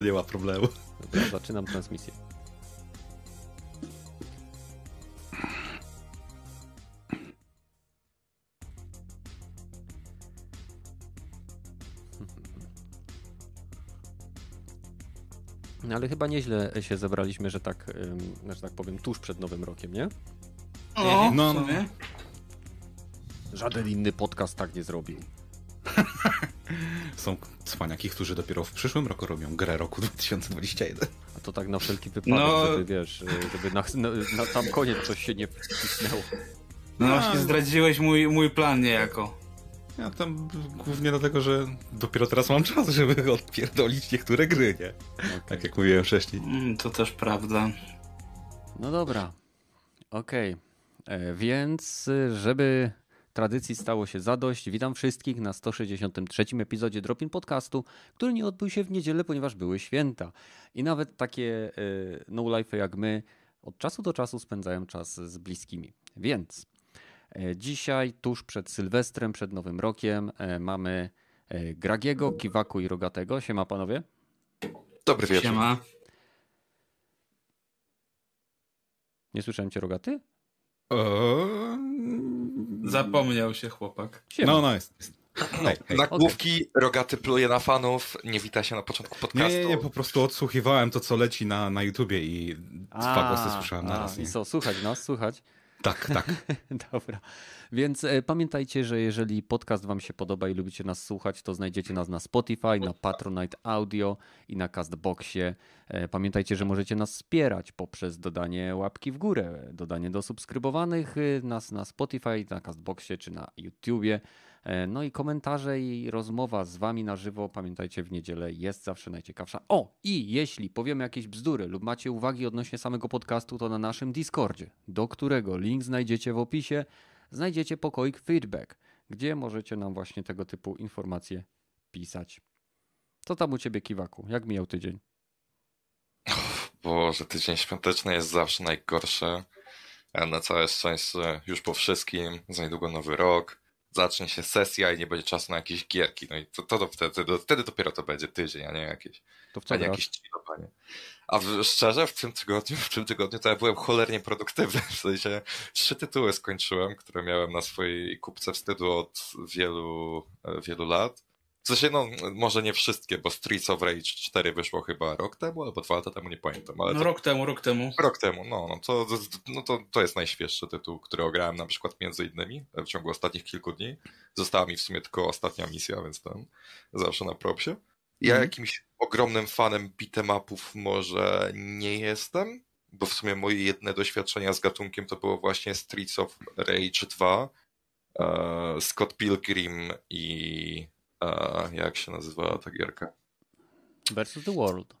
Nie ma problemu. Dobra, zaczynam transmisję. No ale chyba nieźle się zebraliśmy, że tak, ym, że tak powiem, tuż przed Nowym Rokiem, nie? No, No, no, nie? Żaden inny podcast tak nie zrobił. Są cwaniaki, którzy dopiero w przyszłym roku robią grę roku 2021. A to tak na wszelki wypadek, No. żeby wiesz, żeby na, na, na sam koniec coś się nie wcisnęło. No A. właśnie zdradziłeś mój, mój plan niejako. Ja tam głównie dlatego, że dopiero teraz mam czas, żeby odpierdolić niektóre gry, nie? Tak jak mówiłem wcześniej. Mm, To też prawda. No dobra, okej. E, Więc, y, żeby tradycji stało się zadość, witam wszystkich na 163 epizodzie Dropin Podcastu, który nie odbył się w niedzielę, ponieważ były święta. I nawet takie y, no-life jak my od czasu do czasu spędzają czas z bliskimi. Więc e, dzisiaj, tuż przed Sylwestrem, przed Nowym Rokiem, e, mamy e, Gragiego, Kiwaku i Rogatego. Siema panowie. Dobry wieczór. Siema. Nie słyszałem cię, Rogaty? Eee... Zapomniał się chłopak. Siema. No, no jest. Hej, hej. Nagłówki, rogaty pluje na fanów, nie wita się na początku Nie, podcastu. nie, nie, po prostu odsłuchiwałem to, co leci na, na YouTubie i dwa głosy słyszałem a, naraz, I nie? co, słuchać nas, słuchać. Tak, tak. Dobra. Więc e, pamiętajcie, że jeżeli podcast Wam się podoba i lubicie nas słuchać, to znajdziecie nas na Spotify, na Patronite Audio i na Castboxie. E, pamiętajcie, że możecie nas wspierać poprzez dodanie łapki w górę, dodanie do subskrybowanych y, nas na Spotify, na Castboxie czy na YouTubie. E, No i komentarze i rozmowa z Wami na żywo, pamiętajcie, w niedzielę jest zawsze najciekawsza. O, i jeśli powiemy jakieś bzdury lub macie uwagi odnośnie samego podcastu, to na naszym Discordzie, do którego link znajdziecie w opisie, znajdziecie pokoik feedback, gdzie możecie nam właśnie tego typu informacje pisać. Co tam u Ciebie, Kiwaku? Jak mijał tydzień? Boże, tydzień świąteczny jest zawsze najgorszy. A Na całe szczęście już po wszystkim, za niedługo nowy rok, zacznie się sesja i nie będzie czasu na jakieś gierki. No i to, to, to wtedy, to, wtedy dopiero to będzie tydzień, a nie jakieś, To w co a nie jakieś chillowanie. A w, szczerze, w tym tygodniu, w tym tygodniu to ja byłem cholernie produktywny. W sensie trzy tytuły skończyłem, które miałem na swojej kupce wstydu od wielu, e, wielu lat. W sensie, no, może nie wszystkie, bo Streets of Rage 4 wyszło chyba rok temu, albo dwa lata temu, nie pamiętam, ale No to rok temu, rok temu. Rok temu, no, no, to, no to, to jest najświeższy tytuł, który ograłem na przykład między innymi w ciągu ostatnich kilku dni. Została mi w sumie tylko ostatnia misja, więc tam zawsze na propsie. Ja Mhm. jakimś ogromnym fanem beatemapów może nie jestem, bo w sumie moje jedne doświadczenia z gatunkiem to było właśnie Streets of Rage 2, e, Scott Pilgrim i e, jak się nazywa ta gierka? Versus the World.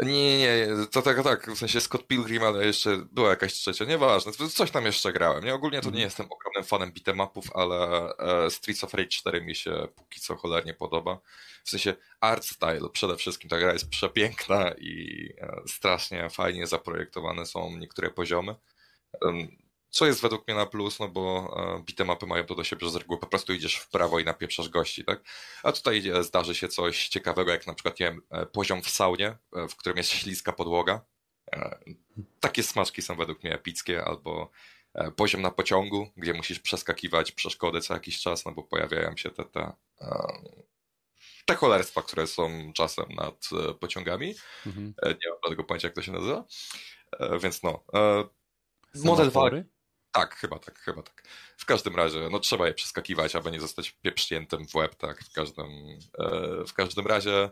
Nie, nie, nie, to tak, tak, w sensie Scott Pilgrim, ale jeszcze była jakaś trzecia, nieważne, coś tam jeszcze grałem. Nie, ogólnie to nie Mhm. jestem ogromnym fanem beatemapów, ale e, Streets of Rage 4 mi się póki co cholernie podoba. W sensie art style przede wszystkim, ta gra jest przepiękna i e, strasznie fajnie zaprojektowane są niektóre poziomy. Em, Co jest według mnie na plus, no bo e, beatemapy mają to do siebie, że z reguły po prostu idziesz w prawo i napieprzasz gości, tak? A tutaj e, zdarzy się coś ciekawego, jak na przykład, nie wiem, e, poziom w saunie, w którym jest śliska podłoga. Takie smaczki są według mnie epickie, albo poziom na pociągu, gdzie musisz przeskakiwać przeszkody co jakiś czas, no bo pojawiają się te, te, te cholerstwa, które są czasem nad pociągami. Mhm. Nie mam tego pojęcia, jak to się nazywa. Więc no. Model walki. Tak, chyba tak, chyba tak. W każdym razie, no trzeba je przeskakiwać, aby nie zostać pieprzniętym w łeb, tak, w każdym, e, w każdym razie e,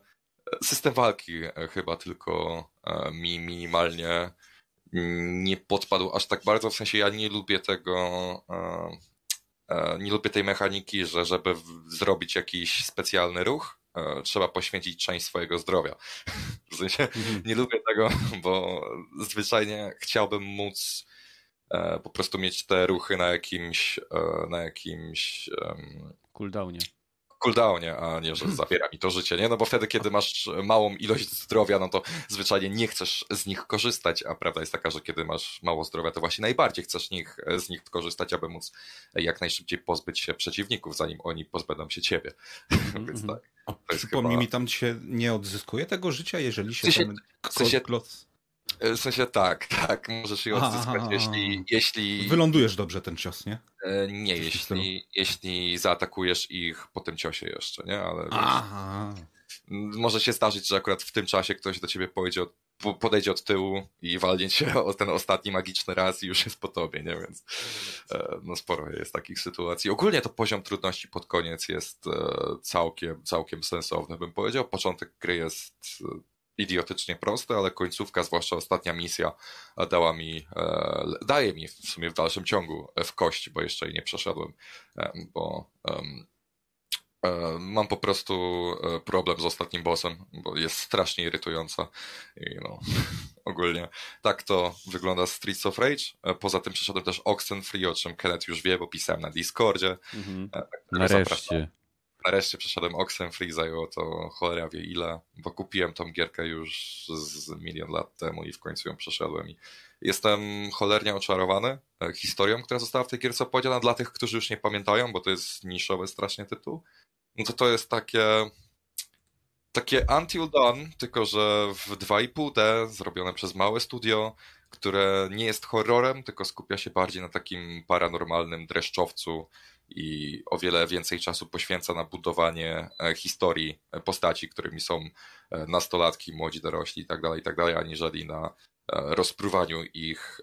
system walki e, chyba tylko mi minimalnie mm, nie podpadł aż tak bardzo, w sensie ja nie lubię tego, nie lubię tej mechaniki, że żeby zrobić jakiś specjalny ruch, trzeba poświęcić część swojego zdrowia. W sensie Mhm. nie lubię tego, bo zwyczajnie chciałbym móc po prostu mieć te ruchy na jakimś, e, na jakimś, Cooldownie. cooldownie, a nie, że zabiera mi to życie, nie? No bo wtedy, kiedy masz małą ilość zdrowia, no to zwyczajnie nie chcesz z nich korzystać, a prawda jest taka, że kiedy masz mało zdrowia, to właśnie najbardziej chcesz nich, z nich korzystać, aby móc jak najszybciej pozbyć się przeciwników, zanim oni pozbędą się ciebie. Więc tak. O, To jest Przypomnij chyba- mi, tam się nie odzyskuje tego życia, jeżeli się W sensie- ten w sensie- kloc... W sensie tak, tak, możesz je odzyskać, aha, jeśli, jeśli Wylądujesz dobrze ten cios, nie? e, nie, Coś jeśli, jeśli zaatakujesz ich po tym ciosie jeszcze, nie? Ale wiesz, Aha. może się zdarzyć, że akurat w tym czasie ktoś do ciebie pojedzie od, po- podejdzie od tyłu i walnie cię o ten ostatni magiczny raz i już jest po tobie, nie? Więc e, no sporo jest takich sytuacji. Ogólnie to poziom trudności pod koniec jest e, całkiem, całkiem sensowny, bym powiedział. Początek gry jest e, idiotycznie prosty, ale końcówka, zwłaszcza ostatnia misja, e, dała mi, e, daje mi w sumie w dalszym ciągu e, w kość, bo jeszcze jej nie przeszedłem, e, bo e, mam po prostu problem z ostatnim bossem, bo jest strasznie irytująca i no, ogólnie tak to wygląda Streets of Rage. Poza tym przeszedłem też Oxenfree, o czym Kenneth już wie, bo pisałem na Discordzie. Mhm. którego zapraszam. Nareszcie. Przeszedłem Oxenfree, zajęło to cholera wie ile, bo kupiłem tą gierkę już z milion lat temu i w końcu ją przeszedłem. I jestem cholernie oczarowany e, historią, która została w tej gierce opowiedziana dla tych, którzy już nie pamiętają, bo to jest niszowy strasznie tytuł. No to to jest takie takie Until Dawn, tylko że w 2,5D zrobione przez małe studio, które nie jest horrorem, tylko skupia się bardziej na takim paranormalnym dreszczowcu i o wiele więcej czasu poświęca na budowanie e, historii e, postaci, którymi są e, nastolatki, młodzi dorośli itd., itd., aniżeli na rozpruwaniu ich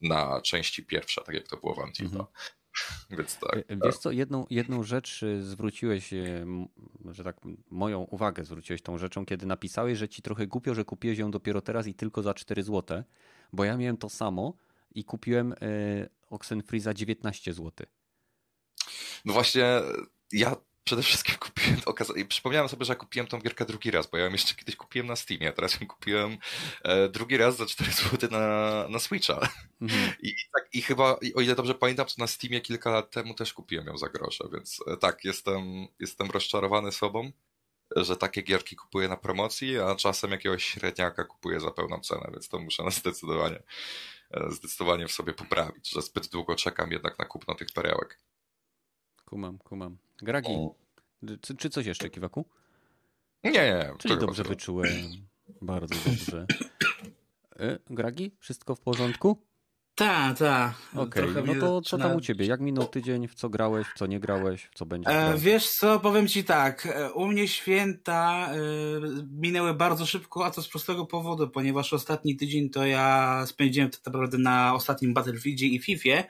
na części pierwsze, tak jak to było w Until Mhm. Więc tak. Wiesz co, jedną, jedną rzecz y, zwróciłeś, y, że tak moją uwagę zwróciłeś tą rzeczą, kiedy napisałeś, że ci trochę głupio, że kupiłeś ją dopiero teraz i tylko za 4 zł, bo ja miałem to samo i kupiłem y, Oxenfree za 19 zł. No właśnie, ja przede wszystkim kupiłem, okaz- i przypomniałem sobie, że ja kupiłem tą gierkę drugi raz, bo ja ją jeszcze kiedyś kupiłem na Steamie, a teraz ją kupiłem e, drugi raz za 4 zł na, na Switcha. Mhm. I, tak, I chyba, o ile dobrze pamiętam, to na Steamie kilka lat temu też kupiłem ją za grosze, więc e, tak, jestem, jestem rozczarowany sobą, że takie gierki kupuję na promocji, a czasem jakiegoś średniaka kupuję za pełną cenę, więc to muszę na zdecydowanie, e, zdecydowanie w sobie poprawić, że zbyt długo czekam jednak na kupno tych perełek. Kumam, kumam. Gragi, czy, czy coś jeszcze, Kiwaku? Nie, nie, Czyli dobrze wyczułem. Bardzo dobrze. E, Gragi, wszystko w porządku? Ta, ta. Okej, Trochę no to co tam u ciebie? Jak minął tydzień, w co grałeś, w co nie grałeś, w co będzie E, wiesz co, powiem ci tak, e, u mnie święta e, minęły bardzo szybko, a to z prostego powodu, ponieważ ostatni tydzień to ja spędziłem tak naprawdę na ostatnim Battlefieldzie i Fifie,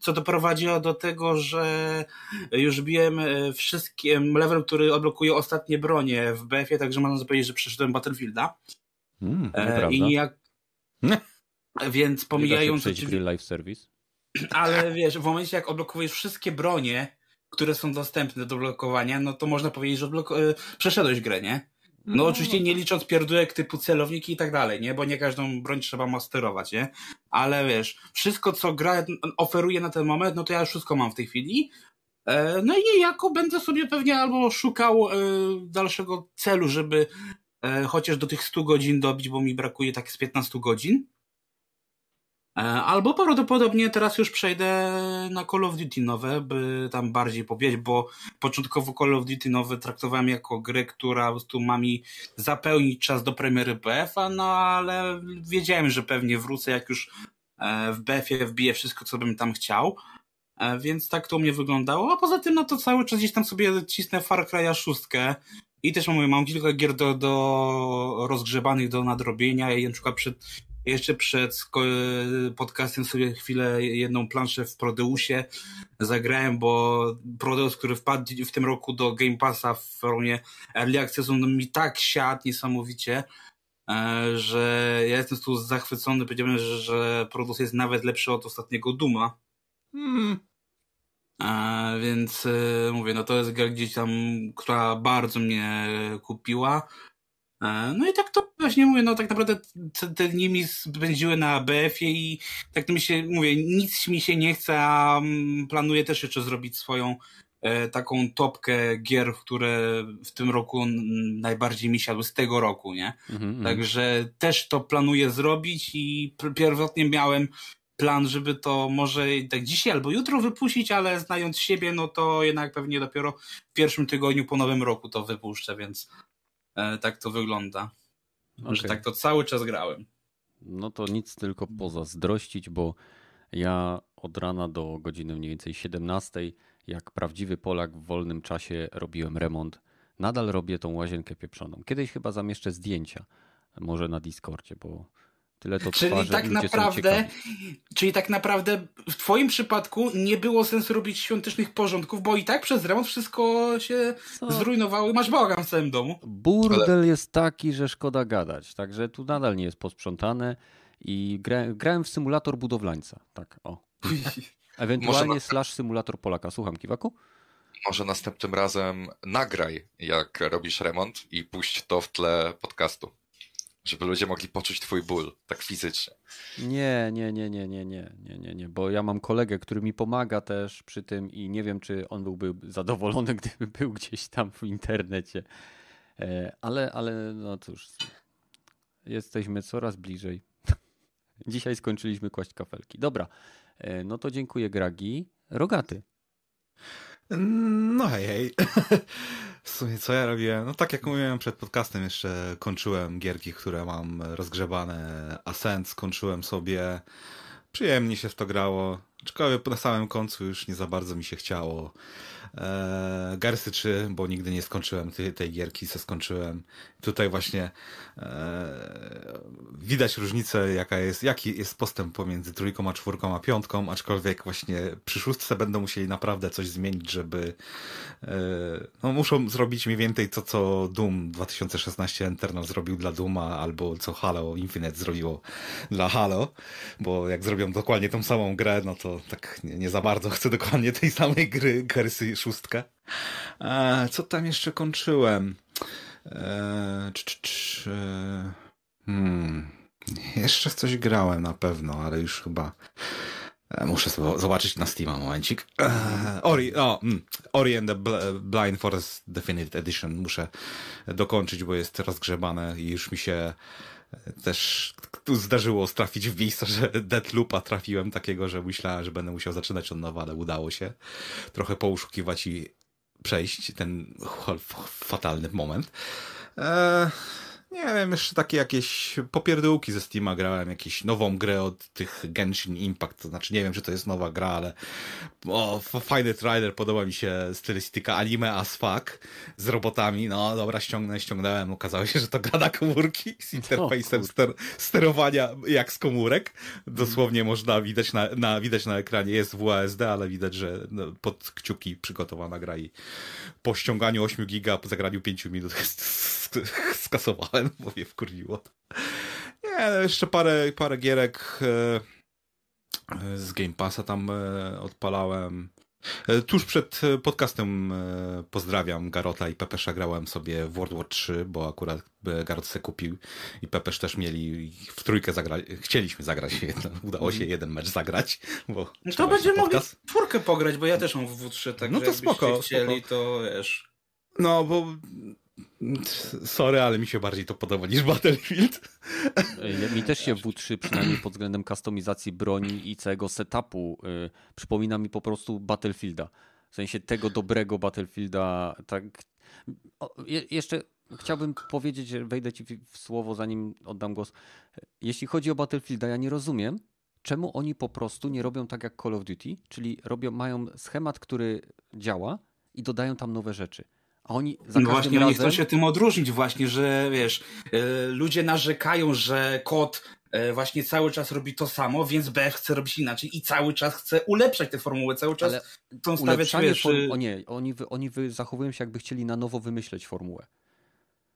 co doprowadziło do tego, że już biłem e, wszystkie level, który odblokuje ostatnie bronie w BF-ie, także można powiedzieć, że przeszedłem Battlefielda. Mm, E. I jak... Więc Nie da się pomijając oczywiście- live service. ale wiesz, w momencie jak odblokujesz wszystkie bronie, które są dostępne do blokowania, no to można powiedzieć, że odblok- e, przeszedłeś grę, nie? No oczywiście nie licząc pierdółek typu celowniki i tak dalej, nie? Bo nie każdą broń trzeba masterować, nie? Ale wiesz, wszystko co gra oferuje na ten moment, no to ja już wszystko mam w tej chwili. E, No i niejako będę sobie pewnie albo szukał e, dalszego celu, żeby chociaż do tych 100 godzin dobić, bo mi brakuje tak z 15 godzin. E, Albo prawdopodobnie teraz już przejdę na Call of Duty nowe, by tam bardziej pobierać, bo początkowo Call of Duty nowe traktowałem jako grę, która prostu ma mi zapełnić czas do premiery BF-a, no ale wiedziałem, że pewnie wrócę, jak już e, w BF-ie wbiję wszystko, co bym tam chciał. E, Więc tak to u mnie wyglądało, a poza tym no to cały czas gdzieś tam sobie cisnę Far Cry'a 6 i też mówię, mam kilka gier do, do rozgrzebanych do nadrobienia i na przykład przed jeszcze przed podcastem sobie chwilę jedną planszę w Prodeusie zagrałem, bo Prodeus, który wpadł w tym roku do Game Passa w formie Early Accessu, no mi tak siadł niesamowicie, e, że ja jestem tu zachwycony, powiedziałem, że, że Prodeus jest nawet lepszy od ostatniego Duma. Hmm. E, więc e, mówię, no to jest gra gdzieś tam, która bardzo mnie kupiła. E, no i tak to właśnie mówię, no tak naprawdę te, te dni mi spędziły na BF-ie i tak mi się, mówię, nic mi się nie chce, a mm, planuję też jeszcze zrobić swoją e, taką topkę gier, które w tym roku najbardziej mi siadły z tego roku, nie? Mhm, Także też to planuję zrobić i pierwotnie miałem plan, żeby to może tak dzisiaj albo jutro wypuścić, ale znając siebie, no to jednak pewnie dopiero w pierwszym tygodniu po nowym roku to wypuszczę, więc tak to wygląda. Okay. Że tak to cały czas grałem. No to nic tylko pozazdrościć, bo ja od rana do godziny mniej więcej 17, jak prawdziwy Polak w wolnym czasie robiłem remont. Nadal robię tą łazienkę pieprzoną. Kiedyś chyba zamieszczę zdjęcia, może na Discordzie, bo Tyle to czyli trwa, tak naprawdę, czyli tak naprawdę w twoim przypadku nie było sensu robić świątecznych porządków, bo i tak przez remont wszystko się Co? zrujnowało i masz bałagan w całym domu. Burdel Ale... jest taki, że szkoda gadać, także tu nadal nie jest posprzątane i gra, grałem w symulator budowlańca, tak o. Ewentualnie na... slash symulator Polaka. Słucham, Kiwaku? Może następnym razem nagraj, jak robisz remont i puść to w tle podcastu żeby ludzie mogli poczuć twój ból, tak fizycznie. Nie, nie, nie, nie, nie, nie, nie, nie, nie, bo ja mam kolegę, który mi pomaga też przy tym i nie wiem, czy on byłby zadowolony, gdyby był gdzieś tam w internecie. E, ale, ale no cóż, jesteśmy coraz bliżej. Dzisiaj skończyliśmy kłaść kafelki. Dobra, e, no to dziękuję Gragi. Rogaty. No hej, hej. W sumie co ja robiłem? No tak jak mówiłem przed podcastem jeszcze kończyłem gierki, które mam rozgrzebane. Ascent skończyłem sobie. Przyjemnie się w to grało. Aczkolwiek na samym końcu już nie za bardzo mi się chciało. E, Gersy 3, bo nigdy nie skończyłem tej, tej gierki, co skończyłem. Tutaj właśnie e, widać różnicę, jaka jest, jaki jest postęp pomiędzy trójką a czwórką a piątką, aczkolwiek właśnie przy szóstce będą musieli naprawdę coś zmienić, żeby e, no muszą zrobić mniej więcej to, co Doom 2016 Eternal zrobił dla Dooma, albo co Halo Infinite zrobiło dla Halo, bo jak zrobią dokładnie tą samą grę, no to tak nie, nie za bardzo chcę dokładnie tej samej gry, Gersy szóstkę. E, co tam jeszcze kończyłem? E, hmm. Jeszcze coś grałem na pewno, ale już chyba e, muszę zobaczyć na Steama momencik. Ori, o, mm, Ori and the Blind Forest Definitive Edition muszę dokończyć, bo jest rozgrzebane i już mi się też zdarzyło trafić w miejsce, że Deadloopa trafiłem takiego, że myślałem, że będę musiał zaczynać od nowa, ale udało się trochę pouszukiwać i przejść ten fatalny moment. Eee, nie wiem, jeszcze takie jakieś popierdółki ze Steama grałem, jakąś nową grę od tych Genshin Impact, to znaczy nie wiem, czy to jest nowa gra, ale o, fajny trailer, podoba mi się stylistyka anime as fuck z robotami, no dobra, ściągnę, ściągnąłem, okazało się, że to gra na komórki z interfejsem ster sterowania jak z komórek, dosłownie można widać na, na, widać na ekranie, jest WASD, ale widać, że no, pod kciuki przygotowana gra i po ściąganiu 8 giga, po zagraniu 5 minut skasowałem mnie wkurwiło. Nie, no, jeszcze parę, parę gierek e, z Game Passa tam e, odpalałem. E, tuż przed podcastem pozdrawiam Garota i Pepesza grałem sobie w World War 3, bo akurat Garot se kupił i Pepesz też mieli w trójkę zagrać. Chcieliśmy zagrać, udało się jeden mecz zagrać. Bo no to będziemy mogli w czwórkę pograć, bo ja też mam w W3, tak no to spoko, chcieli, spoko. to wiesz. No, bo Sorry, ale mi się bardziej to podoba niż Battlefield. Mi też się W3 przynajmniej pod względem kustomizacji broni i całego setupu y, przypomina mi po prostu Battlefielda. W sensie tego dobrego Battlefielda. Tak. O, je, jeszcze chciałbym powiedzieć, wejdę ci w słowo zanim oddam głos. Jeśli chodzi o Battlefielda, ja nie rozumiem, czemu oni po prostu nie robią tak jak Call of Duty, czyli robią, mają schemat, który działa i dodają tam nowe rzeczy. A oni za no właśnie, razem... oni chcą się tym odróżnić właśnie, że wiesz, e, ludzie narzekają, że kod e, właśnie cały czas robi to samo, więc BF chce robić inaczej i cały czas chce ulepszać tę formułę, cały czas Ale chcą stawiać, wiesz... Form... O nie, oni, oni zachowują się jakby chcieli na nowo wymyśleć formułę.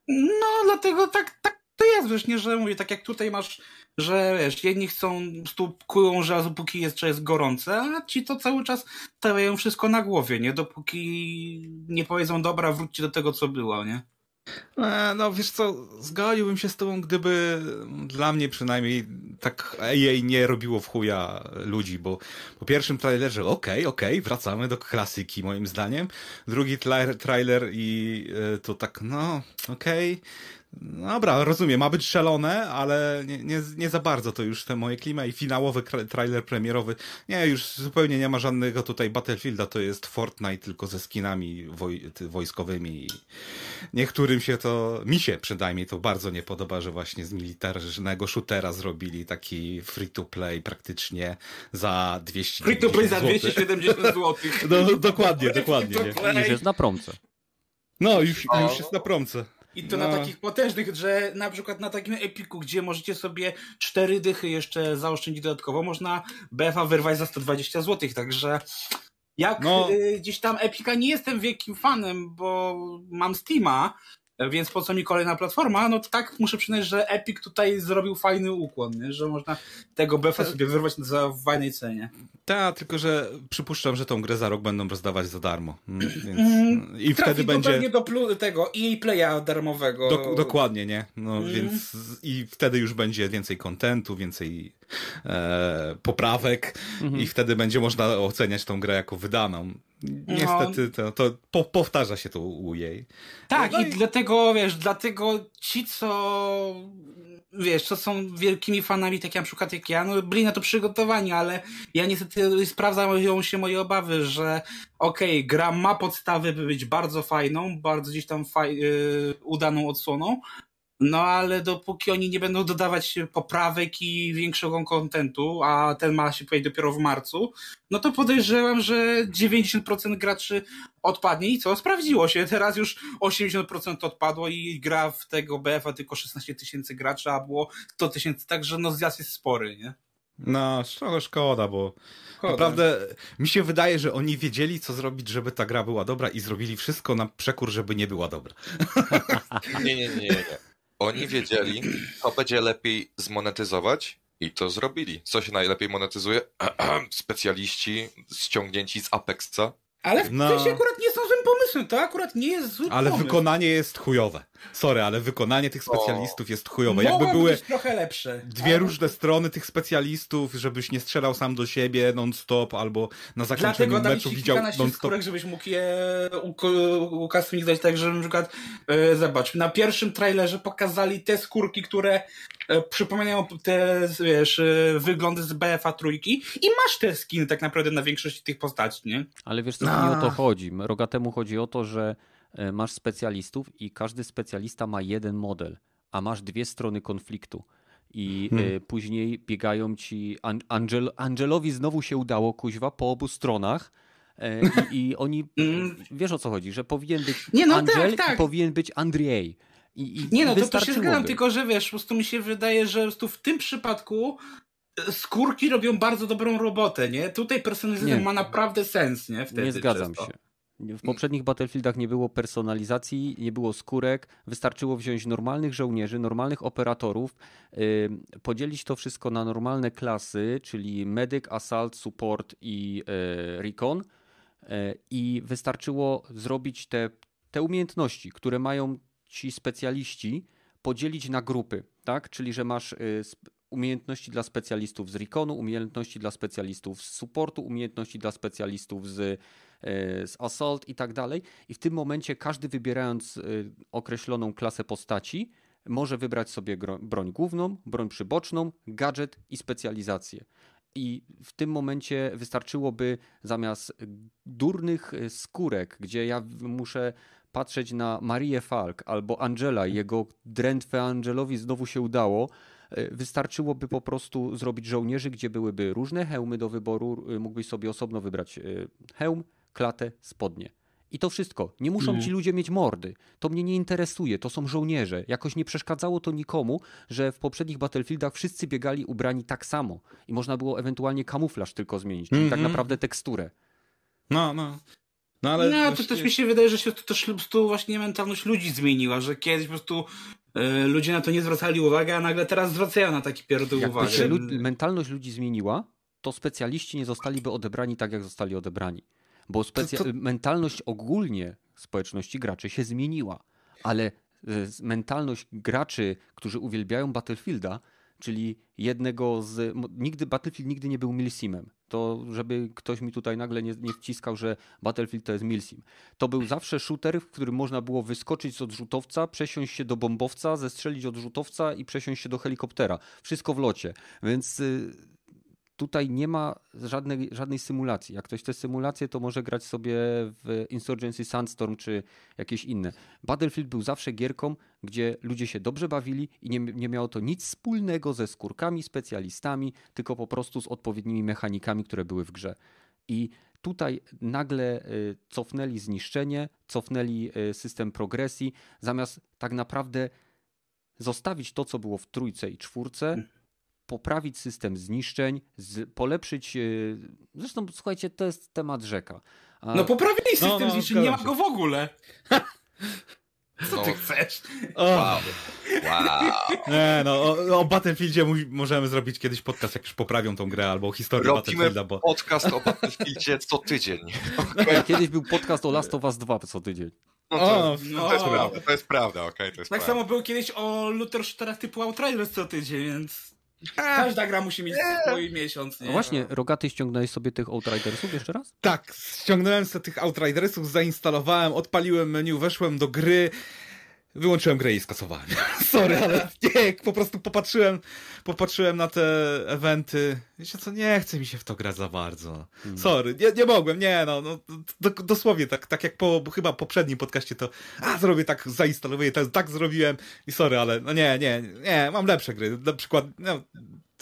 No, dlatego tak, tak to jest, wiesz, nie, że mówię, tak jak tutaj masz, że wiesz, jedni chcą, stukują żelazo, póki jeszcze jest gorące, a ci to cały czas stawiają wszystko na głowie, nie? Dopóki nie powiedzą, dobra, wróćcie do tego, co było, nie? E, no wiesz co, zgodziłbym się z tobą, gdyby dla mnie przynajmniej tak jej nie robiło w chuja ludzi, bo po pierwszym trailerze okej, okay, okej, okay, wracamy do klasyki moim zdaniem. Drugi trailer i e, to tak, no, okej. Okay. Dobra, rozumiem, ma być szalone, ale nie, nie, nie za bardzo to już te moje klima i finałowy trailer premierowy. Nie, już zupełnie nie ma żadnego tutaj Battlefielda, to jest Fortnite tylko ze skinami woj, wojskowymi. Niektórym się to, mi się przynajmniej to bardzo nie podoba, że właśnie z militarnego shootera zrobili taki free to play praktycznie za 200 Free to play za 270 zł. No, dokładnie, dokładnie. Nie? Już jest na promce. No, już, już jest na promce. I to no. na takich potężnych, że na przykład na takim Epiku, gdzie możecie sobie cztery dychy jeszcze zaoszczędzić dodatkowo, można BFA wyrwać za 120 zł, także jak no. Y, gdzieś tam Epika nie jestem wielkim fanem, bo mam Steama, więc po co mi kolejna platforma? No tak muszę przyznać, że Epic tutaj zrobił fajny ukłon, nie? że można tego BFA sobie wyrwać za fajnej cenie. Tak, tylko że przypuszczam, że tą grę za rok będą rozdawać za darmo. Mm, więc... Mm, I wtedy będzie. pewnie do tego EA Playa darmowego. Do, dokładnie, nie? No mm. więc i wtedy już będzie więcej kontentu, więcej e, poprawek -hmm. i wtedy będzie można oceniać tą grę jako wydaną. Niestety to, to po, powtarza się to u jej. Tak, no i, i dlatego, wiesz, dlatego ci, co wiesz, co są wielkimi fanami, tak jak na przykład jak ja, no byli na to przygotowani, ale ja niestety sprawdzają się moje obawy, że okej, okay, gra ma podstawy, by być bardzo fajną, bardzo gdzieś tam faj, yy, udaną odsłoną, no ale dopóki oni nie będą dodawać poprawek i większego kontentu, a ten ma się pojawić dopiero w marcu, no to podejrzewam, że 90% graczy odpadnie i co? Sprawdziło się. Teraz już 80% odpadło i gra w tego BF-a tylko 16 tysięcy graczy, a było 100 tysięcy, także no zjazd jest spory, nie? No, trochę szkoda, bo szkoda. naprawdę mi się wydaje, że oni wiedzieli, co zrobić, żeby ta gra była dobra i zrobili wszystko na przekór, żeby nie była dobra. Nie, nie, nie, nie. Oni wiedzieli, co będzie lepiej zmonetyzować i to zrobili. Co się najlepiej monetyzuje? Specjaliści ściągnięci z Apexa. Ale w no. akurat nie są pomysłem, to akurat nie jest zły Ale pomysł. wykonanie jest chujowe. Sorry, ale wykonanie tych specjalistów jest chujowe. Jakby były być trochę lepsze. Dwie ale... różne strony tych specjalistów, żebyś nie strzelał sam do siebie non-stop, albo na zakończeniu Dlatego meczu widział non-stop. Skórek, żebyś mógł je ukastomizować tak, że na przykład e, zobacz, na pierwszym trailerze pokazali te skórki, które przypominają te, wiesz, e, wyglądy z BFA trójki i masz te skiny tak naprawdę na większości tych postaci, nie? Ale wiesz co, no. nie o to chodzi. Rogatemu chodzi o to, że E, masz specjalistów i każdy specjalista ma jeden model, a masz dwie strony konfliktu. I e, hmm. później biegają ci. Angel, Angelowi znowu się udało, kuźwa, po obu stronach. E, I, i oni. Mm. Wiesz o co chodzi, że powinien być Nie, no Angel tak, tak. i powinien być Andrzej. I, i nie no, to, to się zgadzam, tylko że wiesz, po prostu mi się wydaje, że po w tym przypadku skórki robią bardzo dobrą robotę, nie? Tutaj personalizacja ma naprawdę sens, nie? Wtedy nie zgadzam się. W poprzednich Battlefieldach nie było personalizacji, nie było skórek. Wystarczyło wziąć normalnych żołnierzy, normalnych operatorów, yy, podzielić to wszystko na normalne klasy, czyli Medic, Assault, Support i yy, Recon. Yy, I wystarczyło zrobić te, te umiejętności, które mają ci specjaliści, podzielić na grupy, tak? Czyli, że masz y, umiejętności dla specjalistów z Reconu, umiejętności dla specjalistów z supportu, umiejętności dla specjalistów z E, z Assault i tak dalej. I w tym momencie każdy wybierając e, określoną klasę postaci może wybrać sobie broń główną, broń przyboczną, gadżet i specjalizację. I w tym momencie wystarczyłoby zamiast durnych skórek, gdzie ja muszę patrzeć na Marię Falk albo Angela i jego drętwe Angelowi znowu się udało, wystarczyłoby po prostu zrobić żołnierzy, gdzie byłyby różne hełmy do wyboru. Mógłbyś sobie osobno wybrać hełm, klatę, spodnie. I to wszystko. Nie muszą ci ludzie mieć mordy. To mnie nie interesuje. To są żołnierze. Jakoś nie przeszkadzało to nikomu, że w poprzednich Battlefieldach wszyscy biegali ubrani tak samo. I można było ewentualnie kamuflaż tylko zmienić, czyli mm -hmm. tak mhm. naprawdę teksturę. No, no. No, ale no właśnie... to też mi się wydaje, że się to też po prostu właśnie mentalność ludzi zmieniła, że kiedyś po prostu y, ludzie na to nie zwracali uwagi, a nagle teraz zwracają na taki pierdol uwagę. się mentalność ludzi zmieniła, to specjaliści nie zostaliby odebrani tak, jak zostali odebrani. Bo specja- to, to... mentalność ogólnie społeczności graczy się zmieniła, ale e, mentalność graczy, którzy uwielbiają Battlefielda, czyli jednego z. Nigdy Battlefield nigdy nie był milsimem. To, żeby ktoś mi tutaj nagle nie, nie wciskał, że Battlefield to jest milsim. To był zawsze shooter, w którym można było wyskoczyć z odrzutowca, przesiąść się do bombowca, zestrzelić odrzutowca i przesiąść się do helikoptera. Wszystko w locie. Więc y, tutaj nie ma żadnej, żadnej symulacji. Jak ktoś chce symulację, to może grać sobie w Insurgency Sandstorm czy jakieś inne. Battlefield był zawsze gierką, gdzie ludzie się dobrze bawili i nie, nie miało to nic wspólnego ze skórkami, specjalistami, tylko po prostu z odpowiednimi mechanikami, które były w grze. I tutaj nagle y, cofnęli zniszczenie, cofnęli y, system progresji, zamiast tak naprawdę zostawić to, co było w trójce i czwórce, poprawić system zniszczeń, z, polepszyć. Yy, zresztą, słuchajcie, to jest temat rzeka. A... No poprawili system no, no, zniszczeń, nie ma go w ogóle. Co no. ty chcesz? Wow. wow. Nie, no, o, o Battlefieldzie możemy zrobić kiedyś podcast, jak już poprawią tą grę, albo historię Robimy Battlefielda, bo... podcast o Battlefieldzie co tydzień. Okay. Kiedyś był podcast o Last of Us 2 co tydzień. No to, no, to, jest prawda, to jest prawda, okej, okay, to jest Tak prawda. samo był kiedyś o Luther Shooterach typu Outriders co tydzień, więc... Każda gra musi mieć swój miesiąc, nie? No właśnie, Rogaty ściągnąłeś sobie tych Outridersów jeszcze raz? Tak, ściągnąłem sobie tych Outridersów, zainstalowałem, odpaliłem menu, weszłem do gry, Wyłączyłem grę i skasowałem. Sorry, ale nie, po prostu popatrzyłem, popatrzyłem na te eventy. Wiecie co, nie chce mi się w to grać za bardzo. Hmm. Sorry, nie, nie mogłem, nie no, no do, dosłownie tak, tak jak po chyba poprzednim podcaście to, a zrobię tak, zainstaluję, tak, tak zrobiłem i sorry, ale no nie, nie, nie, mam lepsze gry. Na przykład, no,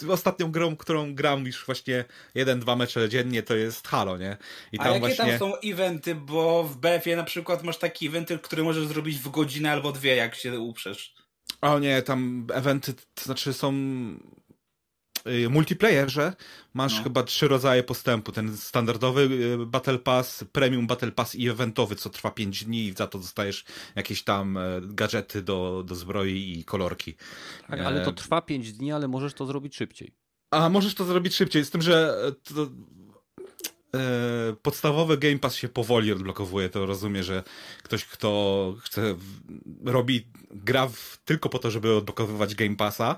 ostatnią grą, którą gram już właśnie jeden, dwa mecze dziennie, to jest Halo, nie? I tam A jakie właśnie... tam są eventy, bo w BF-ie na przykład masz taki eventy, który możesz zrobić w godzinę albo dwie, jak się uprzesz. O nie, tam eventy, to znaczy są multiplayerze masz no. chyba trzy rodzaje postępu. Ten standardowy y, Battle Pass, Premium Battle Pass i eventowy, co trwa 5 dni i za to dostajesz jakieś tam e, gadżety do, do zbroi i kolorki. Tak, ale to e, trwa 5 dni, ale możesz to zrobić szybciej. A możesz to zrobić szybciej, z tym, że to, e, podstawowy Game Pass się powoli odblokowuje, to rozumiem, że ktoś, kto chce, robi, gra w, tylko po to, żeby odblokowywać Game Passa,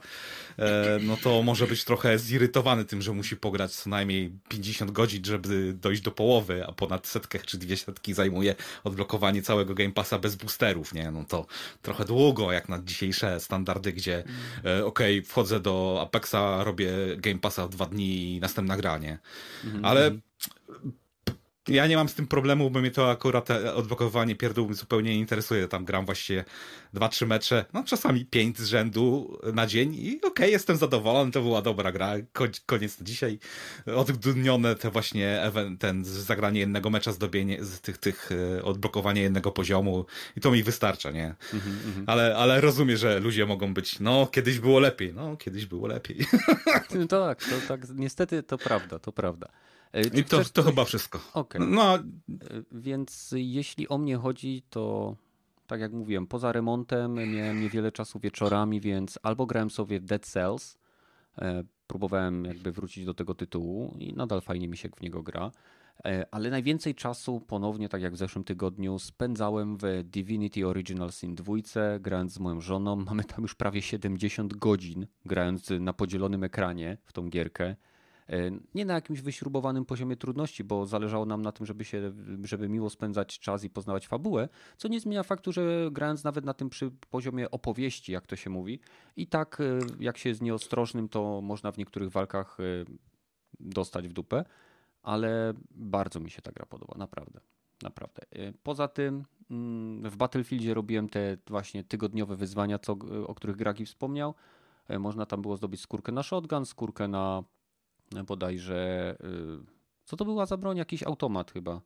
e, no to może być trochę zirytowany tym, że musi pograć co najmniej 50 godzin, żeby dojść do połowy, a ponad setkę czy dwie setki zajmuje odblokowanie całego Game Passa bez boosterów, nie? No to trochę długo, jak na dzisiejsze standardy, gdzie e, okej, okay, wchodzę do Apexa, robię Game Passa w dwa dni i następna granie. Mhm, Ale mhm ja nie mam z tym problemu, bo mnie to akurat odblokowanie pierdół zupełnie nie interesuje. Tam gram właśnie dwa, trzy mecze, no czasami pięć z rzędu na dzień i okej, okay, jestem zadowolony, to była dobra gra. Koniec na dzisiaj. Oddudnione te właśnie ten zagranie jednego mecza, zdobienie z tych, tych e, odblokowanie jednego poziomu i to mi wystarcza, nie? Mm -hmm. ale, ale rozumiem, że ludzie mogą być, no kiedyś było lepiej, no kiedyś było lepiej. No tak, to tak, niestety to prawda, to prawda. E, I to, to chyba wszystko. Okay. No, e, Więc jeśli o mnie chodzi, to tak jak mówiłem, poza remontem miałem niewiele czasu wieczorami, więc albo grałem sobie w Dead Cells, e, próbowałem jakby wrócić do tego tytułu i nadal fajnie mi się w niego gra, ale najwięcej czasu ponownie, tak jak w zeszłym tygodniu, spędzałem w Divinity Original Sin 2, grając z moją żoną. Mamy tam już prawie 70 godzin grając na podzielonym ekranie w tą gierkę. E, nie na jakimś wyśrubowanym poziomie trudności, bo zależało nam na tym, żeby, się, żeby miło spędzać czas i poznawać fabułę, co nie zmienia faktu, że grając nawet na tym przy poziomie opowieści, jak to się mówi, i tak e, jak się jest nieostrożnym, to można w niektórych walkach e, dostać w dupę, ale bardzo mi się ta gra podoba, naprawdę. Naprawdę. Poza tym mm, w Battlefieldzie robiłem te właśnie tygodniowe wyzwania, co, o których Gragi wspomniał. Można tam było zdobyć skórkę na shotgun, skórkę na bodajże. Y, co to była za broń? Jakiś automat chyba.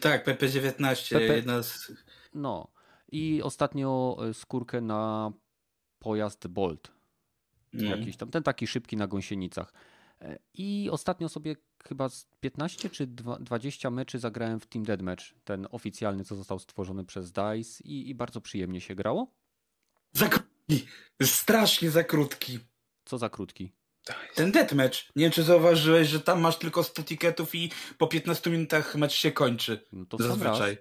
Tak, PP-19. PP... Jedna z... No. I ostatnio y, skórkę na pojazd Bolt. No. Jakiś tam, ten taki szybki na gąsienicach. E, I ostatnio sobie chyba 15 czy 20 meczy zagrałem w Team Deathmatch, ten oficjalny, co został stworzony przez DICE i, i bardzo przyjemnie się grało. Za krótki! Strasznie za krótki. Co za krótki? Ten deathmatch. Nie wiem, czy zauważyłeś, że tam masz tylko 100 tiketów i po 15 minutach mecz się kończy. No to Zazwyczaj.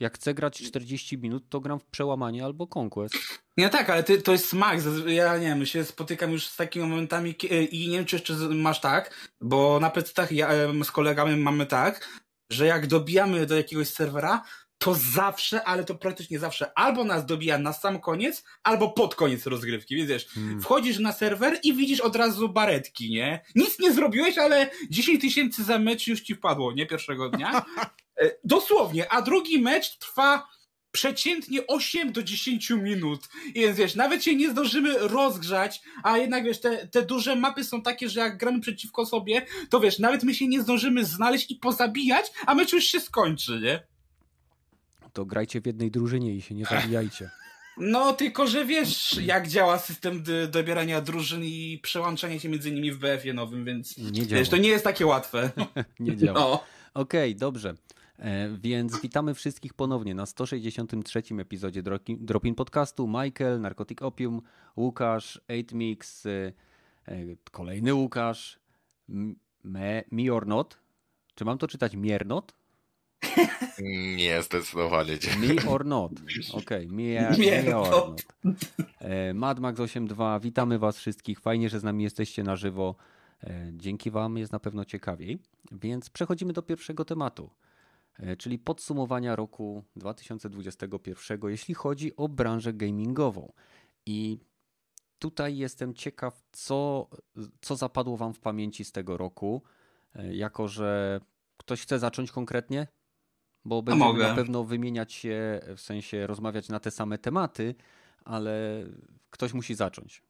Jak chcę grać 40 minut, to gram w przełamanie albo Conquest. Nie tak, ale ty, to jest smak. Ja nie wiem, się spotykam już z takimi momentami i nie wiem, czy jeszcze masz tak, bo na PC ja z kolegami mamy tak, że jak dobijamy do jakiegoś serwera, to zawsze, ale to praktycznie zawsze, albo nas dobija na sam koniec, albo pod koniec rozgrywki. Więc wiesz, hmm. wchodzisz na serwer i widzisz od razu baretki, nie? Nic nie zrobiłeś, ale 10 tysięcy za mecz już ci wpadło, nie? Pierwszego dnia. E, dosłownie, a drugi mecz trwa przeciętnie 8 do 10 minut. Więc wiesz, nawet się nie zdążymy rozgrzać, a jednak wiesz, te, te duże mapy są takie, że jak gramy przeciwko sobie, to wiesz, nawet my się nie zdążymy znaleźć i pozabijać, a mecz już się skończy, nie? To grajcie w jednej drużynie i się nie zabijajcie. No, tylko że wiesz, jak działa system dobierania drużyn i przełączania się między nimi w BF-ie nowym, więc nie wiesz, to nie jest takie łatwe. nie działa. No. Okej, okay, dobrze. E, więc witamy wszystkich ponownie na 163 epizodzie Dropin Podcastu. Michael, Narcotic Opium, Łukasz, 8mix, e, e, kolejny Łukasz, me, Me or Not. Czy mam to czytać Miernot? Nie, zdecydowanie nie. Me or Not. Okej, okay. me, me or Not. Mad Max 82, witamy Was wszystkich. Fajnie, że z nami jesteście na żywo. Dzięki Wam jest na pewno ciekawiej. Więc przechodzimy do pierwszego tematu. E, czyli podsumowania roku 2021, jeśli chodzi o branżę gamingową. I tutaj jestem ciekaw, co, co zapadło Wam w pamięci z tego roku, e, jako że ktoś chce zacząć konkretnie, bo będziemy na pewno wymieniać się, w sensie rozmawiać na te same tematy, ale ktoś musi zacząć.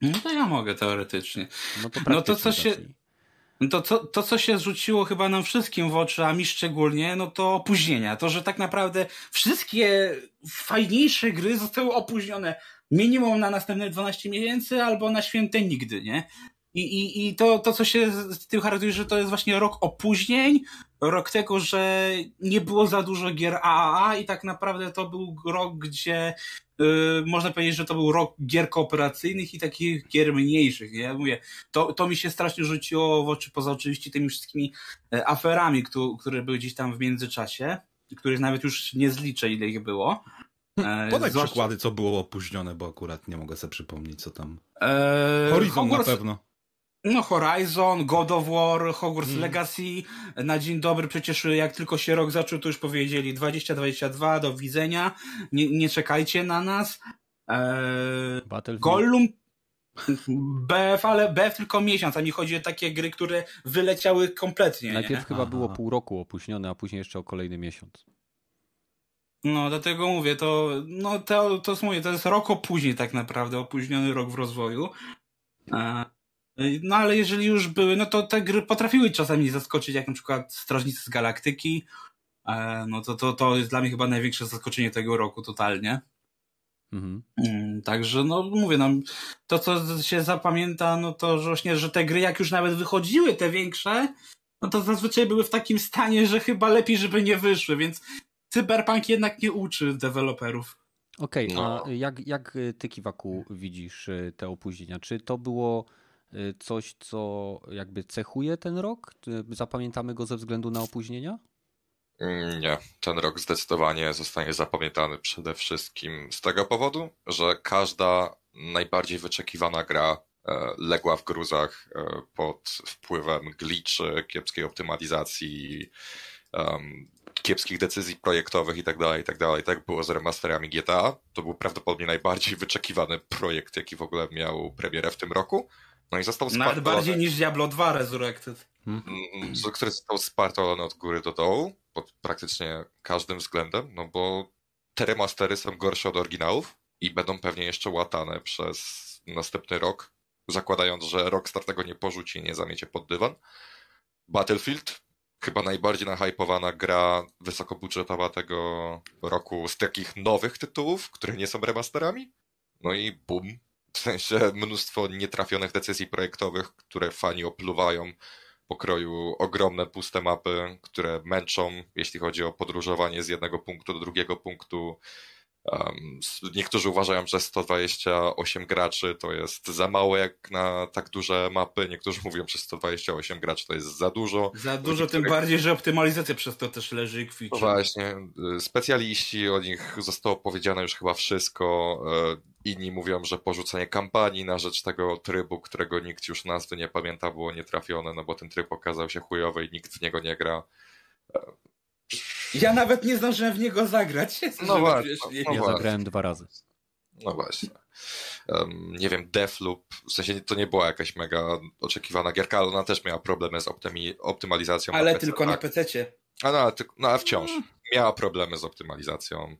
No to ja mogę teoretycznie. No to, no to co się. No to, to, to, co się rzuciło chyba nam wszystkim w oczy, a mi szczególnie, no to opóźnienia. To, że tak naprawdę wszystkie fajniejsze gry zostały opóźnione minimum na następne 12 miesięcy albo na święte nigdy, nie? I, i, i to, to, co się z tym charakteryzuje, że to jest właśnie rok opóźnień, rok tego, że nie było za dużo gier AAA i tak naprawdę to był rok, gdzie yy, można powiedzieć, że to był rok gier kooperacyjnych i takich gier mniejszych. Nie? Mówię, to, to mi się strasznie rzuciło w oczy, poza oczywiście tymi wszystkimi e, aferami, które, które były gdzieś tam w międzyczasie, których nawet już nie zliczę, ile ich było. E, Podaj Zwłaszcza... przykłady, co było opóźnione, bo akurat nie mogę sobie przypomnieć, co tam. Eee, Horizon Hogwarts... na pewno. No Horizon, God of War, Hogwarts hmm. Legacy, na dzień dobry przecież jak tylko się rok zaczął, to już powiedzieli 2022, do widzenia, nie, nie czekajcie na nas. Eee, Gollum, BF, ale BF tylko miesiąc, a mi chodzi o takie gry, które wyleciały kompletnie. Najpierw nie? chyba Aha. było pół roku opóźnione, a później jeszcze o kolejny miesiąc. No, dlatego mówię, to, no, to, to, to, mówię, to jest rok opóźnień tak naprawdę, opóźniony rok w rozwoju. Eee, no ale jeżeli już były, no to te gry potrafiły czasami zaskoczyć, jak na przykład Strażnicy z Galaktyki. E, no to, to, to jest dla mnie chyba największe zaskoczenie tego roku totalnie. Mhm. Mm, także no mówię, no, to co się zapamięta, no to że właśnie, że te gry jak już nawet wychodziły, te większe, no to zazwyczaj były w takim stanie, że chyba lepiej, żeby nie wyszły, więc Cyberpunk jednak nie uczy deweloperów. Okej, okay, no. a jak, jak ty, Kiwaku, widzisz te opóźnienia? Czy to było coś, co jakby cechuje ten rok? Zapamiętamy go ze względu na opóźnienia? Mm, nie, ten rok zdecydowanie zostanie zapamiętany przede wszystkim z tego powodu, że każda najbardziej wyczekiwana gra e, legła w gruzach e, pod wpływem glitchy, kiepskiej optymalizacji, kiepskich decyzji projektowych i tak dalej, i tak. Tak było z remasterami GTA. To był prawdopodobnie najbardziej wyczekiwany projekt, jaki w ogóle miał premierę w tym roku. No i został spartolony. Nawet bardziej niż Diablo 2 Resurrected. Hmm. Który został spartolony od góry do dołu, pod praktycznie każdym względem, no bo te remastery są gorsze od oryginałów i będą pewnie jeszcze łatane przez następny rok, zakładając, że Rockstar tego nie porzuci i nie zamiecie pod dywan. Battlefield, chyba najbardziej nahypowana gra wysokobudżetowa tego roku z takich nowych tytułów, które nie są remasterami. No i boom, w sensie mnóstwo nietrafionych decyzji projektowych, które fani opluwają pokroju ogromne puste mapy, które męczą, jeśli chodzi o podróżowanie z jednego punktu do drugiego punktu. Um, niektórzy uważają, że 128 graczy to jest za mało jak na tak duże mapy, niektórzy mówią, że 128 graczy to jest za dużo. Za dużo, tym bardziej, że optymalizacja przez to też leży i kwiczy. No właśnie, y, specjaliści, o nich zostało powiedziane już chyba wszystko. Y, inni mówią, że porzucenie kampanii na rzecz tego trybu, którego nikt już nazwy nie pamięta, było nietrafione, no bo ten tryb okazał się chujowy i nikt w niego nie gra. Ja nawet nie zdążyłem w niego zagrać. No właśnie, no Ja właśnie. zagrałem dwa razy. No właśnie. Um, nie wiem, Deathloop, w sensie to nie była jakaś mega oczekiwana gierka, ale ona też miała problemy z optymi, optymalizacją. Ale na PC, tylko na tak. PC-cie. A no, ale ty- no, ale wciąż miała problemy z optymalizacją.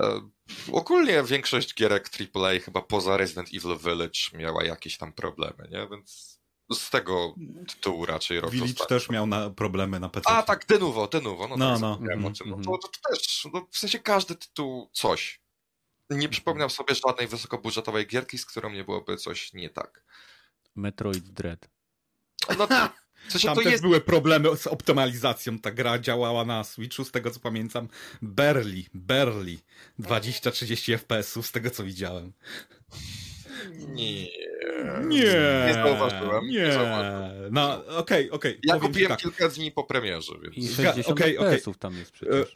E, ogólnie większość gierek AAA chyba poza Resident Evil Village miała jakieś tam problemy, nie? Więc z tego tytułu raczej rok Village został. też miał na problemy na PC. A tak, Denuvo, Denuvo, no, No, tak no. Mhm, tym. No, mhm. to, to też, no, w sensie każdy tytuł coś. Nie przypominam sobie żadnej wysokobudżetowej gierki, z którą nie byłoby coś nie tak. Metroid Dread. No, w sensie Tam to też jest były problemy z optymalizacją. Ta gra działała na Switchu, z tego co pamiętam. Barely, barely. 20-30 FPS-ów, z tego co widziałem. Nie. Nie, Nie zauważyłem. Nie. zauważyłem. No, okej, okej. Ja powiem ci kupiłem tak. kilka dni po premierze, I więc. Zga- 60 okej, okej. FPS-ów tam jest przecież.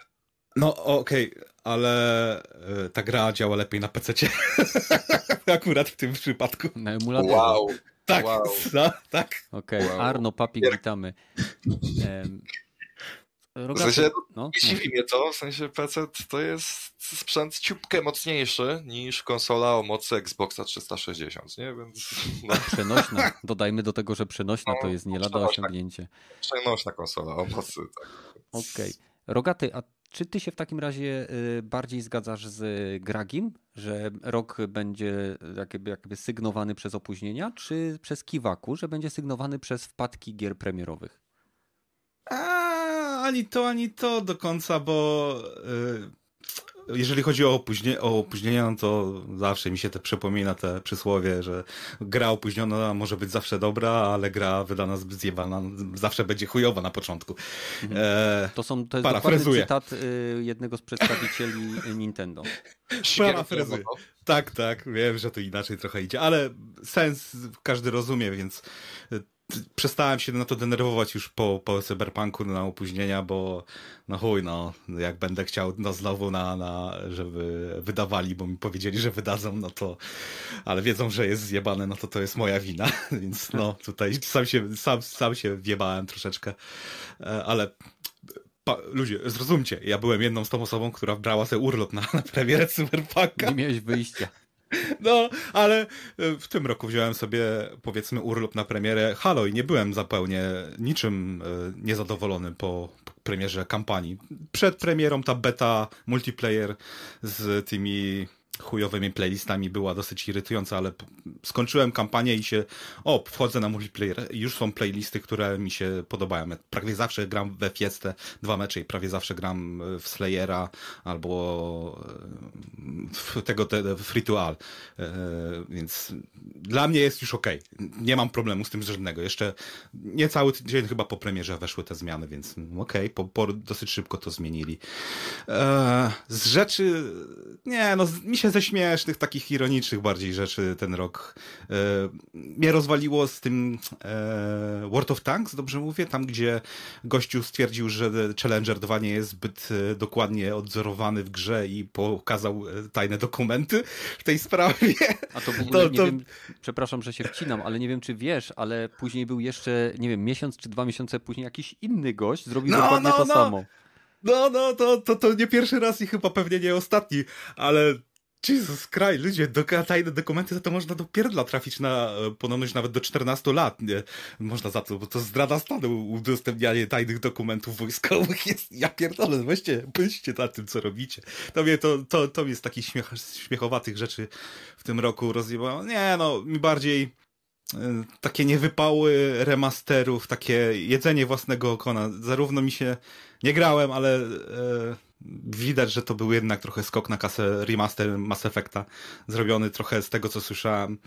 No okej, ale e, ta gra działa lepiej na PC. Akurat w tym przypadku. Na emulatorze. Wow. Tak, Wow. no, tak. Okej, Wow. Arno, Papik, witamy. Em, W Rogaty, sensie, no, nie dziwi mnie to, w sensie PC to jest sprzęt ciupkę mocniejszy niż konsola o mocy Xboxa 360, nie? Więc no, przenośna. Dodajmy do tego, że przenośna to No, jest nie lada osiągnięcie. przenośna konsola o mocy, tak. Okej. Rogaty, a czy ty się w takim razie y, bardziej zgadzasz z Gragim, że rok będzie jakby, jakby sygnowany przez opóźnienia, czy przez Kiwaku, że będzie sygnowany przez wpadki gier premierowych? Ani to, ani to do końca, bo y, jeżeli chodzi o, opóźnie, o opóźnienia, no to zawsze mi się te przypomina te przysłowie, że gra opóźniona może być zawsze dobra, ale gra wydana zbyt zjebana zawsze będzie chujowa na początku. E, To, są, to jest Parafrazuję. cytat y, jednego z przedstawicieli Nintendo. Parafrazuję. Tak, tak, wiem, że to inaczej trochę idzie, ale sens każdy rozumie, więc y, przestałem się na to denerwować już po, po cyberpunku na opóźnienia, bo no chuj, no, jak będę chciał no znowu na, na, żeby wydawali, bo mi powiedzieli, że wydadzą, no to, ale wiedzą, że jest zjebane, no to to jest moja wina, więc no tutaj sam się, sam, sam się wjebałem troszeczkę, E, ale ludzie, zrozumcie, ja byłem jedną z tą osobą, która brała sobie urlop na, na premierę cyberpunka. Nie miałeś wyjścia. No, ale e, w tym roku wziąłem sobie, powiedzmy, urlop na premierę Halo i nie byłem zupełnie niczym e, niezadowolony po po premierze kampanii. Przed premierą ta beta multiplayer z tymi chujowymi playlistami była dosyć irytująca, ale skończyłem kampanię i się, o, wchodzę na multiplayer już są playlisty, które mi się podobają. Ja Prawie zawsze gram we Fiestę dwa mecze i prawie zawsze gram e, w Slayera albo e, w tego te, free. E, Więc dla mnie jest już ok. Nie mam problemu z tym żadnego. Jeszcze nie cały tydzień chyba po premierze weszły te zmiany, więc po, po, dosyć szybko to zmienili. Z rzeczy, nie, no mi się ze śmiesznych, takich ironicznych bardziej rzeczy ten rok e, mnie rozwaliło z tym e, World of Tanks, dobrze mówię, tam gdzie gościu stwierdził, że Challenger 2 nie jest zbyt e, dokładnie odzorowany w grze i pokazał e, tajne dokumenty w tej sprawie. A to w ogóle To- nie to- wiem, przepraszam, że się wcinam, ale nie wiem, czy wiesz, ale później był jeszcze, nie wiem, miesiąc czy dwa miesiące później jakiś inny gość zrobił No, dokładnie no, to no. samo. No, no, to, to, to nie pierwszy raz i chyba pewnie nie ostatni, ale Jesus kraj, ludzie, do, tajne dokumenty za to można do pierdla trafić na e, ponoć nawet do 14 lat, nie? Można za to, bo to zdrada stanu, udostępnianie tajnych dokumentów wojskowych jest, ja pierdolę, weźcie, myślcie nad tym, co robicie. To mnie, to, to, to mnie z takich śmiech, śmiechowatych rzeczy w tym roku rozjebało. Nie, no, mi bardziej e, takie niewypały remasterów, takie jedzenie własnego okona. Zarówno mi się nie grałem, ale e, widać, że to był jednak trochę skok na kasę remaster Mass Effecta, zrobiony trochę z tego, co słyszałem.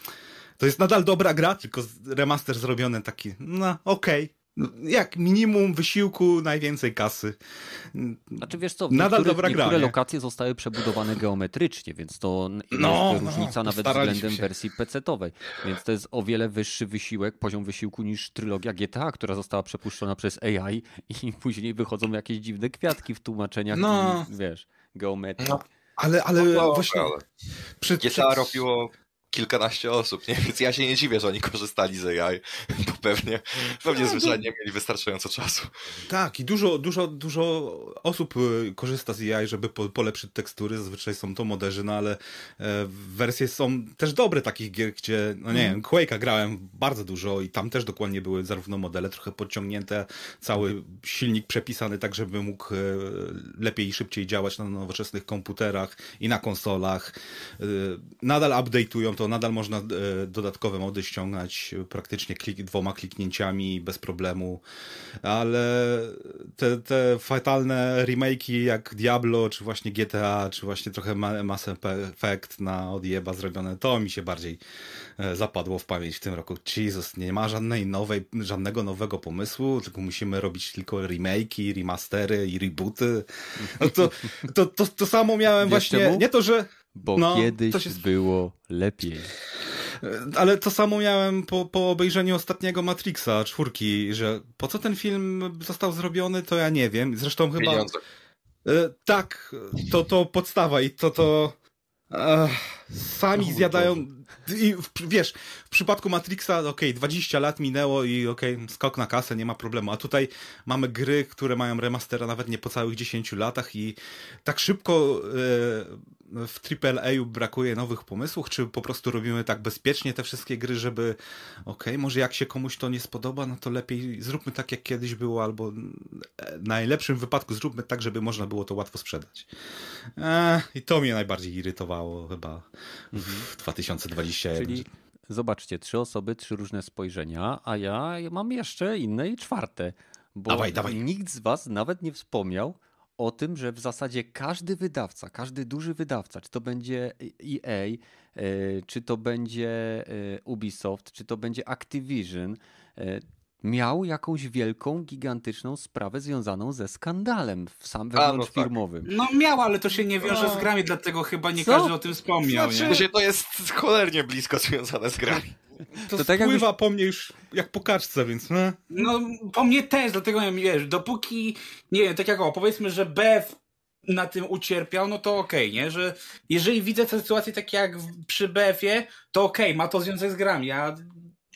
To jest nadal dobra gra, tylko remaster zrobiony taki, no okej, No, jak minimum wysiłku, najwięcej kasy. Znaczy wiesz co, Nadal dobra niektóre gra, nie? lokacje zostały przebudowane geometrycznie, więc to No, jest no, różnica nawet postarali względem się. wersji PC-owej. Więc to jest o wiele wyższy wysiłek, poziom wysiłku niż trylogia GTA, która została przepuszczona przez AI i później wychodzą jakieś dziwne kwiatki w tłumaczeniach No. i wiesz, geometrii. No. Ale, ale No właśnie... ale Przed, GTA robiło kilkanaście osób, nie? Więc ja się nie dziwię, że oni korzystali z AI, bo pewnie, pewnie zwyczajnie mieli wystarczająco czasu. Tak, i dużo, dużo, dużo osób y, korzysta z AI, żeby po, polepszyć tekstury. Zazwyczaj są to moderzy, no ale e, wersje są też dobre takich gier, gdzie, no nie wiem, Quake'a grałem bardzo dużo i tam też dokładnie były zarówno modele trochę podciągnięte, cały silnik przepisany tak, żeby mógł e, lepiej i szybciej działać na nowoczesnych komputerach i na konsolach. E, Nadal update'ują to, nadal można e, dodatkowe mody ściągnąć e, praktycznie klik, dwoma kliknięciami bez problemu ale te, te fatalne remake'i jak Diablo, czy właśnie GTA, czy właśnie trochę Ma- Mass Effect na odjeba zrobione, to mi się bardziej e, zapadło w pamięć w tym roku. Jesus, nie ma żadnej nowej, żadnego nowego pomysłu, tylko musimy robić tylko remake'i, remastery i rebooty. No to, to, to, to samo miałem Wiesz właśnie, czemu? nie to, że Bo No, kiedyś to się- było lepiej. Ale to samo miałem po, po obejrzeniu ostatniego Matrixa, czwórki, że po co ten film został zrobiony, to ja nie wiem. Zresztą chyba... Pieniądze. E, tak, to, to podstawa i to to... E, sami zjadają... I wiesz, w przypadku Matrixa, okej, 20 lat minęło i okej, skok na kasę, nie ma problemu. A tutaj mamy gry, które mają remastera nawet nie po całych 10 latach i tak szybko e, w AAA brakuje nowych pomysłów, czy po prostu robimy tak bezpiecznie te wszystkie gry, żeby okej, może jak się komuś to nie spodoba, no to lepiej zróbmy tak, jak kiedyś było, albo w najlepszym wypadku zróbmy tak, żeby można było to łatwo sprzedać. E, I to mnie najbardziej irytowało chyba w 2021. Czyli zobaczcie, trzy osoby, trzy różne spojrzenia, a ja mam jeszcze inne i czwarte. Bo Dawaj, dawaj. nikt z was nawet nie wspomniał o tym, że w zasadzie każdy wydawca, każdy duży wydawca, czy to będzie EA, e, czy to będzie e, Ubisoft, czy to będzie Activision, e, miał jakąś wielką, gigantyczną sprawę związaną ze skandalem w sam no tak. wewnątrzfirmowym. No miał, ale to się nie wiąże No. z grami, dlatego chyba nie Co? każdy o tym wspomniał, Znaczy- nie? To jest cholernie blisko związane z grami. To, To tak spływa po mnie już jak po kaczce, więc no. No, po mnie też, dlatego ja wiesz, dopóki, nie wiem, tak jak o, powiedzmy, że BF na tym ucierpiał, no to okej, nie? Że jeżeli widzę te sytuacje takie jak w- przy BF-ie, to okej, ma to związek z grami, a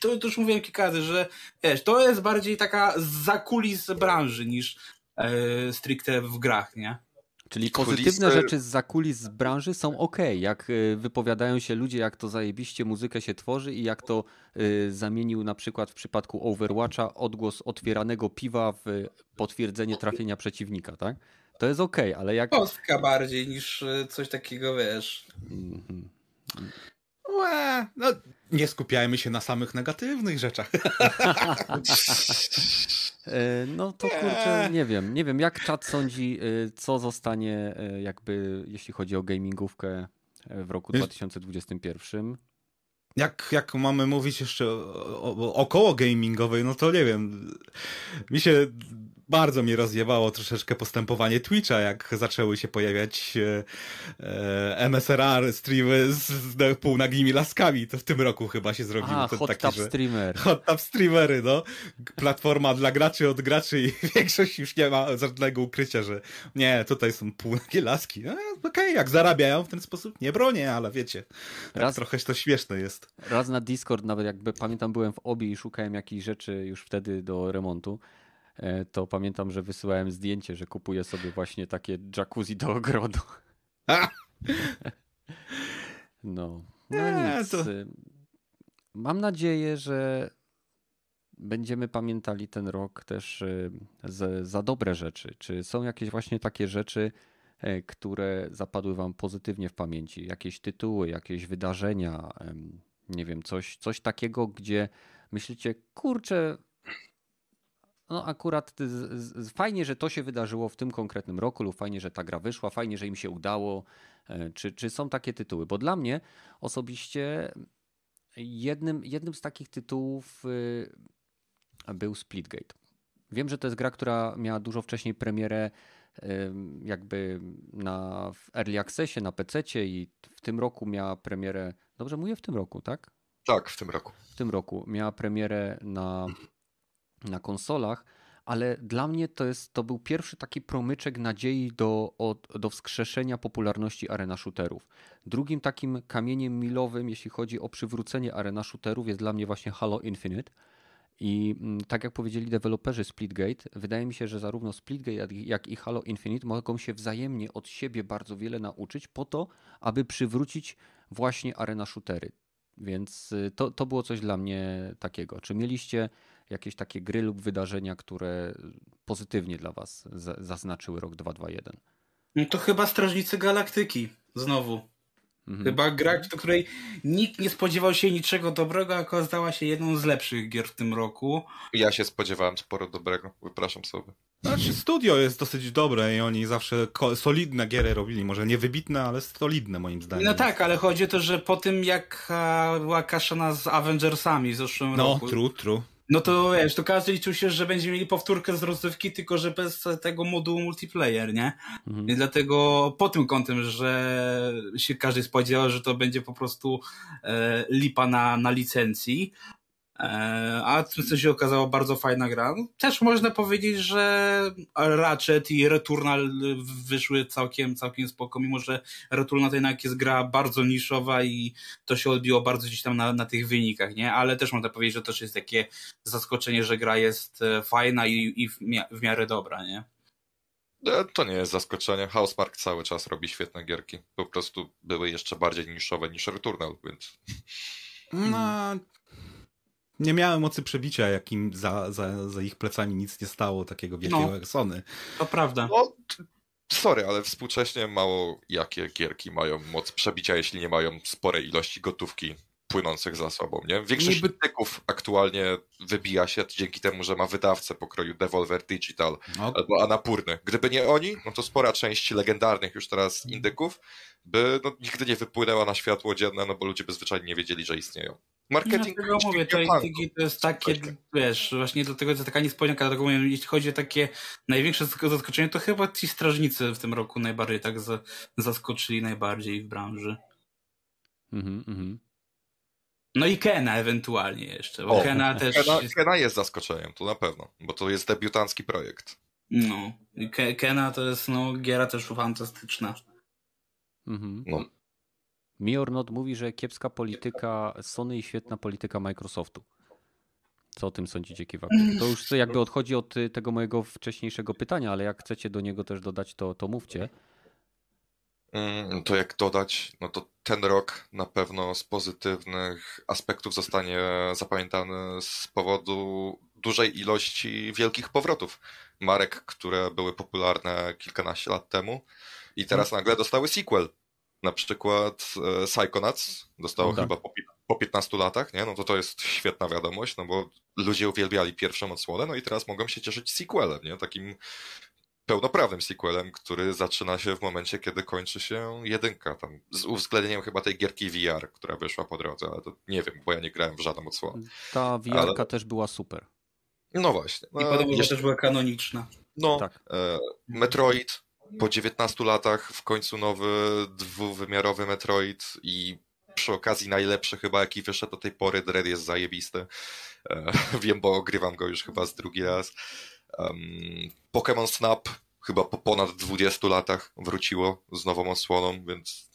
to, to już mówiłem kilka razy, że wiesz, to jest bardziej taka zakulis branży niż e, stricte w grach, nie? Czyli Kulisy- pozytywne rzeczy z zakulis z branży są ok, jak y, wypowiadają się ludzie, jak to zajebiście muzykę się tworzy i jak to y, zamienił na przykład w przypadku Overwatcha odgłos otwieranego piwa w potwierdzenie trafienia przeciwnika, tak? To jest ok, ale jak... Kostka bardziej niż e, coś takiego, wiesz. Mhm. Łe, no, nie skupiajmy się na samych negatywnych rzeczach. E, No to kurczę, nie wiem, nie wiem, jak czat sądzi, y, co zostanie y, jakby, jeśli chodzi o gamingówkę e, w roku Wiesz- 2021. Jak, jak mamy mówić jeszcze o, o, około gamingowej, no to nie wiem. Mi się bardzo mnie rozjebało troszeczkę postępowanie Twitcha, jak zaczęły się pojawiać e, e, MSRR streamy z, z półnagimi laskami. To w tym roku chyba się zrobił. A, to hot taki, tub że- streamer. Hot Tub Streamery, no. Platforma dla graczy od graczy i większość już nie ma żadnego ukrycia, że nie, tutaj są półnagie laski. No, Okej, jak zarabiają w ten sposób, nie bronię, ale wiecie, tak Raz- trochę to śmieszne jest. Raz na Discord, nawet jakby pamiętam, byłem w obi i szukałem jakichś rzeczy już wtedy do remontu. E, To pamiętam, że wysyłałem zdjęcie, że kupuję sobie właśnie takie jacuzzi do ogrodu. No, no nic. to- Mam nadzieję, że będziemy pamiętali ten rok też z, za dobre rzeczy. Czy są jakieś właśnie takie rzeczy, e, które zapadły Wam pozytywnie w pamięci? Jakieś tytuły, jakieś wydarzenia, nie wiem, coś, coś takiego, gdzie myślicie, kurczę, no akurat fajnie, że to się wydarzyło w tym konkretnym roku, lub fajnie, że ta gra wyszła, fajnie, że im się udało. E, Czy, czy są takie tytuły? Bo dla mnie osobiście jednym, jednym z takich tytułów y, był Splitgate. Wiem, że to jest gra, która miała dużo wcześniej premierę jakby na w Early Accessie, na PC i w tym roku miała premierę, dobrze mówię, w tym roku, tak? Tak, w tym roku. W tym roku miała premierę na, na konsolach, ale dla mnie to, jest, to był pierwszy taki promyczek nadziei do, od, do wskrzeszenia popularności arena shooterów. Drugim takim kamieniem milowym, jeśli chodzi o przywrócenie arena shooterów, jest dla mnie właśnie Halo Infinite. I mm, tak jak powiedzieli deweloperzy Splitgate, wydaje mi się, że zarówno Splitgate, jak i Halo Infinite mogą się wzajemnie od siebie bardzo wiele nauczyć po to, aby przywrócić właśnie arena shootery. Więc y, to, to było coś dla mnie takiego. Czy mieliście jakieś takie gry lub wydarzenia, które pozytywnie dla Was zaznaczyły rok 221? No to chyba Strażnicy Galaktyki znowu. Mhm. Chyba gra, do której nikt nie spodziewał się niczego dobrego, a okazała się jedną z lepszych gier w tym roku. Ja się spodziewałem sporo dobrego, wypraszam sobie. Znaczy studio jest dosyć dobre i oni zawsze solidne giery robili, może nie wybitne, ale solidne moim zdaniem. No tak, ale chodzi o to, że po tym jak była kaszana z Avengersami w zeszłym no, roku. No, true, true. No to wiesz, to każdy liczył się, że będzie mieli powtórkę z rozrywki, tylko że bez tego modułu multiplayer, nie? Mhm. I dlatego po tym kątem, że się każdy spodziewał, że to będzie po prostu e, lipa na, na licencji, a co się okazało bardzo fajna gra. Też można powiedzieć, że Ratchet i Returnal wyszły całkiem, całkiem spoko, mimo że Returnal to jednak jest gra bardzo niszowa i to się odbiło bardzo gdzieś tam na, na tych wynikach, nie? Ale też można powiedzieć, że to też jest takie zaskoczenie, że gra jest e, fajna i, i w, mia w miarę dobra, nie? E, to nie jest zaskoczenie. Housemark cały czas robi świetne gierki. Po prostu były jeszcze bardziej niszowe niż Returnal, więc... No, nie miałem mocy przebicia, jakim za, za, za ich plecami nic nie stało takiego wielkiego no, Sony. To prawda. No, sorry, ale współcześnie mało jakie gierki mają moc przebicia, jeśli nie mają sporej ilości gotówki płynących za sobą, nie? Większość Niby... tyków aktualnie wybija się dzięki temu, że ma wydawcę pokroju Devolver Digital no. albo Anapurny. Gdyby nie oni, no to spora część legendarnych już teraz indyków by no, nigdy nie wypłynęła na światło dzienne, no bo ludzie by zwyczajnie nie wiedzieli, że istnieją. Marketing. Ja mówię, to, to jest takie, wiesz, właśnie do tego jest taka niespodzianka, dlatego mówię, jeśli chodzi o takie największe zaskoczenie, to chyba ci strażnicy w tym roku najbardziej tak zaskoczyli najbardziej w branży. Mhm, mhm. No i Kena ewentualnie jeszcze, bo o, Kena też... Kena, jest... Kena jest zaskoczeniem, to na pewno, bo to jest debiutancki projekt. No, Kena to jest, no, giera też fantastyczna. Mhm. No. Me or Not mówi, że kiepska polityka Sony i świetna polityka Microsoftu. Co o tym sądzicie, Kiwaku? To już jakby odchodzi od y, tego mojego wcześniejszego pytania, ale jak chcecie do niego też dodać, to, to mówcie. Mm, to jak dodać, no to ten rok na pewno z pozytywnych aspektów zostanie zapamiętany z powodu dużej ilości wielkich powrotów marek, które były popularne kilkanaście lat temu i teraz nagle dostały sequel. Na przykład e, Psychonauts dostało no tak. chyba po, po 15 latach, nie? No to to jest świetna wiadomość, no bo ludzie uwielbiali pierwszą odsłonę, no i teraz mogą się cieszyć sequelem, nie? Takim pełnoprawnym sequelem, który zaczyna się w momencie, kiedy kończy się jedynka, tam z uwzględnieniem chyba tej gierki VR, która wyszła po drodze, ale to nie wiem, bo ja nie grałem w żadną odsłonę. Ta VR ale... też była super. No właśnie. I podobno jeszcze... też była kanoniczna. No, tak. e, Metroid po 19 latach w końcu nowy dwuwymiarowy Metroid i przy okazji najlepszy chyba jaki wyszedł do tej pory, Dread jest zajebisty. E, wiem, bo ogrywam go już chyba z drugi raz. Um, Pokémon Snap chyba po ponad 20 latach wróciło z nową osłoną, więc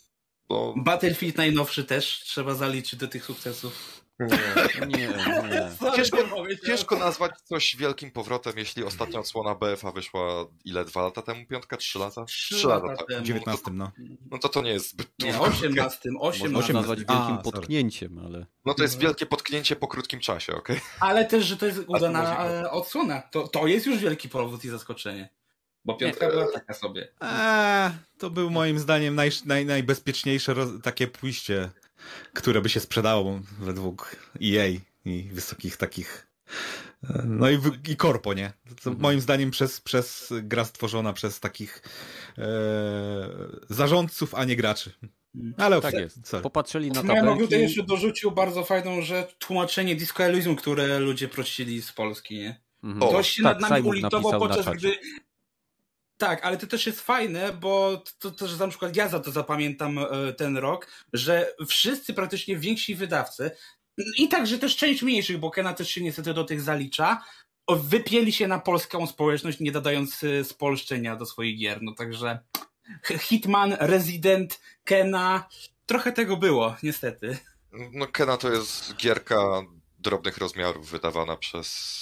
no... Battlefield najnowszy też trzeba zaliczyć do tych sukcesów. Nie, nie, nie. Ciężko, ciężko nazwać coś wielkim powrotem, jeśli ostatnia odsłona BFA wyszła ile? Dwa lata temu? Piątka? Trzy lata? Trzy lata, lata temu. 19, no. No to to nie jest zbyt dużo. Nie, 18, 18. Można nazwać wielkim A, potknięciem, ale... No to jest wielkie potknięcie po krótkim czasie, okej? Okay? Ale też, że to jest udana e, odsłona. To, to jest już wielki powód i zaskoczenie. Bo piątka nie, była taka sobie. Eee, to był moim zdaniem naj, naj, najbezpieczniejsze takie pójście które by się sprzedało według EA i wysokich takich no i, i korpo, nie? To mhm. Moim zdaniem przez, przez gra stworzona przez takich e, zarządców, a nie graczy. Ale tak jest. Sorry. Popatrzyli na tabelki. Ja bym tutaj jeszcze dorzucił bardzo fajną rzecz, tłumaczenie Disco Elysium, które ludzie prosili z Polski, nie? Mhm. Ktoś się tak, nad nami ulitował na podczas czacie. gdy... Tak, ale to też jest fajne, bo to, to, że na przykład ja za to zapamiętam e, ten rok, że wszyscy praktycznie więksi wydawcy i także też część mniejszych, bo Kena też się niestety do tych zalicza, wypieli się na polską społeczność, nie dodając e, spolszczenia do swoich gier. No także Hitman, Resident, Kena, trochę tego było, niestety. No Kena to jest gierka drobnych rozmiarów wydawana przez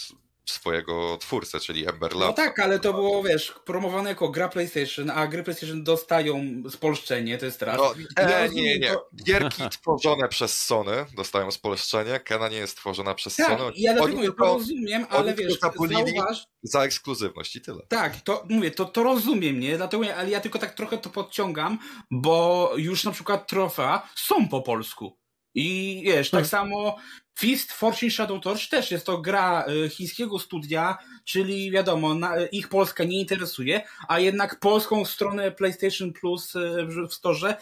swojego twórcę, czyli Ember No tak, ale to było, wiesz, promowane jako gra PlayStation, a gry PlayStation dostają spolszczenie, to jest raz. No, e, rozumiem, nie, nie. to- Gierki tworzone przez Sony dostają spolszczenie, Kena nie jest tworzona przez Tak, Sony. ja dlatego mówię, to rozumiem, ale wiesz, zauważ, za ekskluzywność i tyle. tak, to mówię, to, to rozumiem, nie? Dlatego, ale ja tylko tak trochę to podciągam, bo już na przykład trofea są po polsku. I wiesz, tak samo Fist Fortune Shadow Torch też jest to gra y, chińskiego studia, czyli wiadomo, ich Polska nie interesuje, a jednak polską stronę PlayStation Plus y, w- storze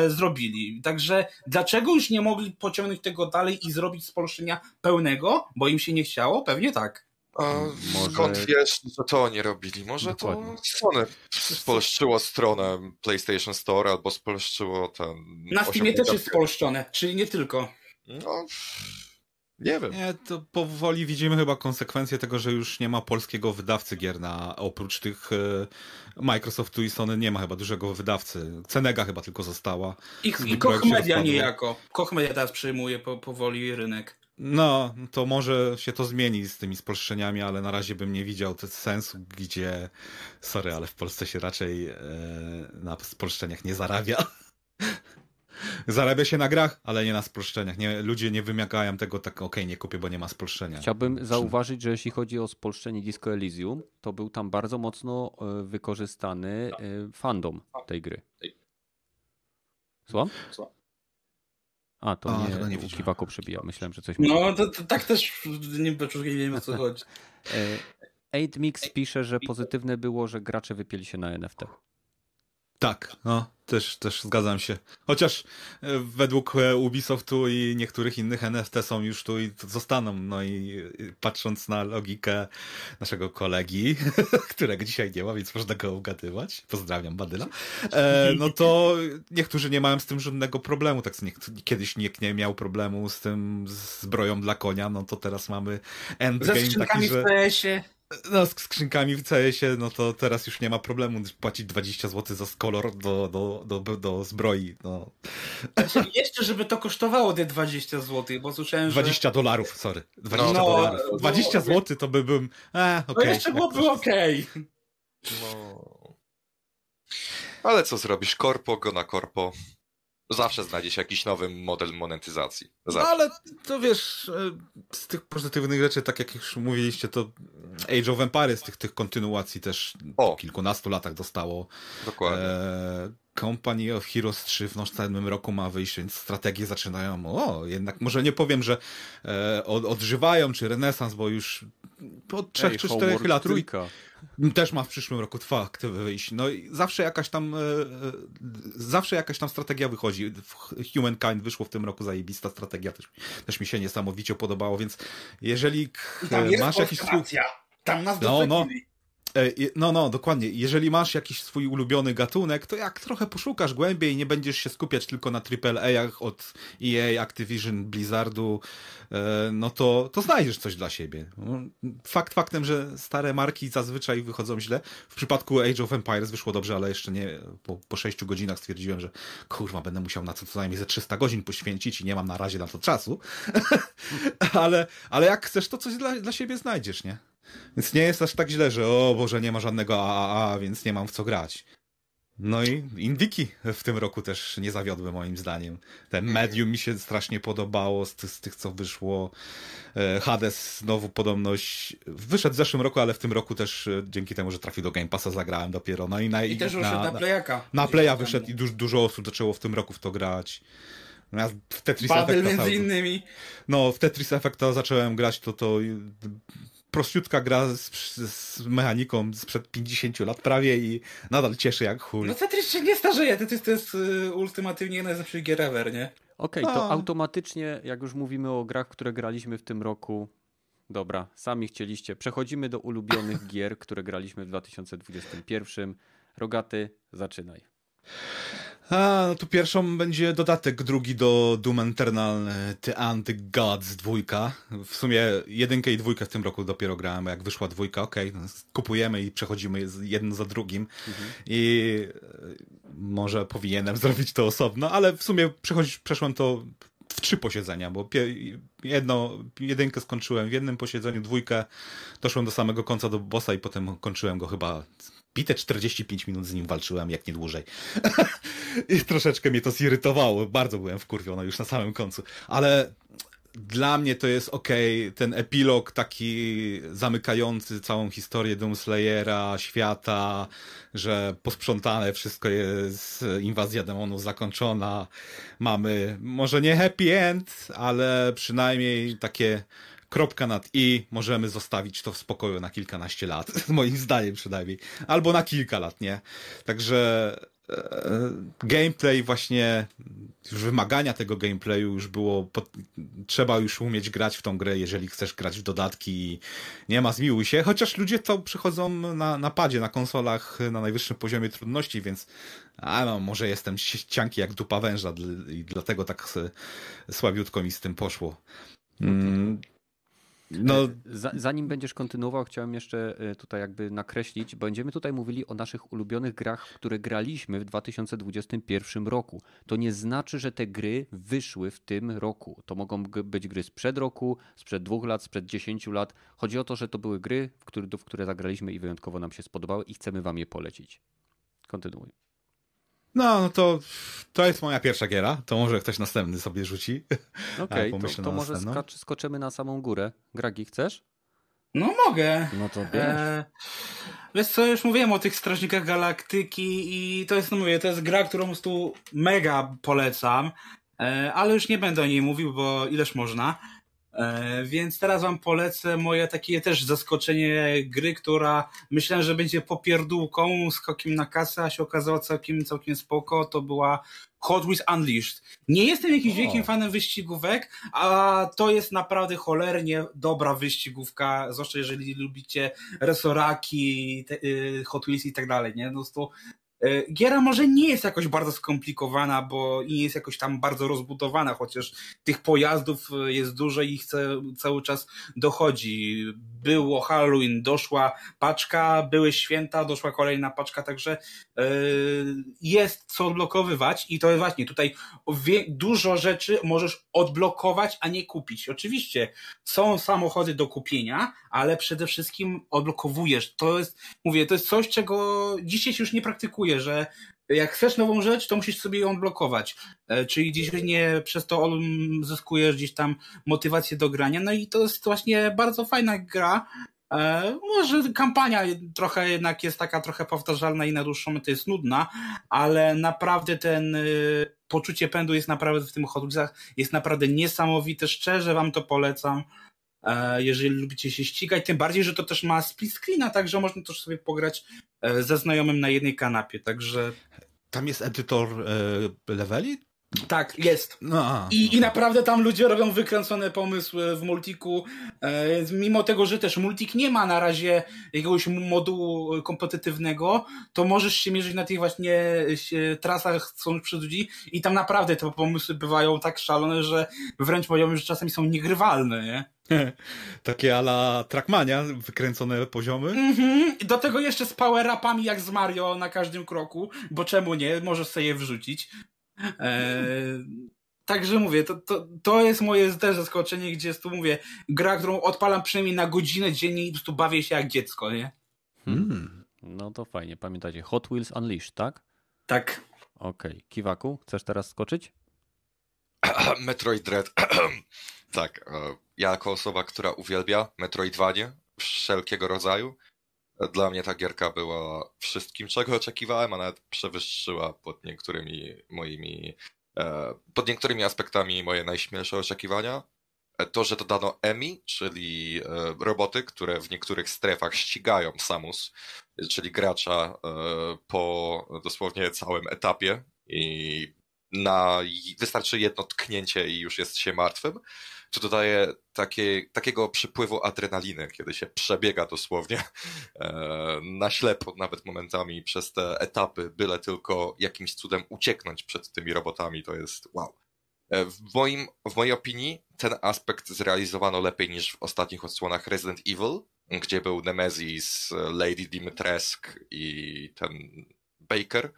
y, zrobili. Także dlaczego już nie mogli pociągnąć tego dalej i zrobić spolszczenia pełnego? Bo im się nie chciało? Pewnie tak. A Może- skąd wiesz, że to oni robili? Może Dokładnie. to Sony spolszczyło stronę PlayStation Store albo spolszczyło ten... Na Steamie też jest spolszczone, czyli nie tylko. No, nie wiem. Nie, to powoli widzimy chyba konsekwencje tego, że już nie ma polskiego wydawcy gier na, oprócz tych e, Microsoftu i Sony nie ma chyba dużego wydawcy. Cenega chyba tylko została. I projekt Koch Media niejako. Koch Media teraz przejmuje po, powoli rynek. No, to może się to zmieni z tymi spolszczeniami, ale na razie bym nie widział sensu, gdzie, sorry, ale w Polsce się raczej e, na spolszczeniach nie zarabia. Zarabia się na grach, ale nie na spolszczeniach. Nie, ludzie nie wymagają tego tak, okej, nie kupię, bo nie ma spolszczenia. Chciałbym zauważyć, że jeśli chodzi o spolszczenie Disco Elysium, to był tam bardzo mocno e, wykorzystany e, fandom tej gry. Słucham? A, to A, nie u widziałem. Kiwako przebija. Myślałem, że coś No, to, to, tak też nie, nie wiem o co chodzi. E, 8mix pisze, że pozytywne było, że gracze wypieli się na NFT. Tak, no, też, też zgadzam się. Chociaż e, według e, Ubisoftu i niektórych innych NFT są już tu i zostaną. No i i patrząc na logikę naszego kolegi, którego dzisiaj nie ma, więc można go ugadywać. Pozdrawiam, Badyla. E, no to niektórzy nie mają z tym żadnego problemu. Tak kiedyś nikt nie miał problemu z tym z zbroją dla konia, no to teraz mamy Ze endgame taki, skrzynkami w że... PS-ie. No, z skrzynkami w CS-ie, no to teraz już nie ma problemu płacić 20 zł za kolor do, do, do, do zbroi. No. Znaczy, jeszcze, żeby to kosztowało te 20 zł, bo słyszałem, że... 20 dolarów, sorry. 20 No, dolarów. no, 20 no, zł to by bym. E, To okej. jeszcze byłoby to- okej. No. Ale co zrobisz? Korpo go na korpo. Zawsze znajdzie się jakiś nowy model monetyzacji. No Zawsze. ale to wiesz, e, z tych pozytywnych rzeczy, tak jak już mówiliście, to Age of Empires, tych, tych kontynuacji też O. po kilkunastu latach dostało. Dokładnie. E, Company of Heroes 3 w następnym roku ma wyjść, więc strategie zaczynają. O, jednak może nie powiem, że e, od, odżywają, czy renesans, bo już od 3 Ej, czy Homeworld 4 lat trójka. też ma w przyszłym roku fakt wyjść. No i zawsze jakaś tam e, e, zawsze jakaś tam strategia wychodzi. Humankind wyszło w tym roku zajebista strategia, też, też mi się niesamowicie podobało, więc jeżeli I tam jest masz jakiś. Tam nas No, no. E, No, no, dokładnie. Jeżeli masz jakiś swój ulubiony gatunek, to jak trochę poszukasz głębiej, nie będziesz się skupiać tylko na AAA-ach od EA, Activision, Blizzardu, e, no to, to znajdziesz coś dla siebie. No, Fakt faktem, że stare marki zazwyczaj wychodzą źle. W przypadku Age of Empires wyszło dobrze, ale jeszcze nie, po, po 6 godzinach stwierdziłem, że kurwa, będę musiał na to co najmniej ze 300 godzin poświęcić i nie mam na razie na to czasu. ale, ale jak chcesz, to coś dla, dla siebie znajdziesz, nie? Więc nie jest aż tak źle, że o Boże, nie ma żadnego AAA, więc nie mam w co grać. No i Indiki w tym roku też nie zawiodły moim zdaniem. Ten Medium mi się strasznie podobało z, z tych, co wyszło. E, Hades znowu podobność. Wyszedł w zeszłym roku, ale w tym roku też e, dzięki temu, że trafił do Game Passa zagrałem dopiero. No i na, I też wyszedł na, playaka. na Playa wyszedł i duż, dużo osób zaczęło w tym roku w to grać. Natomiast w Tetris Effecta między innymi. no, w Tetris Effecta zacząłem grać, to to prościutka gra z, z mechaniką sprzed 50 lat prawie i nadal cieszy jak chuj. No Tetris się nie starzeje, Tetris to jest y, ultimatywnie jedna z najlepszych gier ever, nie? Okej, to A. automatycznie, jak już mówimy o grach, które graliśmy w tym roku, Dobra, sami chcieliście. Przechodzimy do ulubionych gier, które graliśmy w 2021. Rogaty, zaczynaj. A, no tu pierwszą będzie dodatek drugi do Doom Eternal e, The Anti-Gods dwójka. W sumie jedynkę i dwójkę w tym roku dopiero grałem, jak wyszła dwójka, okej, okay, no, kupujemy i przechodzimy jedno za drugim. Mhm. I e, może powinienem zrobić to osobno, ale w sumie przeszłem to w trzy posiedzenia, bo jedno, jedynkę skończyłem w jednym posiedzeniu, dwójkę doszłem do samego końca do bossa i potem kończyłem go chyba Bite 45 minut z nim walczyłem, jak nie dłużej. I troszeczkę mnie to zirytowało. Bardzo byłem wkurwiony już na samym końcu. Ale dla mnie to jest ok, ten epilog taki zamykający całą historię Doomslayera, świata, że posprzątane wszystko jest, inwazja demonów zakończona. Mamy może nie happy end, ale przynajmniej takie kropka nad i, możemy zostawić to w spokoju na kilkanaście lat, moim zdaniem przynajmniej, albo na kilka lat, nie? Także gameplay właśnie, już wymagania tego gameplayu już było, pod, trzeba już umieć grać w tą grę, jeżeli chcesz grać w dodatki nie ma zmiłuj się, chociaż ludzie to przychodzą na, na padzie, na konsolach na najwyższym poziomie trudności, więc a no, może jestem cianki jak dupa węża i dlatego tak słabiutko mi z tym poszło. Mm, no. Zanim będziesz kontynuował, chciałem jeszcze e, tutaj jakby nakreślić, będziemy tutaj mówili o naszych ulubionych grach, które graliśmy w 2021 roku. To nie znaczy, że te gry wyszły w tym roku. To mogą być gry sprzed roku, sprzed dwóch lat, sprzed dziesięciu lat. Chodzi o to, że to były gry, w które, w które zagraliśmy i wyjątkowo nam się spodobały i chcemy wam je polecić. Kontynuuj. No, no to, to jest moja pierwsza giera. To może ktoś następny sobie rzuci. Okej, okay, to, to może skacz, skoczymy na samą górę. Gragi, chcesz? No mogę. No to wiesz. E, wiesz co, już mówiłem o tych Strażnikach Galaktyki i to jest, no mówię, to jest gra, którą tu mega polecam, e, ale już nie będę o niej mówił, bo ileż można. E, więc teraz wam polecę moje takie też zaskoczenie gry, która myślałem, że będzie popierdółką, skokiem na kasę, a się okazało całkiem, całkiem spoko. To była Hot Wheels Unleashed. Nie jestem jakimś wielkim fanem wyścigówek, a to jest naprawdę cholernie dobra wyścigówka, zwłaszcza jeżeli lubicie resoraki, te, y, Hot Wheels i tak dalej, nie? No to giera może nie jest jakoś bardzo skomplikowana, bo nie jest jakoś tam bardzo rozbudowana, chociaż tych pojazdów e, jest dużo i chce, cały czas dochodzi. Było Halloween, doszła paczka, były święta, doszła kolejna paczka, także yy, jest co odblokowywać i to właśnie tutaj dużo rzeczy możesz odblokować, a nie kupić. Oczywiście są samochody do kupienia, ale przede wszystkim odblokowujesz. To jest, mówię, to jest coś, czego dzisiaj się już nie praktykuje że jak chcesz nową rzecz, to musisz sobie ją blokować. E, czyli gdzieś nie przez to zyskujesz gdzieś tam motywację do grania. No i to jest właśnie bardzo fajna gra. E, może kampania trochę jednak jest taka trochę powtarzalna i na dłuższą metę jest nudna, ale naprawdę ten y, poczucie pędu jest naprawdę w tym Hot jest naprawdę niesamowite. Szczerze wam to polecam. E, jeżeli lubicie się ścigać, tym bardziej, że to też ma split screena, także można też sobie pograć e, ze znajomym na jednej kanapie, także... Tam jest edytor e, leveli? Tak, jest. No, I, I naprawdę tam ludzie robią wykręcone pomysły w multiku. E, mimo tego, że też multik nie ma na razie jakiegoś modułu kompetytywnego, to możesz się mierzyć na tych właśnie się, trasach, są przed ludzi i tam naprawdę te pomysły bywają tak szalone, że wręcz powiedziałbym, że czasami są niegrywalne, nie? Takie ala Trackmania, wykręcone poziomy. Mhm. Do tego jeszcze z power-upami jak z Mario na każdym kroku, bo czemu nie? Możesz sobie je wrzucić. Eee, także mówię, to, to, to jest moje też zaskoczenie, gdzie jest tu mówię, gra, którą odpalam przynajmniej na godzinę dziennie i po prostu bawię się jak dziecko, nie? Hmm. No to fajnie. Pamiętacie, Hot Wheels Unleashed, tak? Tak. Okej. Okay. Kiwaku, chcesz teraz skoczyć? Metroid Dread. tak. E, ja jako osoba, która uwielbia Metroidvanie wszelkiego rodzaju, dla mnie ta gierka była wszystkim, czego oczekiwałem, a nawet przewyższyła pod niektórymi moimi, e, pod niektórymi aspektami moje najśmielsze oczekiwania. E, to, że dodano EMI, czyli e, roboty, które w niektórych strefach ścigają Samus, czyli gracza po dosłownie całym etapie i na, wystarczy jedno tknięcie i już jest się martwym. To dodaje takie, takiego przypływu adrenaliny, kiedy się przebiega dosłownie e, na ślepo, nawet momentami przez te etapy, byle tylko jakimś cudem ucieknąć przed tymi robotami, to jest wow. E, w, moim, w mojej opinii ten aspekt zrealizowano lepiej niż w ostatnich odsłonach Resident Evil, gdzie był Nemesis, Lady Dimitrescu i ten Baker.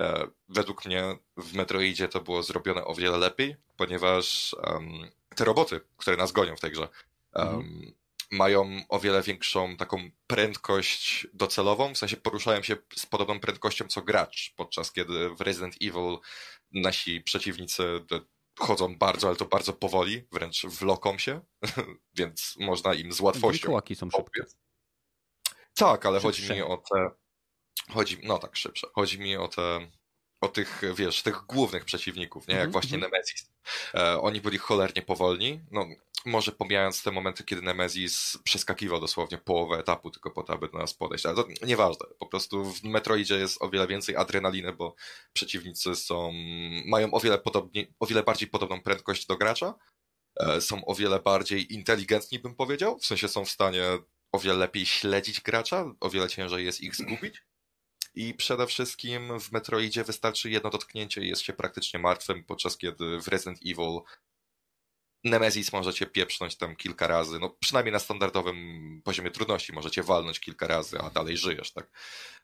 E, według mnie w Metroidzie to było zrobione o wiele lepiej, ponieważ um, te roboty, które nas gonią w tej grze, um, mhm. mają o wiele większą taką prędkość docelową, w sensie poruszają się z podobną prędkością co gracz, podczas kiedy w Resident Evil nasi przeciwnicy chodzą bardzo, ale to bardzo powoli, wręcz wloką się, więc można im z łatwością. Wilkołaki są szybkie. Tak, ale szybsze. chodzi mi o te. Chodzi, no tak, szybsze. Chodzi mi o te o tych, wiesz, tych głównych przeciwników, nie? Jak mm -hmm. właśnie mhm. Nemesis. E, oni byli cholernie powolni. No, może pomijając te momenty, kiedy Nemesis przeskakiwał dosłownie połowę etapu tylko po to, aby do nas podejść, ale to nieważne. Po prostu w Metroidzie jest o wiele więcej adrenaliny, bo przeciwnicy są, mają o wiele, podobnie, o wiele bardziej podobną prędkość do gracza, e, są o wiele bardziej inteligentni, bym powiedział, w sensie są w stanie o wiele lepiej śledzić gracza, o wiele ciężej jest ich zgubić. I przede wszystkim w Metroidzie wystarczy jedno dotknięcie i jest się praktycznie martwym, podczas kiedy w Resident Evil Nemesis możecie pieprznąć tam kilka razy, no przynajmniej na standardowym poziomie trudności możecie walnąć kilka razy, a dalej żyjesz, tak?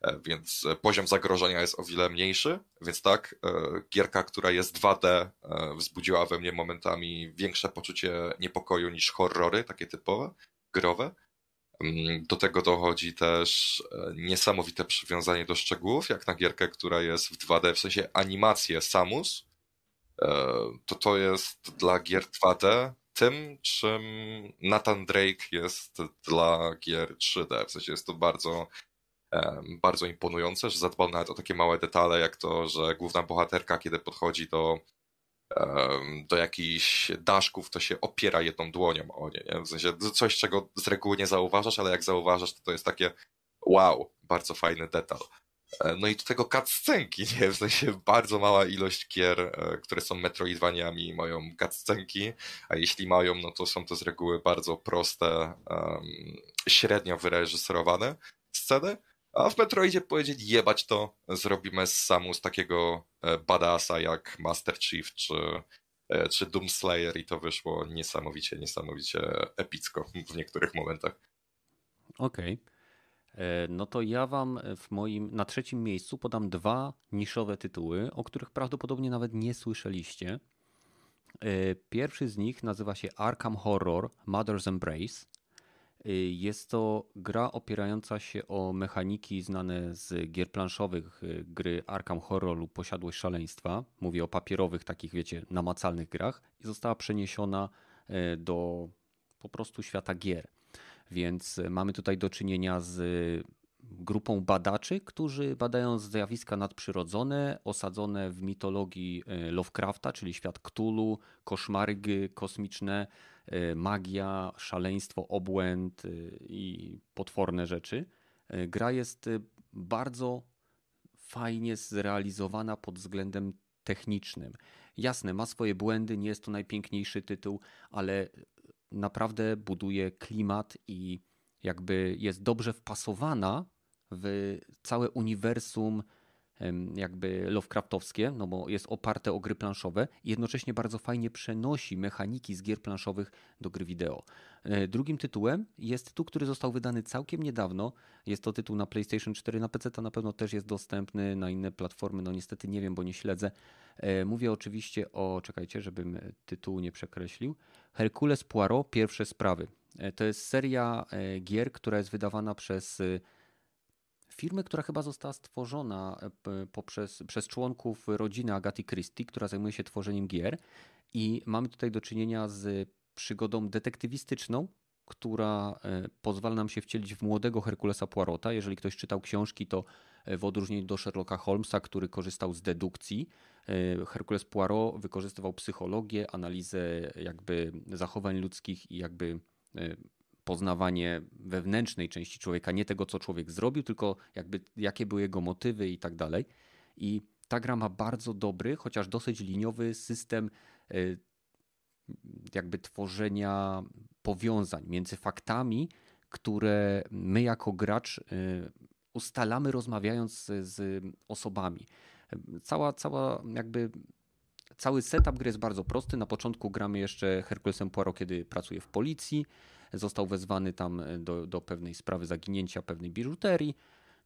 E, więc poziom zagrożenia jest o wiele mniejszy, więc tak, e, gierka, która jest 2D e, wzbudziła we mnie momentami większe poczucie niepokoju niż horrory, takie typowe, growe. Mm, do tego dochodzi też niesamowite przywiązanie do szczegółów, jak na gierkę, która jest w 2D, w sensie animację Samus, E, to to jest dla gier 2D tym, czym Nathan Drake jest dla gier 3D. W sensie jest to bardzo, bardzo imponujące, że zadbał nawet o takie małe detale, jak to, że główna bohaterka, kiedy podchodzi do, do jakichś daszków, to się opiera jedną dłonią o nie, nie. W sensie coś, czego z reguły nie zauważasz, ale jak zauważasz, to to jest takie wow, bardzo fajny detal. E, no i do tego cutscenki, nie? W sensie bardzo mała ilość gier, e, które są Metroidvaniami mają cutscenki, a jeśli mają, no to są to z reguły bardzo proste, um, średnio wyreżyserowane sceny. A w Metroidzie powiedzieli, jebać to, zrobimy z Samus takiego e, badassa jak Master Chief czy, czy Doomslayer i to wyszło niesamowicie, niesamowicie epicko w niektórych momentach. Okej. Okay. E, no to ja wam w moim, na trzecim miejscu podam dwa niszowe tytuły, o których prawdopodobnie nawet nie słyszeliście. E, pierwszy z nich nazywa się Arkham Horror Mother's Embrace. E, jest to gra opierająca się o mechaniki znane z gier planszowych gry Arkham Horror lub Posiadłość Szaleństwa. Mówię o papierowych, takich wiecie, namacalnych grach i została przeniesiona do po prostu świata gier. Więc mamy tutaj do czynienia z grupą badaczy, którzy badają zjawiska nadprzyrodzone, osadzone w mitologii Lovecrafta, czyli świat Cthulhu, koszmary kosmiczne, magia, szaleństwo, obłęd i potworne rzeczy. Gra jest bardzo fajnie zrealizowana pod względem technicznym. Jasne, ma swoje błędy, nie jest to najpiękniejszy tytuł, ale naprawdę buduje klimat i jakby jest dobrze wpasowana w całe uniwersum jakby Lovecraftowskie, no bo jest oparte o gry planszowe i jednocześnie bardzo fajnie przenosi mechaniki z gier planszowych do gry wideo. E, drugim tytułem jest tytuł, który został wydany całkiem niedawno. Jest to tytuł na PlayStation 4, na PC to na pewno też jest dostępny, na inne platformy, no niestety nie wiem, bo nie śledzę. E, mówię oczywiście o, czekajcie, żebym tytułu nie przekreślił. Hercules Poirot, pierwsze sprawy. E, to jest seria gier, która jest wydawana przez firmy, która chyba została stworzona e, poprzez, przez członków rodziny Agaty Christie, która zajmuje się tworzeniem gier. I mamy tutaj do czynienia z przygodą detektywistyczną, która e, pozwala nam się wcielić w młodego Herkulesa Poirota. Jeżeli ktoś czytał książki, to e, w odróżnieniu do Sherlocka Holmesa, który korzystał z dedukcji, Herkules Poirot wykorzystywał psychologię, analizę jakby zachowań ludzkich i jakby poznawanie wewnętrznej części człowieka, nie tego, co człowiek zrobił, tylko jakby jakie były jego motywy i tak dalej. I ta gra ma bardzo dobry, chociaż dosyć liniowy system e, jakby tworzenia powiązań między faktami, które my jako gracz ustalamy rozmawiając z osobami. Cała, cała jakby Cały setup gry jest bardzo prosty. Na początku gramy jeszcze Herkulesem Poirot, kiedy pracuje w policji. Został wezwany tam do, do pewnej sprawy zaginięcia pewnej biżuterii.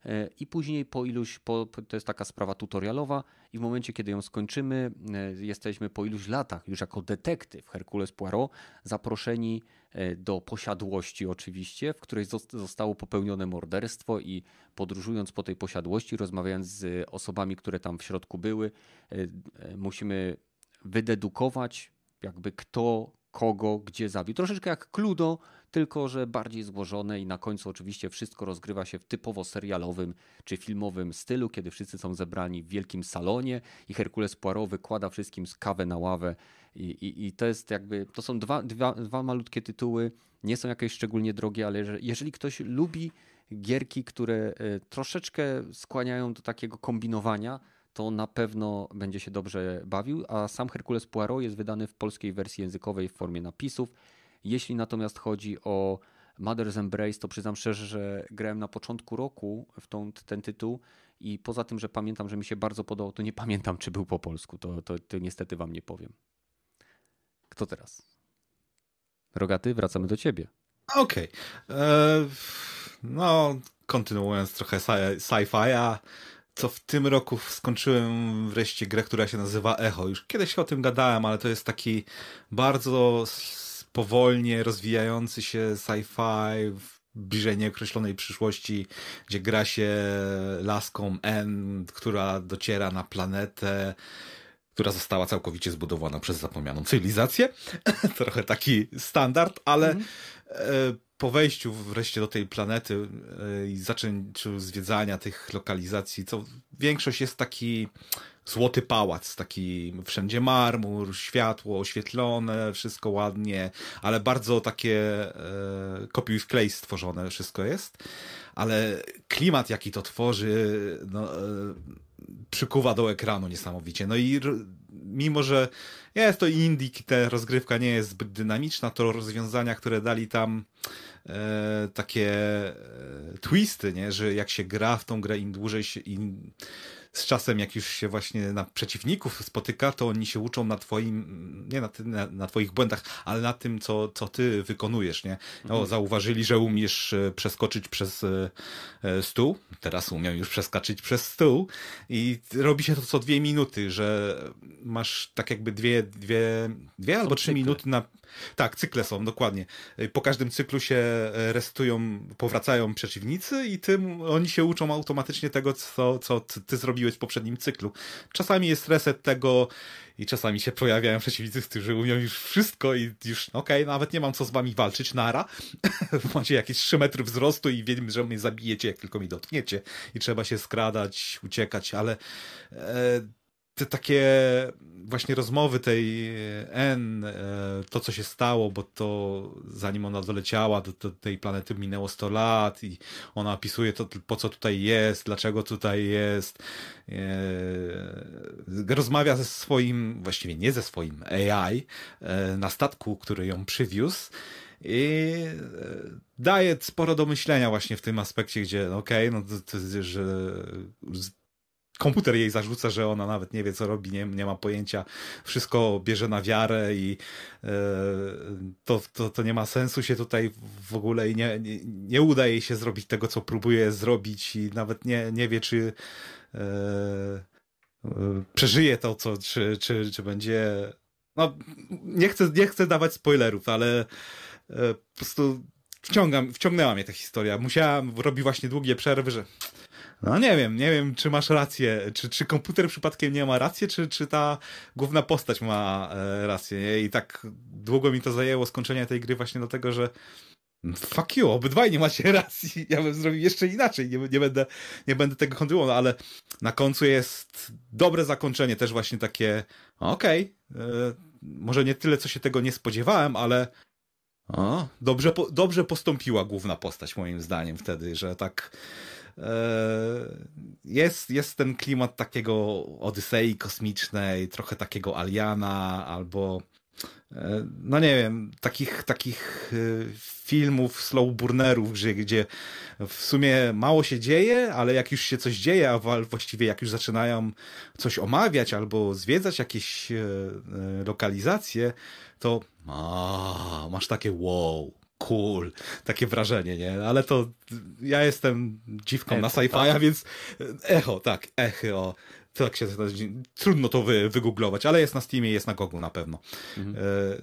E, I później po iluś, po, to jest taka sprawa tutorialowa, i w momencie, kiedy ją skończymy, e, jesteśmy po iluś latach już jako detektyw Herkules Poirot zaproszeni e, do posiadłości, oczywiście, w której zostało popełnione morderstwo, i podróżując po tej posiadłości, rozmawiając z osobami, które tam w środku były, musimy wydedukować, jakby kto kogo, gdzie zabił. Troszeczkę jak Cludo, tylko że bardziej złożone i na końcu oczywiście wszystko rozgrywa się w typowo serialowym czy filmowym stylu, kiedy wszyscy są zebrani w wielkim salonie i Herkules Poirot wykłada wszystkim kawę na ławę i, i, i to jest jakby, to są dwa, dwa, dwa malutkie tytuły, nie są jakieś szczególnie drogie, ale jeżeli ktoś lubi gierki, które e, troszeczkę skłaniają do takiego kombinowania, to na pewno będzie się dobrze bawił, a sam Herkules Poirot jest wydany w polskiej wersji językowej w formie napisów. Jeśli natomiast chodzi o Mother's Embrace, to przyznam szczerze, że grałem na początku roku w tą, ten tytuł i poza tym, że pamiętam, że mi się bardzo podobał, to nie pamiętam, czy był po polsku. To, to, to niestety wam nie powiem. Kto teraz? Rogaty, wracamy do ciebie. Okej. Okay. E, no, kontynuując trochę sci-fi, a co w tym roku skończyłem wreszcie grę, która się nazywa Echo. Już kiedyś o tym gadałem, ale to jest taki bardzo powolnie rozwijający się sci-fi bliżej nieokreślonej przyszłości, gdzie gra się laską N, która dociera na planetę, która została całkowicie zbudowana przez zapomnianą cywilizację. Trochę taki standard, ale mm po wejściu wreszcie do tej planety e, i zaczęciu zwiedzania tych lokalizacji, co większość jest taki złoty pałac, taki wszędzie marmur, światło oświetlone, wszystko ładnie, ale bardzo takie e, kopiuj wklej stworzone wszystko jest, ale klimat jaki to tworzy, no, e, przykuwa do ekranu niesamowicie. No i mimo, że jest to indie, ta rozgrywka nie jest zbyt dynamiczna, to rozwiązania, które dali tam e, takie e, twisty, nie? że jak się gra w tą grę, im dłużej się, im z czasem, jak już się właśnie na przeciwników spotyka, to oni się uczą na twoim, nie na, ty, na, na twoich błędach, ale na tym, co, co ty wykonujesz, nie? Mhm. Zauważyli, że umiesz e, przeskoczyć przez e, e, stół, teraz umiem już przeskoczyć przez stół i robi się to co dwie minuty, że masz tak jakby dwie, dwie, dwie albo trzy cykle. minuty na... Tak, cykle są, dokładnie. Po każdym cyklu się restują, powracają przeciwnicy i tym oni się uczą automatycznie tego, co, co ty zrobiłeś w poprzednim cyklu. Czasami jest reset tego i czasami się pojawiają przeciwnicy, którzy umią już wszystko i już, okej, okay, nawet nie mam co z wami walczyć, nara. Macie jakieś 3 metry wzrostu i wiem, że mnie zabijecie, jak tylko mi dotkniecie i trzeba się skradać, uciekać, ale e, te takie właśnie rozmowy tej N, e, to co się stało, bo to zanim ona doleciała do, do, tej planety minęło 100 lat i ona opisuje to, po co tutaj jest, dlaczego tutaj jest. E, rozmawia ze swoim, właściwie nie ze swoim AI e, na statku, który ją przywiózł i daje sporo do myślenia właśnie w tym aspekcie, gdzie okej, okay, no to, to, że komputer jej zarzuca, że ona nawet nie wie, co robi, nie, nie ma pojęcia, wszystko bierze na wiarę i e, to, to, to nie ma sensu się tutaj w ogóle i nie, nie, nie uda jej się zrobić tego, co próbuje zrobić i nawet nie, nie wie, czy e, e, przeżyje to, co, czy, czy, czy będzie... No, nie chcę, nie chcę dawać spoilerów, ale po prostu wciągam, wciągnęła mnie ta historia. Musiałam robić właśnie długie przerwy, że no nie wiem, nie wiem, czy masz rację, czy, czy komputer przypadkiem nie ma racji, czy, czy ta główna postać ma e, rację. I tak długo mi to zajęło skończenie tej gry właśnie dlatego, że fuck you, obydwaj nie macie racji, ja bym zrobił jeszcze inaczej, nie, nie, będę, nie będę tego kontynuował, ale na końcu jest dobre zakończenie, też właśnie takie, okej, okay, e, może nie tyle, co się tego nie spodziewałem, ale o, dobrze, dobrze postąpiła główna postać moim zdaniem wtedy, że tak jest, jest ten klimat takiego Odysei kosmicznej, trochę takiego Aliana, albo e, no nie wiem, takich, takich e, filmów slow burnerów, gdzie, gdzie w sumie mało się dzieje, ale jak już się coś dzieje, a właściwie jak już zaczynają coś omawiać albo zwiedzać jakieś lokalizacje, to a, masz takie wow, cool, takie wrażenie, nie? Ale to ja jestem dziwką echo, na sci-fi'a, tak. więc echo, tak, echo, tak się trudno to wy, wygooglować, ale jest na Steamie, jest na Gogu na pewno. Mhm. E,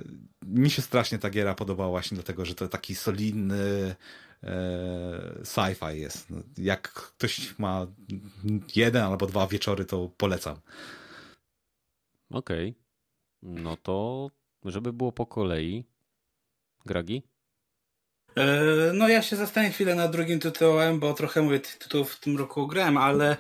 mi się strasznie ta giera podobała właśnie dlatego, że to taki solidny e, sci-fi jest. Jak ktoś ma jeden albo dwa wieczory, to polecam. Okej. Okay. No to żeby było po kolei. Gragi? E, no ja się zastanawiam chwilę nad drugim tytułem, bo trochę mówię tytułów w tym roku grałem, ale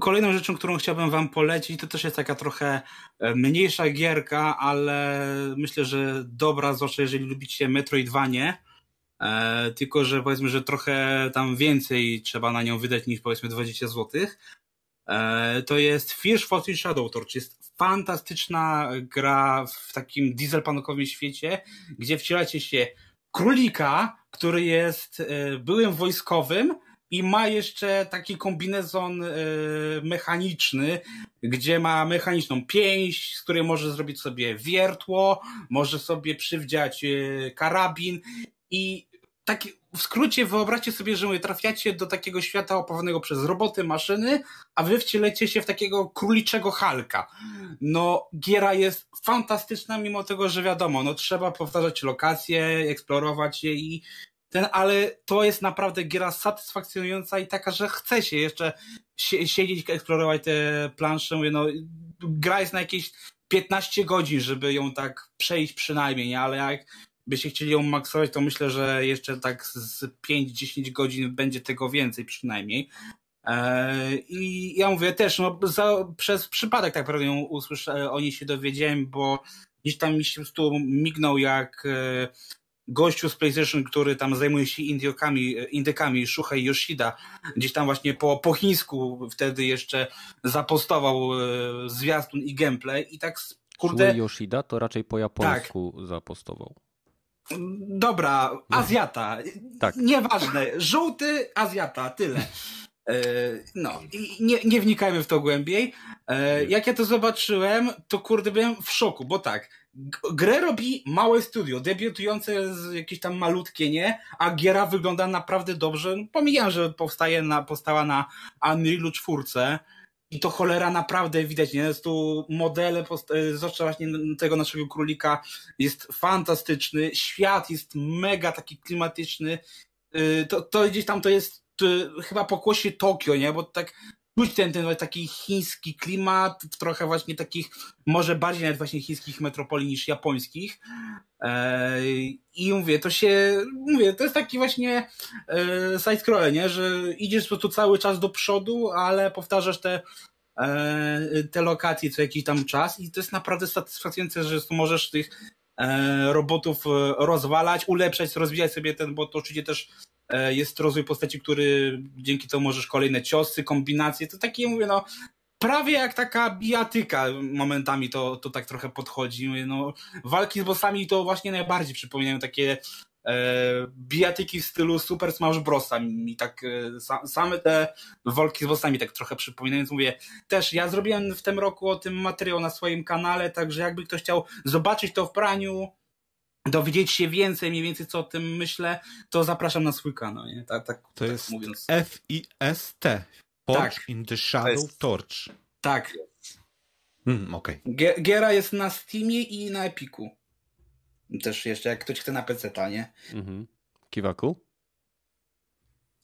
kolejną rzeczą, którą chciałbym wam polecić, to też jest taka trochę e, mniejsza gierka, ale myślę, że dobra, zwłaszcza jeżeli lubicie Metroidvanie, tylko że powiedzmy, że trochę tam więcej trzeba na nią wydać niż powiedzmy 20 złotych. E, to jest Fierce Fortune Shadow Torch. Jest fantastyczna gra w takim dieselpanokowym świecie, gdzie wcielacie się królika, który jest e, byłym wojskowym i ma jeszcze taki kombinezon e, mechaniczny, gdzie ma mechaniczną pięść, z której może zrobić sobie wiertło, może sobie przywdziać karabin i taki w skrócie wyobraźcie sobie, że trafiacie do takiego świata opawanego przez roboty, maszyny, a wy wcielecie się w takiego króliczego Halka. No, giera jest fantastyczna, mimo tego, że wiadomo, no trzeba powtarzać lokacje, eksplorować je i ten, ale to jest naprawdę giera satysfakcjonująca i taka, że chce się jeszcze siedzieć, eksplorować te plansze. Mówię, no, gra jest na jakieś 15 godzin, żeby ją tak przejść przynajmniej, nie? ale jak byście chcieli ją maksować, to myślę, że jeszcze tak z 5-10 godzin będzie tego więcej przynajmniej. E, I ja mówię też, no, za, przez przypadek tak naprawdę ją usłyszę, o niej się dowiedziałem, bo gdzieś tam mi się po prostu mignął jak e, gościu z PlayStation, który tam zajmuje się Indiokami, indykami, Shuhei Yoshida, gdzieś tam właśnie po, po chińsku wtedy jeszcze zapostował e, zwiastun i gameplay i tak kurde... Shuhei Yoshida to raczej po japońsku tak. zapostował. Dobra, Azjata. Tak. Nieważne. Żółty Azjata, tyle. E, no, nie, nie wnikajmy w to głębiej. E, jak ja to zobaczyłem, to kurde byłem w szoku, bo tak, grę robi małe studio, debiutujące z jakieś tam malutkie, nie? A giera wygląda naprawdę dobrze. Pomijam, że powstaje na, powstała na Unrealu 4, i to cholera naprawdę widać, nie? Jest tu modele, e, zwłaszcza właśnie tego naszego królika, jest fantastyczny. Świat jest mega taki klimatyczny. E, to, to gdzieś tam to jest to, chyba pokłosie Tokio, nie? Bo tak czuć ten, ten taki chiński klimat, trochę właśnie takich, może bardziej nawet właśnie chińskich metropolii niż japońskich. E, I mówię, to się, mówię, to jest taki właśnie e, side-scroll, nie? Że idziesz po prostu cały czas do przodu, ale powtarzasz te e, te lokacje co jakiś tam czas i to jest naprawdę satysfakcjonujące, że możesz tych robotów rozwalać, ulepszać, rozwijać sobie ten, bo to oczywiście też jest rozwój postaci, który dzięki temu możesz kolejne ciosy, kombinacje, to takie mówię, no prawie jak taka bijatyka momentami to, to tak trochę podchodzi. No, walki z bossami to właśnie najbardziej przypominają takie e, bijatyki w stylu Super Smash Brosa mi tak e, same te walki z bossami tak trochę przypominają, więc mówię, też ja zrobiłem w tym roku o tym materiał na swoim kanale, także jakby ktoś chciał zobaczyć to w praniu, dowiedzieć się więcej, mniej więcej co o tym myślę, to zapraszam na swój kanał, nie? Tak, tak, to tak jest mówiąc. F-I-S-T, Forge tak. in the Shadow jest... Torch. Tak. Mm, okay. Giera jest na Steamie i na Epiku. Też jeszcze, jak ktoś chce na PC, nie? Mhm. Kiwaku?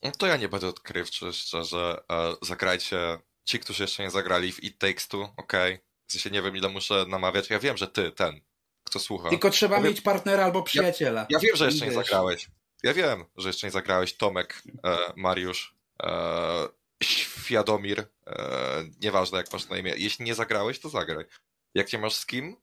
No to ja nie będę odkrywczy, szczerze. E, zagrajcie. Ci, którzy jeszcze nie zagrali w It Takes Two, okej. Okay. W sensie nie wiem, ile muszę namawiać. Ja wiem, że ty, ten, kto słucha. Tylko trzeba mieć partnera albo przyjaciela. Ja, ja wiem, że jeszcze nie zagrałeś. Ja wiem, że jeszcze nie zagrałeś. Tomek, e, Mariusz, e, Świadomir, e, nieważne jak masz na imię, jeśli nie zagrałeś, to zagraj. Jak nie masz z kim,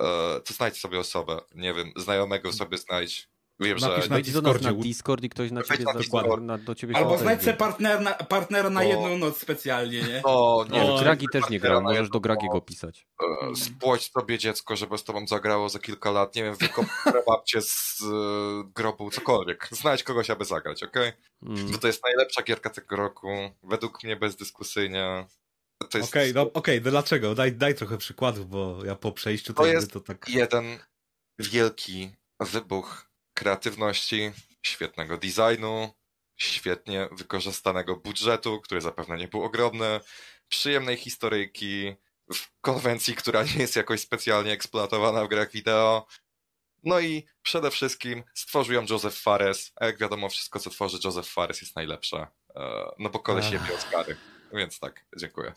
e, to znajdź sobie osobę, nie wiem, znajomego sobie znajdź, Wiem, Napisz że na nas na Discordzie. Discord i ktoś na ciebie na na, do ciebie Albo znajdź sobie partnera, partnera na O. jedną noc specjalnie, nie? No, nie, O, Gragi też nie grał, możesz do Gragiego pisać. e, Spłoć sobie dziecko, żeby z tobą zagrało za kilka lat, nie wiem, wykop babcię z e, grobu, cokolwiek. Znajdź kogoś, aby zagrać, okej? Mm. Bo to jest najlepsza gierka tego roku, według mnie bezdyskusyjnie. To jest Okej, no, okej, no dlaczego? Daj, daj trochę przykładów, bo ja po przejściu To tej jest to tak... jeden wielki wybuch kreatywności, świetnego designu, świetnie wykorzystanego budżetu, który zapewne nie był ogromny, przyjemnej historyjki, w konwencji, która nie jest jakoś specjalnie eksploatowana w grach wideo. No i przede wszystkim stworzył ją Joseph Fares, a jak wiadomo, wszystko co tworzy Joseph Fares jest najlepsze. E, No bo koleś Ach. jebie Oscary. Więc tak, dziękuję.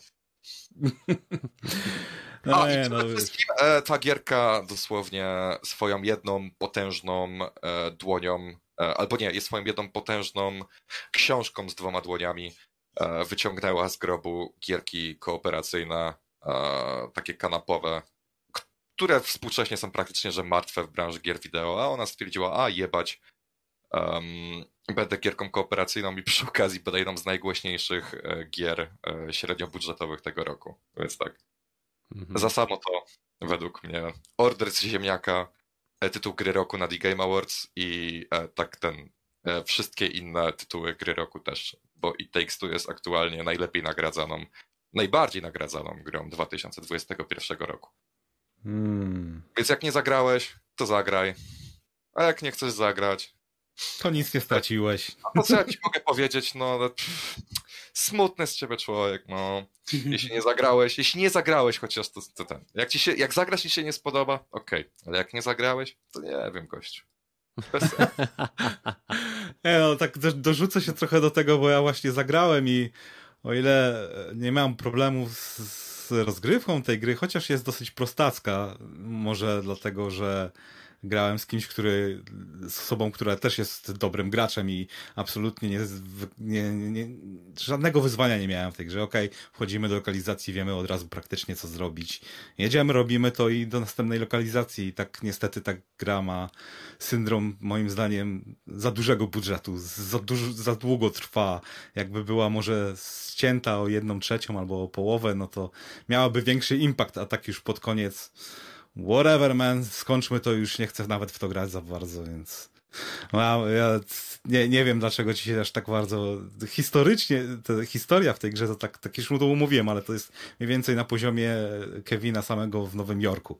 No, A, nie, no, wszystkim e, ta gierka dosłownie swoją jedną potężną e, dłonią, e, albo nie, jest swoją jedną potężną książką z dwoma dłoniami e, wyciągnęła z grobu gierki kooperacyjne, e, takie kanapowe, które współcześnie są praktycznie że martwe w branży gier wideo, a ona stwierdziła, a jebać, em, będę gierką kooperacyjną i przy okazji będę jedną z najgłośniejszych e, gier e, średniobudżetowych tego roku. Więc tak. Mhm. Za samo to, według mnie, Order z Ziemniaka, e, tytuł gry roku na The Game Awards i tak ten, wszystkie inne tytuły gry roku też, bo It Takes Two jest aktualnie najlepiej nagradzaną, najbardziej nagradzaną grą 2021 roku. Hmm. Więc jak nie zagrałeś, to zagraj, a jak nie chcesz zagrać, To nic nie straciłeś. to co ja ci mogę powiedzieć, no pff, smutny z ciebie człowiek, no. Jeśli nie zagrałeś, jeśli nie zagrałeś chociaż to, to ten. Jak, ci się, jak zagrasz i się nie spodoba, okej. Ale jak nie zagrałeś, to nie wiem, gościu. Nie, no, tak do, dorzucę się trochę do tego, bo ja właśnie zagrałem i o ile nie miałem problemów z, z rozgrywką tej gry, chociaż jest dosyć prostacka, może dlatego, że grałem z kimś, który, z osobą, która też jest dobrym graczem i absolutnie nie, nie, nie, żadnego wyzwania nie miałem w tej grze. Okej, wchodzimy do lokalizacji, wiemy od razu praktycznie co zrobić. Jedziemy, robimy to i do następnej lokalizacji. I tak niestety ta gra ma syndrom, moim zdaniem, za dużego budżetu, za, za długo trwa. Jakby była może ścięta o jedną trzecią albo o połowę, no to miałaby większy impact, a tak już pod koniec whatever man, skończmy to, już nie chcę nawet w to grać za bardzo, więc ja, ja nie, nie wiem dlaczego ci się aż tak bardzo historycznie, historia w tej grze to tak, tak już to umówiłem, ale to jest mniej więcej na poziomie Kevina samego w Nowym Jorku.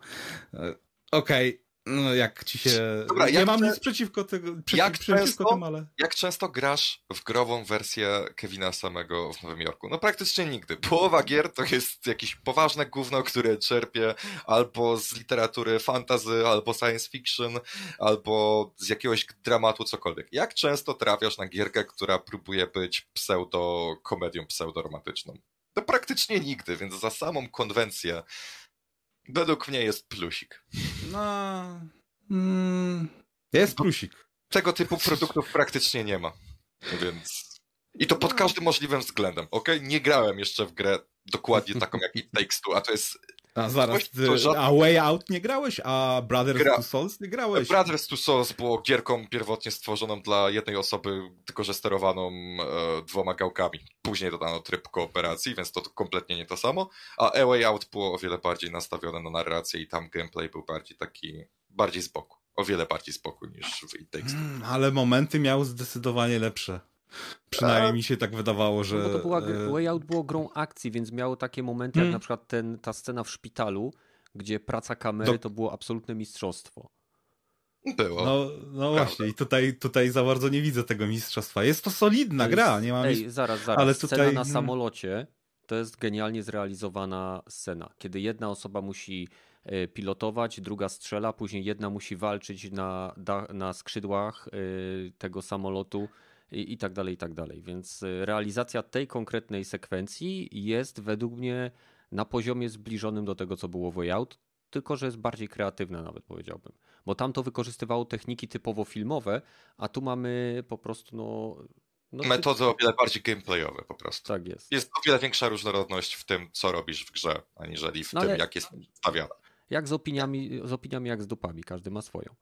E, Okej, no jak ci się... Dobra, nie jak mam nic przeciwko, tego, przeciw, jak przeciwko często- tym, ale... Jak często grasz w grową wersję Kevina samego w Nowym Jorku? No praktycznie nigdy. Połowa gier to jest jakieś poważne gówno, które czerpie albo z literatury fantasy, albo science fiction, albo z jakiegoś dramatu, cokolwiek. Jak często trafiasz na gierkę, która próbuje być pseudo-komedią pseudoromantyczną? To praktycznie nigdy, więc za samą konwencję według mnie jest plusik. No... Mm, jest plusik. tego typu produktów praktycznie nie ma. Więc. I to pod każdym możliwym względem, ok? Nie grałem jeszcze w grę dokładnie taką jak It Takes Two, a to jest A zaraz, ty, żadne- a Way Out nie grałeś? A Brothers Gra- to Souls nie grałeś? Brothers to Souls było gierką pierwotnie stworzoną dla jednej osoby, tylko że sterowaną e, dwoma gałkami. Później dodano tryb kooperacji, więc to kompletnie nie to samo. A A Way Out było o wiele bardziej nastawione na narrację i tam gameplay był bardziej taki, bardziej z boku. O wiele bardziej z boku niż w It Takes. Mm, ale momenty miał zdecydowanie lepsze. Przynajmniej mi się tak wydawało, że... No bo to była, e, Way Out było grą akcji, więc miało takie momenty jak Mm. na przykład ten, ta scena w szpitalu, gdzie praca kamery Do- to było absolutne mistrzostwo. Było. No, no właśnie, i tutaj, tutaj za bardzo nie widzę tego mistrzostwa. Jest to solidna To gra, jest- nie mam Ej, zaraz, zaraz. ale Scena tutaj- na mm. samolocie to jest genialnie zrealizowana scena, kiedy jedna osoba musi e, pilotować, druga strzela, później jedna musi walczyć na, na skrzydłach e, tego samolotu i, i tak dalej, i tak dalej. Więc e, realizacja tej konkretnej sekwencji jest według mnie na poziomie zbliżonym do tego, co było w Way Out, tylko że jest bardziej kreatywna nawet powiedziałbym. Bo tam to wykorzystywało techniki typowo filmowe, a tu mamy po prostu no... no ty- Metody o wiele bardziej gameplayowe po prostu. Tak jest. Jest o wiele większa różnorodność w tym, co robisz w grze, aniżeli w No tym, ale- jak jest stawiane. Jak z opiniami, z opiniami jak z dupami, każdy ma swoją.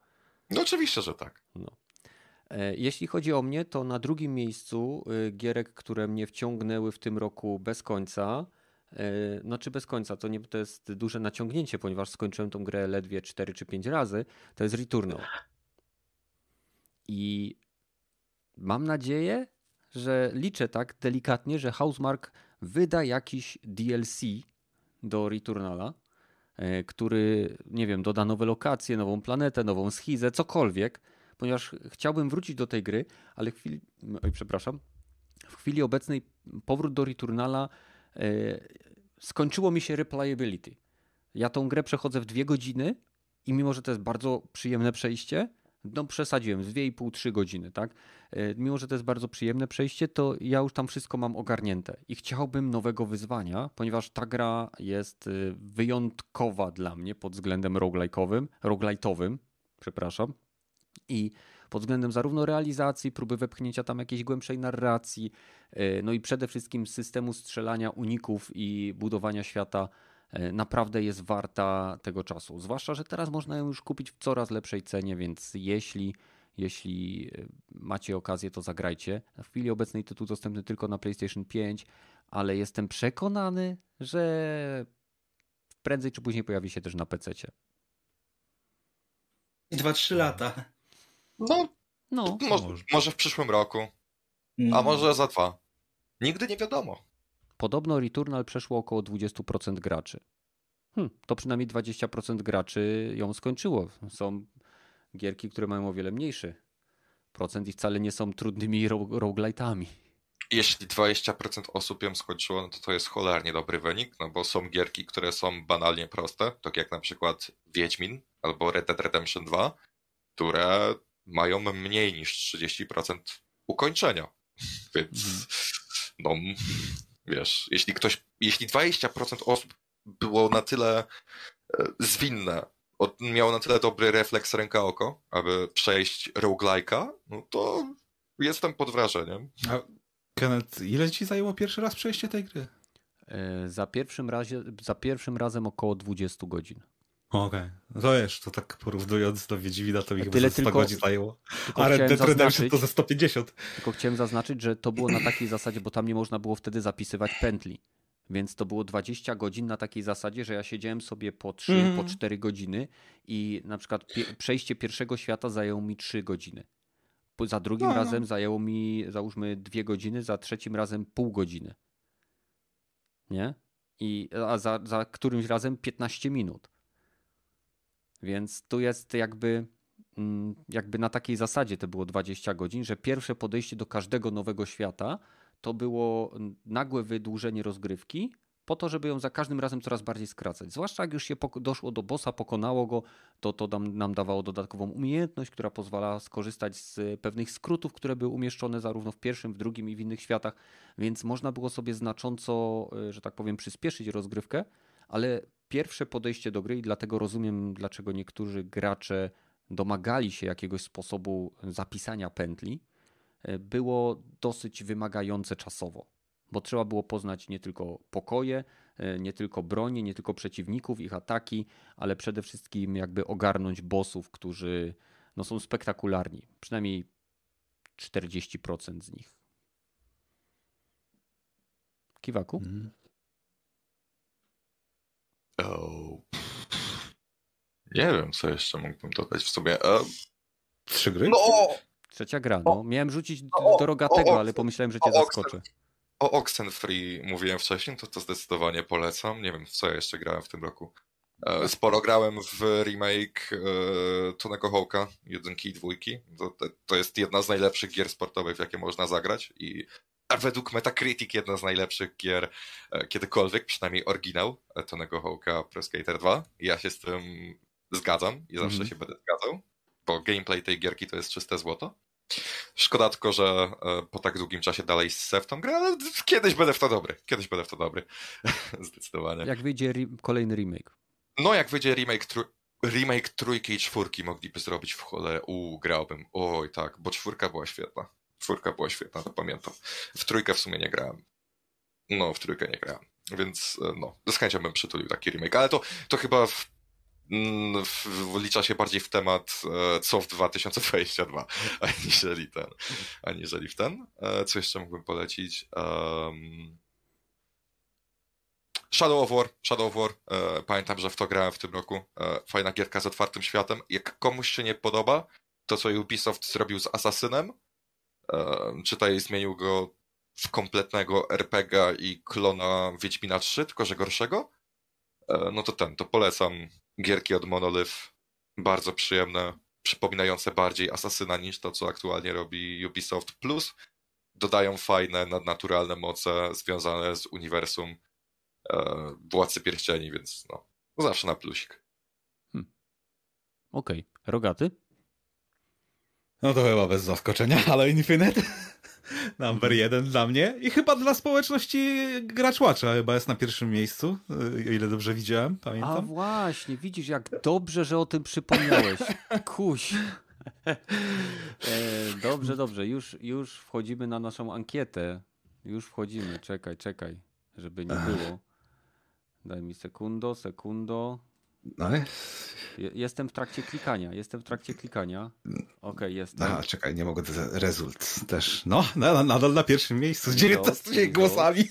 No oczywiście, że tak. No. E, jeśli chodzi o mnie, to na drugim miejscu y, gierek, które mnie wciągnęły w tym roku bez końca. No czy bez końca, to, nie, to jest duże naciągnięcie, ponieważ skończyłem tą grę ledwie 4 czy 5 razy. To jest Returnal. I mam nadzieję, że liczę tak delikatnie, że Housemark wyda jakiś DLC do Returnala, e, który, nie wiem, doda nowe lokacje, nową planetę, nową schizę, cokolwiek, ponieważ chciałbym wrócić do tej gry, ale chwili, oj, przepraszam, w chwili obecnej powrót do Returnala e, skończyło mi się replayability. Ja tą grę przechodzę w dwie godziny i mimo, że to jest bardzo przyjemne przejście, no przesadziłem, z 2,5-3 godziny, tak? E, mimo, że to jest bardzo przyjemne przejście, to ja już tam wszystko mam ogarnięte i chciałbym nowego wyzwania, ponieważ ta gra jest y, wyjątkowa dla mnie pod względem roguelike'owym, roguelite'owym, przepraszam, i pod względem zarówno realizacji, próby wepchnięcia tam jakiejś głębszej narracji, e, no i przede wszystkim systemu strzelania uników i budowania świata E, naprawdę jest warta tego czasu. Zwłaszcza, że teraz można ją już kupić w coraz lepszej cenie, więc jeśli, jeśli e, macie okazję, to zagrajcie. W chwili obecnej tytuł dostępny tylko na PlayStation 5, ale jestem przekonany, że prędzej czy później pojawi się też na PC. 2-3 lata. No, no. Może, może w przyszłym roku, a mm. może za dwa. Nigdy nie wiadomo. Podobno Returnal przeszło około 20% graczy. Hm, to przynajmniej 20% graczy ją skończyło. Są gierki, które mają o wiele mniejszy procent i wcale nie są trudnymi roguelite'ami. Jeśli 20% osób ją skończyło, no to to jest cholernie dobry wynik, no bo są gierki, które są banalnie proste, tak jak na przykład Wiedźmin albo Red Dead Redemption 2, które mają mniej niż 30% ukończenia. Więc mhm. no, Wiesz, jeśli ktoś, jeśli 20% osób było na tyle e, zwinne, miało na tyle dobry refleks ręka-oko, aby przejść roguelike'a, no to jestem pod wrażeniem. A Kenneth, ile ci zajęło pierwszy raz przejście tej gry? E, za pierwszym, razie, za pierwszym razem około 20 godzin. Okej, okay. no to wiesz, to tak porównując do Wiedźmina, to mi chyba Tyle 100 tylko, godzin zajęło. A Red Dead Redemption to ze 150. Tylko chciałem zaznaczyć, że to było na takiej zasadzie, bo tam nie można było wtedy zapisywać pętli. Więc to było 20 godzin na takiej zasadzie, że ja siedziałem sobie po 3, mm. po 4 godziny i na przykład przejście pierwszego świata zajęło mi 3 godziny. Za drugim no, no. razem zajęło mi załóżmy 2 godziny, za trzecim razem pół godziny. Nie? I, a za, za którymś razem 15 minut. Więc tu jest jakby, mm, jakby na takiej zasadzie to było 20 godzin, że pierwsze podejście do każdego nowego świata to było nagłe wydłużenie rozgrywki, po to, żeby ją za każdym razem coraz bardziej skracać. Zwłaszcza jak już się doszło do bossa, pokonało go, to to nam, nam dawało dodatkową umiejętność, która pozwala skorzystać z pewnych skrótów, które były umieszczone zarówno w pierwszym, w drugim i w innych światach, więc można było sobie znacząco, e, że tak powiem, przyspieszyć rozgrywkę, ale pierwsze podejście do gry i dlatego rozumiem, dlaczego niektórzy gracze domagali się jakiegoś sposobu zapisania pętli, e, było dosyć wymagające czasowo, bo trzeba było poznać nie tylko pokoje, e, nie tylko bronię, nie tylko przeciwników, ich ataki, ale przede wszystkim jakby ogarnąć bossów, którzy no, są spektakularni. Przynajmniej 40% z nich. Kiwaku? Mm. Oh. Nie wiem, co jeszcze mógłbym dodać w sobie. E... Trzy gry? No! Trzecia gra, no. Miałem rzucić o, do rogatego, ale pomyślałem, że cię zaskoczę. O Oxenfree mówiłem wcześniej, to to zdecydowanie polecam. Nie wiem, w co ja jeszcze grałem w tym roku. E, sporo grałem w remake e, Tonego Hawka, jedynki i dwójki. To, to jest jedna z najlepszych gier sportowych, w jakie można zagrać i a według Metacritic jedna z najlepszych gier e, kiedykolwiek, przynajmniej oryginał e, Tonego Hawka Pro Skater 2. Ja się z tym zgadzam i zawsze mm. się będę zgadzał, bo gameplay tej gierki to jest czyste złoto. Szkoda tylko, że e, po tak długim czasie dalej se w tą grę, ale kiedyś będę w to dobry. Kiedyś będę w to dobry. Zdecydowanie. Jak wyjdzie kolejny remake? No, jak wyjdzie remake, tr remake trójki i czwórki mogliby zrobić w cholerę. Uuu, grałbym. Oj, tak, bo czwórka była świetna. Czwórka była świetna, to pamiętam. W trójkę w sumie nie grałem. No, w trójkę nie grałem. Więc e, no, z chęcią bym przytulił taki remake, ale to, to chyba w mm, wlicza się bardziej w temat e, co w 2022, aniżeli ten. Aniżeli w ten. E, co jeszcze mógłbym polecić? Um... Shadow of War, Shadow of War, e, pamiętam, że w to grałem w tym roku. E, fajna gierka z otwartym światem. Jak komuś się nie podoba to, co Ubisoft zrobił z Assassinem, czytaj zmienił go w kompletnego RPGa i klona Wiedźmina 3, tylko że gorszego, e, no to ten, to polecam gierki od Monolith, bardzo przyjemne, przypominające bardziej Asasyna niż to, co aktualnie robi Ubisoft, plus dodają fajne, nadnaturalne moce związane z uniwersum e, Władcy Pierścieni, więc no, zawsze na plusik. Hmm. Okej. Okay. Rogaty? No to chyba bez zaskoczenia, ale Infinite. Number jeden dla mnie i chyba dla społeczności graczłacza chyba jest na pierwszym miejscu, o ile dobrze widziałem, pamiętam. A właśnie, widzisz jak dobrze, że o tym przypomniałeś. Kuś. E, dobrze, dobrze, już, już wchodzimy na naszą ankietę. Już wchodzimy, czekaj, czekaj, żeby nie było. Daj mi sekundo, sekundo. No. Jestem w trakcie klikania, jestem w trakcie klikania. Okej, okay, jestem. A, czekaj, nie mogę, rezult też. No, nadal na pierwszym miejscu z 19 głosami.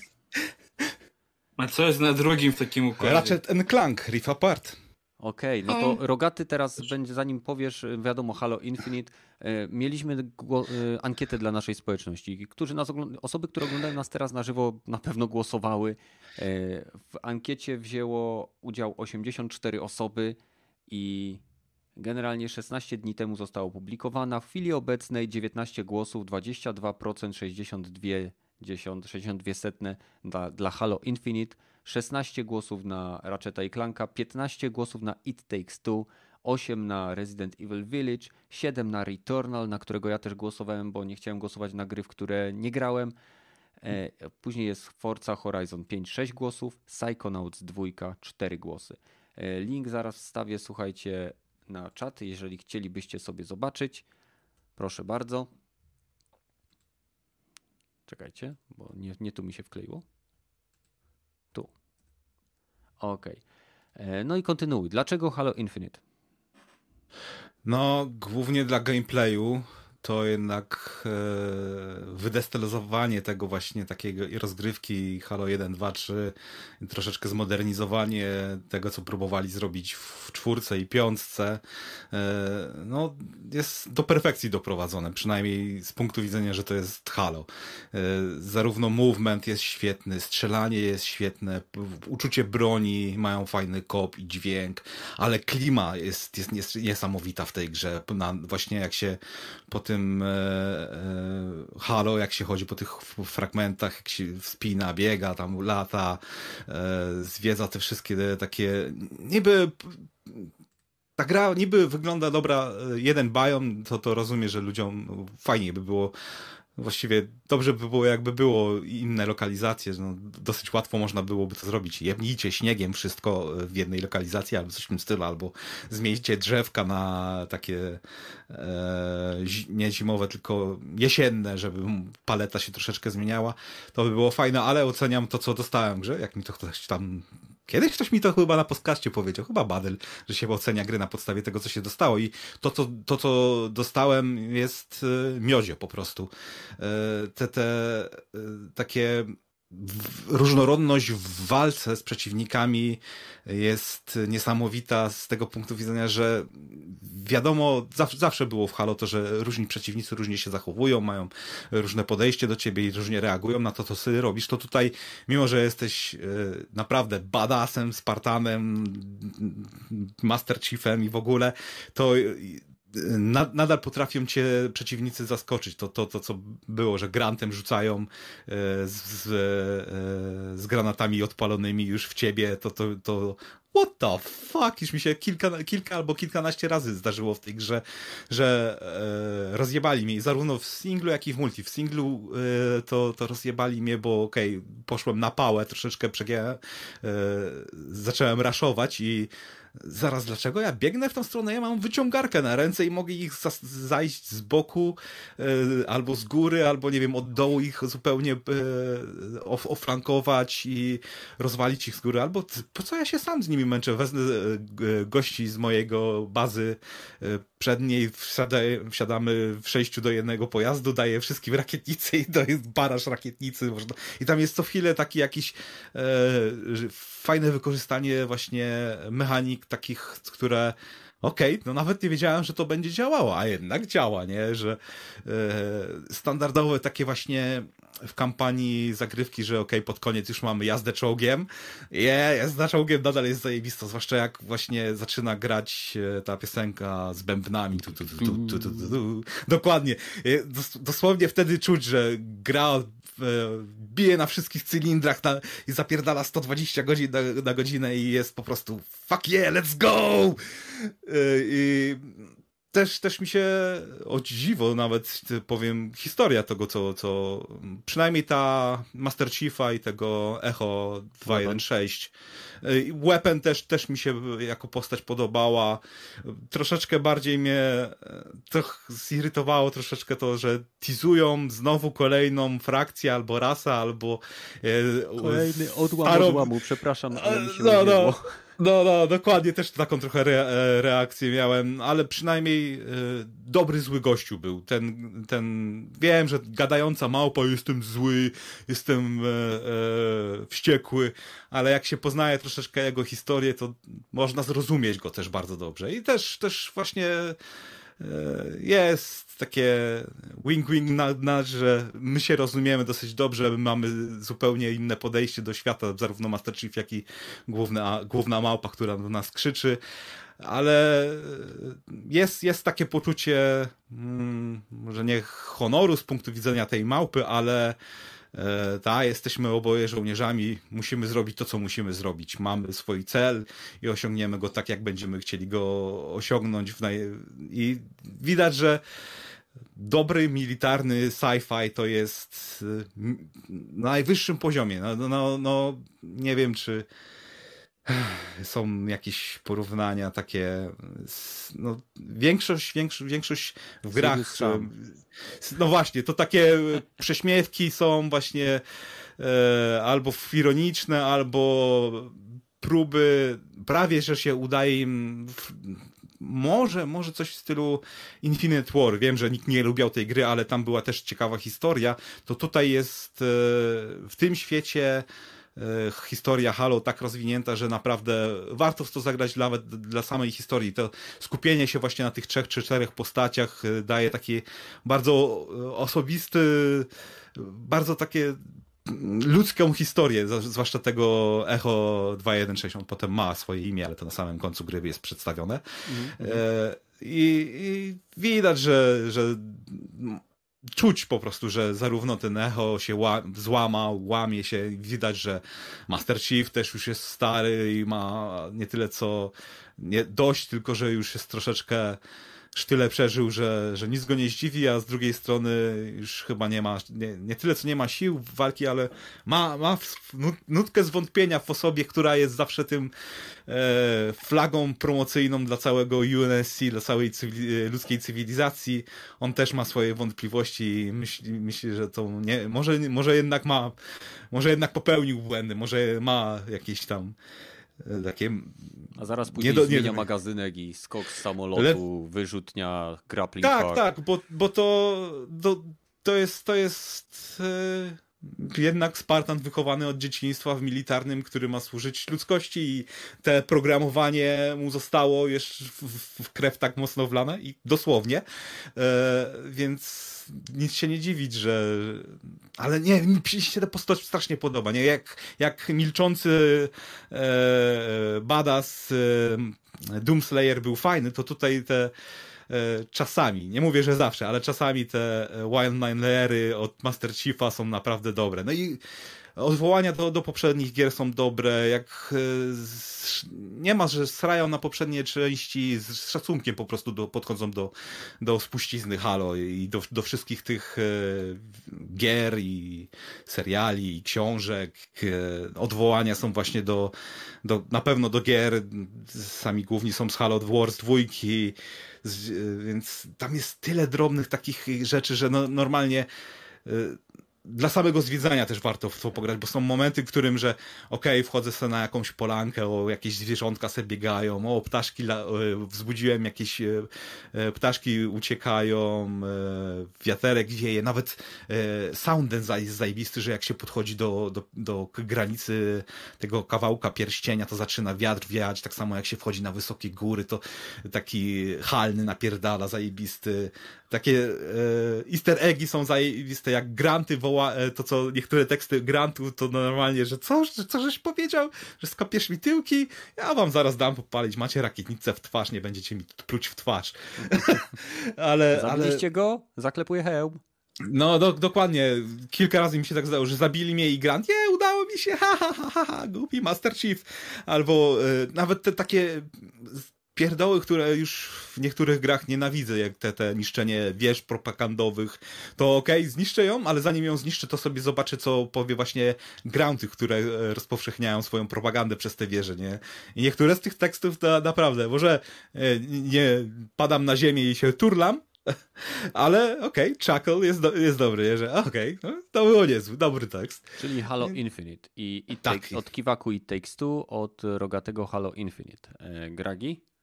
A co jest na drugim w takim układzie? Ratchet Clank, Rift Apart. Okej, okay, no to Rogaty teraz będzie, zanim powiesz, wiadomo, Halo Infinite, e, mieliśmy e, ankietę dla naszej społeczności, którzy nas osoby, które oglądają nas teraz na żywo na pewno głosowały. W ankiecie wzięło udział 84 osoby i generalnie 16 dni temu została opublikowana. W chwili obecnej 19 głosów, 22%, 62 62 setne dla, dla Halo Infinite, 16 głosów na Ratcheta i Clanka, 15 głosów na It Takes Two, 8 na Resident Evil Village, 7 na Returnal, na którego ja też głosowałem, bo nie chciałem głosować na gry, w które nie grałem. E, później jest Forza Horizon 5, 6 głosów, Psychonauts 2, 4 głosy. E, link zaraz wstawię, słuchajcie, na czat, jeżeli chcielibyście sobie zobaczyć. Proszę bardzo. Czekajcie, bo nie, nie tu mi się wkleiło. Tu. Ok. E, no i kontynuuj. Dlaczego Halo Infinite? No, głównie dla gameplayu to jednak e, wydestylizowanie tego właśnie takiego rozgrywki Halo 1, 2, 3, troszeczkę zmodernizowanie tego, co próbowali zrobić w czwórce i piątce, e, no jest do perfekcji doprowadzone, przynajmniej z punktu widzenia, że to jest Halo. E, zarówno movement jest świetny, strzelanie jest świetne, uczucie broni, mają fajny kop i dźwięk, ale klima jest, jest, jest niesamowita w tej grze. Na, właśnie jak się po tym tym e, e, Halo, jak się chodzi po tych fragmentach, jak się wspina, biega, tam lata, e, zwiedza te wszystkie takie niby ta gra niby wygląda dobra, jeden biom, to to rozumiem, że ludziom fajnie by było Właściwie dobrze by było, jakby było inne lokalizacje. No, dosyć łatwo można byłoby to zrobić. Jemnijcie śniegiem wszystko w jednej lokalizacji, albo coś w tym stylu, albo zmieńcie drzewka na takie e, nie zimowe, tylko jesienne, żeby paleta się troszeczkę zmieniała. To by było fajne, ale oceniam to, co dostałem grze. Jak mi to ktoś tam Kiedyś ktoś mi to chyba na podcaście powiedział, chyba Badel, że się ocenia gry na podstawie tego, co się dostało i to, co, to, co dostałem jest e, miodzie po prostu. E, te, te e, takie różnorodność w walce z przeciwnikami jest niesamowita z tego punktu widzenia, że wiadomo, zawsze było w Halo to, że różni przeciwnicy różnie się zachowują, mają różne podejście do ciebie i różnie reagują na to, co ty robisz, to tutaj, mimo że jesteś e, naprawdę badassem, Spartanem, Master Chiefem i w ogóle, to nadal potrafią cię przeciwnicy zaskoczyć. To, to, to co było, że grantem rzucają e, z, e, z granatami odpalonymi już w ciebie, to, to, to what the fuck? Już mi się kilka, kilka albo kilkanaście razy zdarzyło w tej grze, że e, rozjebali mnie zarówno w singlu, jak i w multi. W singlu to, to rozjebali mnie, bo okej, okay, poszłem na pałę, troszeczkę przegię, e, zacząłem raszować i zaraz dlaczego ja biegnę w tą stronę, ja mam wyciągarkę na ręce i mogę ich zajść z boku e, albo z góry, albo nie wiem, od dołu ich zupełnie e, oflankować i rozwalić ich z góry, albo po co ja się sam z nimi męczę, wezmę e, gości z mojego bazy przedniej, wsiadamy w sześciu do jednego pojazdu, daję wszystkim rakietnicy i to jest baraż rakietnicy i tam jest co chwilę taki jakiś fajne wykorzystanie właśnie mechanik takich, które okej, okay, no nawet nie wiedziałem, że to będzie działało, a jednak działa, nie? Że e, standardowe takie właśnie w kampanii zagrywki, że okay, pod koniec już mamy jazdę czołgiem. Je, jazda czołgiem nadal jest zajebista, zwłaszcza jak właśnie zaczyna grać e, ta piosenka z bębnami. Tu, tu, tu, Dokładnie. E, dosłownie wtedy czuć, że gra bije na wszystkich cylindrach na, i zapierdala 120 godzin na, na, godzinę i jest po prostu fuck yeah, let's go! I też, też mi się o dziwo nawet powiem historia tego, co, co przynajmniej ta Master Chiefa i tego Echo 2.1.6 Weapon też, też mi się jako postać podobała. Troszeczkę bardziej mnie e, troch zirytowało troszeczkę to, że tizują znowu kolejną frakcję albo rasę, albo e, kolejny odłam odłamu, przepraszam, ale mi się no, no. No, no, dokładnie, też taką trochę re, e, reakcję miałem, ale przynajmniej y, dobry, zły gościu był. Ten, ten, wiem, że gadająca małpa, jestem zły, jestem e, e, wściekły, ale jak się poznaje troszeczkę jego historię, to można zrozumieć go też bardzo dobrze. I też, też właśnie jest takie wing-wing nudge, że my się rozumiemy dosyć dobrze, my mamy zupełnie inne podejście do świata, zarówno Master Chief, jak i główna, główna małpa, która do nas krzyczy, ale jest, jest takie poczucie, hmm, może nie honoru z punktu widzenia tej małpy, ale E, ta, jesteśmy oboje żołnierzami, musimy zrobić to, co musimy zrobić. Mamy swój cel i osiągniemy go tak, jak będziemy chcieli go osiągnąć. Naj... I widać, że dobry militarny sci-fi to jest na najwyższym poziomie. No, no, no, no nie wiem, czy są jakieś porównania takie. No, większość, większość, większość w grach. No właśnie, to takie prześmiewki są właśnie e, albo ironiczne, albo próby, prawie że się udaje im. W, może, może coś w stylu Infinite War. Wiem, że nikt nie lubiał tej gry, ale tam była też ciekawa historia. To tutaj jest e, w tym świecie E, historia Halo tak rozwinięta, że naprawdę warto w to zagrać nawet dla samej historii. To skupienie się właśnie na tych trzech czy czterech postaciach e, daje taki bardzo e, osobisty, bardzo takie ludzką historię, zwłaszcza tego Echo 2.1.6, on potem ma swoje imię, ale to na samym końcu gry jest przedstawione. Mm -hmm. I, I, widać, że, że czuć po prostu, że zarówno ten echo się ła złamał, łamie się, widać, że Master Chief też już jest stary i ma nie tyle co nie dość, tylko że już jest troszeczkę już tyle przeżył, że, że nic go nie zdziwi, a z drugiej strony już chyba nie ma, nie, nie tyle co nie ma sił walki, ale ma, ma nutkę zwątpienia w osobie, która jest zawsze tym e, flagą promocyjną dla całego UNSC, dla całej cywili ludzkiej cywilizacji. On też ma swoje wątpliwości i myśli, myśli że to nie, może, może jednak ma, może jednak popełnił błędy, może ma jakieś tam takie... A zaraz później nie do, zmienia magazynek i skok z samolotu, Le... wyrzutnia, grappling Tak, park. tak, bo, bo to, to, to jest, to jest e, jednak Spartan wychowany od dzieciństwa w militarnym, który ma służyć ludzkości i te programowanie mu zostało jeszcze w, w krew tak mocno wlane i dosłownie, e, więc nic się nie dziwić, że... Ale nie, mi się ta postać strasznie podoba, nie? Jak, jak milczący e, badass e, Doomslayer był fajny, to tutaj te e, czasami, nie mówię, że zawsze, ale czasami te Wild Nine Layery od Master Chiefa są naprawdę dobre. No i odwołania do, do poprzednich gier są dobre, jak nie ma, że srają na poprzednie części z szacunkiem po prostu do, podchodzą do, do spuścizny Halo i do, do wszystkich tych gier i seriali i książek. Odwołania są właśnie do, do na pewno do gier, sami główni są z Halo Wars dwójki, więc tam jest tyle drobnych takich rzeczy, że no, normalnie dla samego zwiedzania też warto w to pograć, bo są momenty, w którym, że okej, okay, wchodzę sobie na jakąś polankę, o jakieś zwierzątka sobie biegają, o ptaszki, e, wzbudziłem jakieś e, e, ptaszki uciekają, wiaterek wieje, nawet sound design jest zajebisty, że jak się podchodzi do, do, do granicy tego kawałka pierścienia, to zaczyna wiatr wiać, tak samo jak się wchodzi na wysokie góry, to taki halny napierdala zajebisty, takie easter eggi są zajebiste, jak granty woła E, to, co niektóre teksty Grantu, to normalnie, że co, że, co żeś powiedział, że skopiesz mi tyłki, ja wam zaraz dam popalić, macie rakietnicę w twarz, nie będziecie mi pluć w twarz. ale, Zabiliście ale... go? Zaklepuję hełm. No, do, dokładnie. Kilka razy mi się tak zdało, że zabili mnie i Grant, nie, udało mi się, ha, ha, ha, ha głupi Master Chief. Albo y, nawet te takie pierdoły, które już w niektórych grach nienawidzę, jak te, te niszczenie wież propagandowych, to okej, okay, zniszczę ją, ale zanim ją zniszczę, to sobie zobaczę, co powie właśnie Groundy, które e, rozpowszechniają swoją propagandę przez te wieże, nie? I niektóre z tych tekstów to naprawdę, może e, nie padam na ziemię i się turlam, ale okej, okay, Chuckle jest, do, jest dobry, że okej, okay, no, to było niezły, dobry tekst. Czyli Halo Infinite i it tak. Od Kiwaku i Takes Two, od rogatego Halo Infinite. E, Gragi?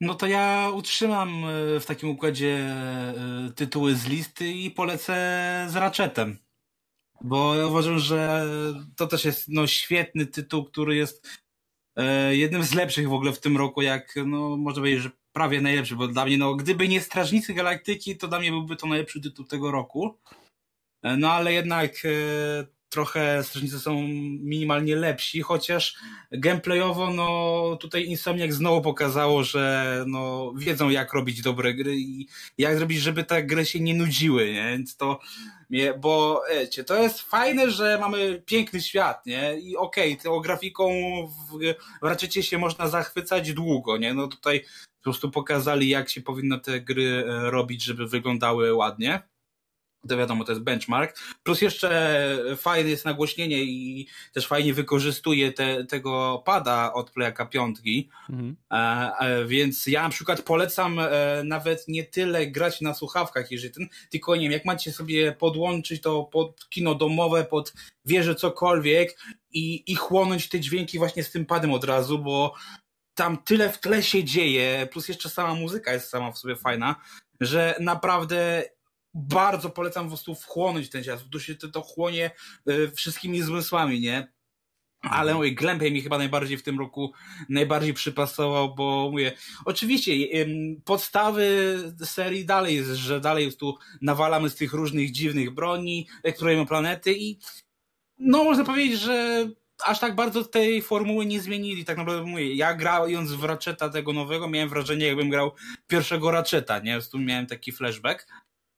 No to ja utrzymam e, w takim układzie e, tytuły z listy i polecę z Ratchetem. Bo ja uważam, że to też jest no, świetny tytuł, który jest e, jednym z lepszych w ogóle w tym roku, jak no można powiedzieć, że prawie najlepszy, bo dla mnie, no gdyby nie Strażnicy Galaktyki, to dla mnie byłby to najlepszy tytuł tego roku. No ale jednak trochę strażnicy są minimalnie lepsi, chociaż gameplayowo no tutaj Insomniac znowu pokazało, że no wiedzą jak robić dobre gry i jak zrobić, żeby te gry się nie nudziły, nie? Więc to bo wiecie, to jest fajne, że mamy piękny świat, nie? I okej, okay, tą grafiką w, się można zachwycać długo, nie? No tutaj po prostu pokazali jak się powinno te gry e, robić, żeby wyglądały ładnie to wiadomo, to jest benchmark. Plus jeszcze fajne jest nagłośnienie i też fajnie wykorzystuje te, tego pada od Playaka piątki. Mhm. E, e, więc ja na przykład polecam e, nawet nie tyle grać na słuchawkach, jeżeli ten, tylko nie wiem, jak macie sobie podłączyć to pod kino domowe, pod wieżę cokolwiek i, i chłonąć te dźwięki właśnie z tym padem od razu, bo tam tyle w tle się dzieje, plus jeszcze sama muzyka jest sama w sobie fajna, że naprawdę bardzo polecam po prostu wchłonąć ten czas, bo się to, to chłonie y, wszystkimi zmysłami, nie? Ale mój Glębej mi chyba najbardziej w tym roku najbardziej przypasował, bo mówię, oczywiście podstawy serii dalej jest, że dalej tu nawalamy z tych różnych dziwnych broni, eksplorujemy planety i no można powiedzieć, że aż tak bardzo tej formuły nie zmienili. Tak naprawdę mówię, ja grając w Ratcheta tego nowego, miałem wrażenie, jakbym grał pierwszego Ratcheta, nie? Tu miałem taki flashback.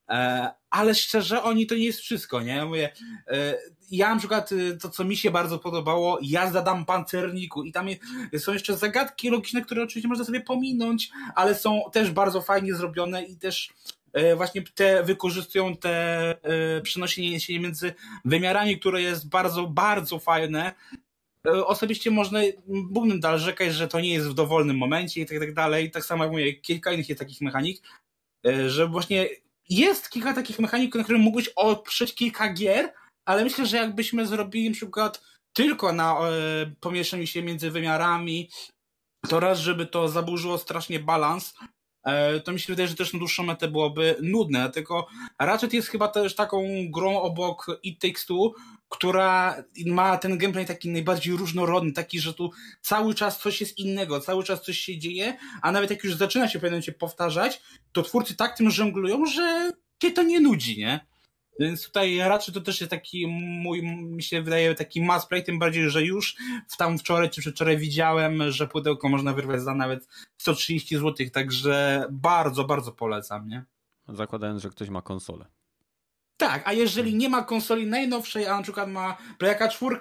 E, ale szczerze, oni to nie jest wszystko, nie? Mówię, e, ja na przykład e, to, co mi się bardzo podobało, jazda dam pancerniku i tam są jeszcze zagadki logiczne, które oczywiście można sobie pominąć, ale są też bardzo fajnie zrobione i też właśnie te wykorzystują te przenoszenie się między wymiarami, które jest bardzo, bardzo fajne. Osobiście można, mógłbym dalej rzekać, że to nie jest w dowolnym momencie i tak, tak dalej. Tak samo jak mówię, kilka innych takich mechanik, że właśnie jest kilka takich mechaników, na których mógłbyś oprzeć kilka gier, ale myślę, że jakbyśmy zrobili na przykład tylko na e, pomieszczeniu się między wymiarami, to raz, żeby to zaburzyło strasznie balans, to mi się wydaje, że też na dłuższą metę byłoby nudne, tylko Ratchet jest chyba też taką grą obok It Takes Two, która ma ten gameplay taki najbardziej różnorodny, taki, że tu cały czas coś jest innego, cały czas coś się dzieje, a nawet jak już zaczyna się pewnie się powtarzać, to twórcy tak tym żonglują, że cię to nie nudzi, nie? Więc tutaj raczej to też jest taki mój, mi się wydaje, taki mass play, tym bardziej, że już w tam wczoraj czy przedwczoraj widziałem, że pudełko można wyrwać za nawet 130 zł, także bardzo, bardzo polecam, nie? Zakładając, że ktoś ma konsolę. Tak, a jeżeli nie ma konsoli najnowszej, a na przykład ma Playaka 4,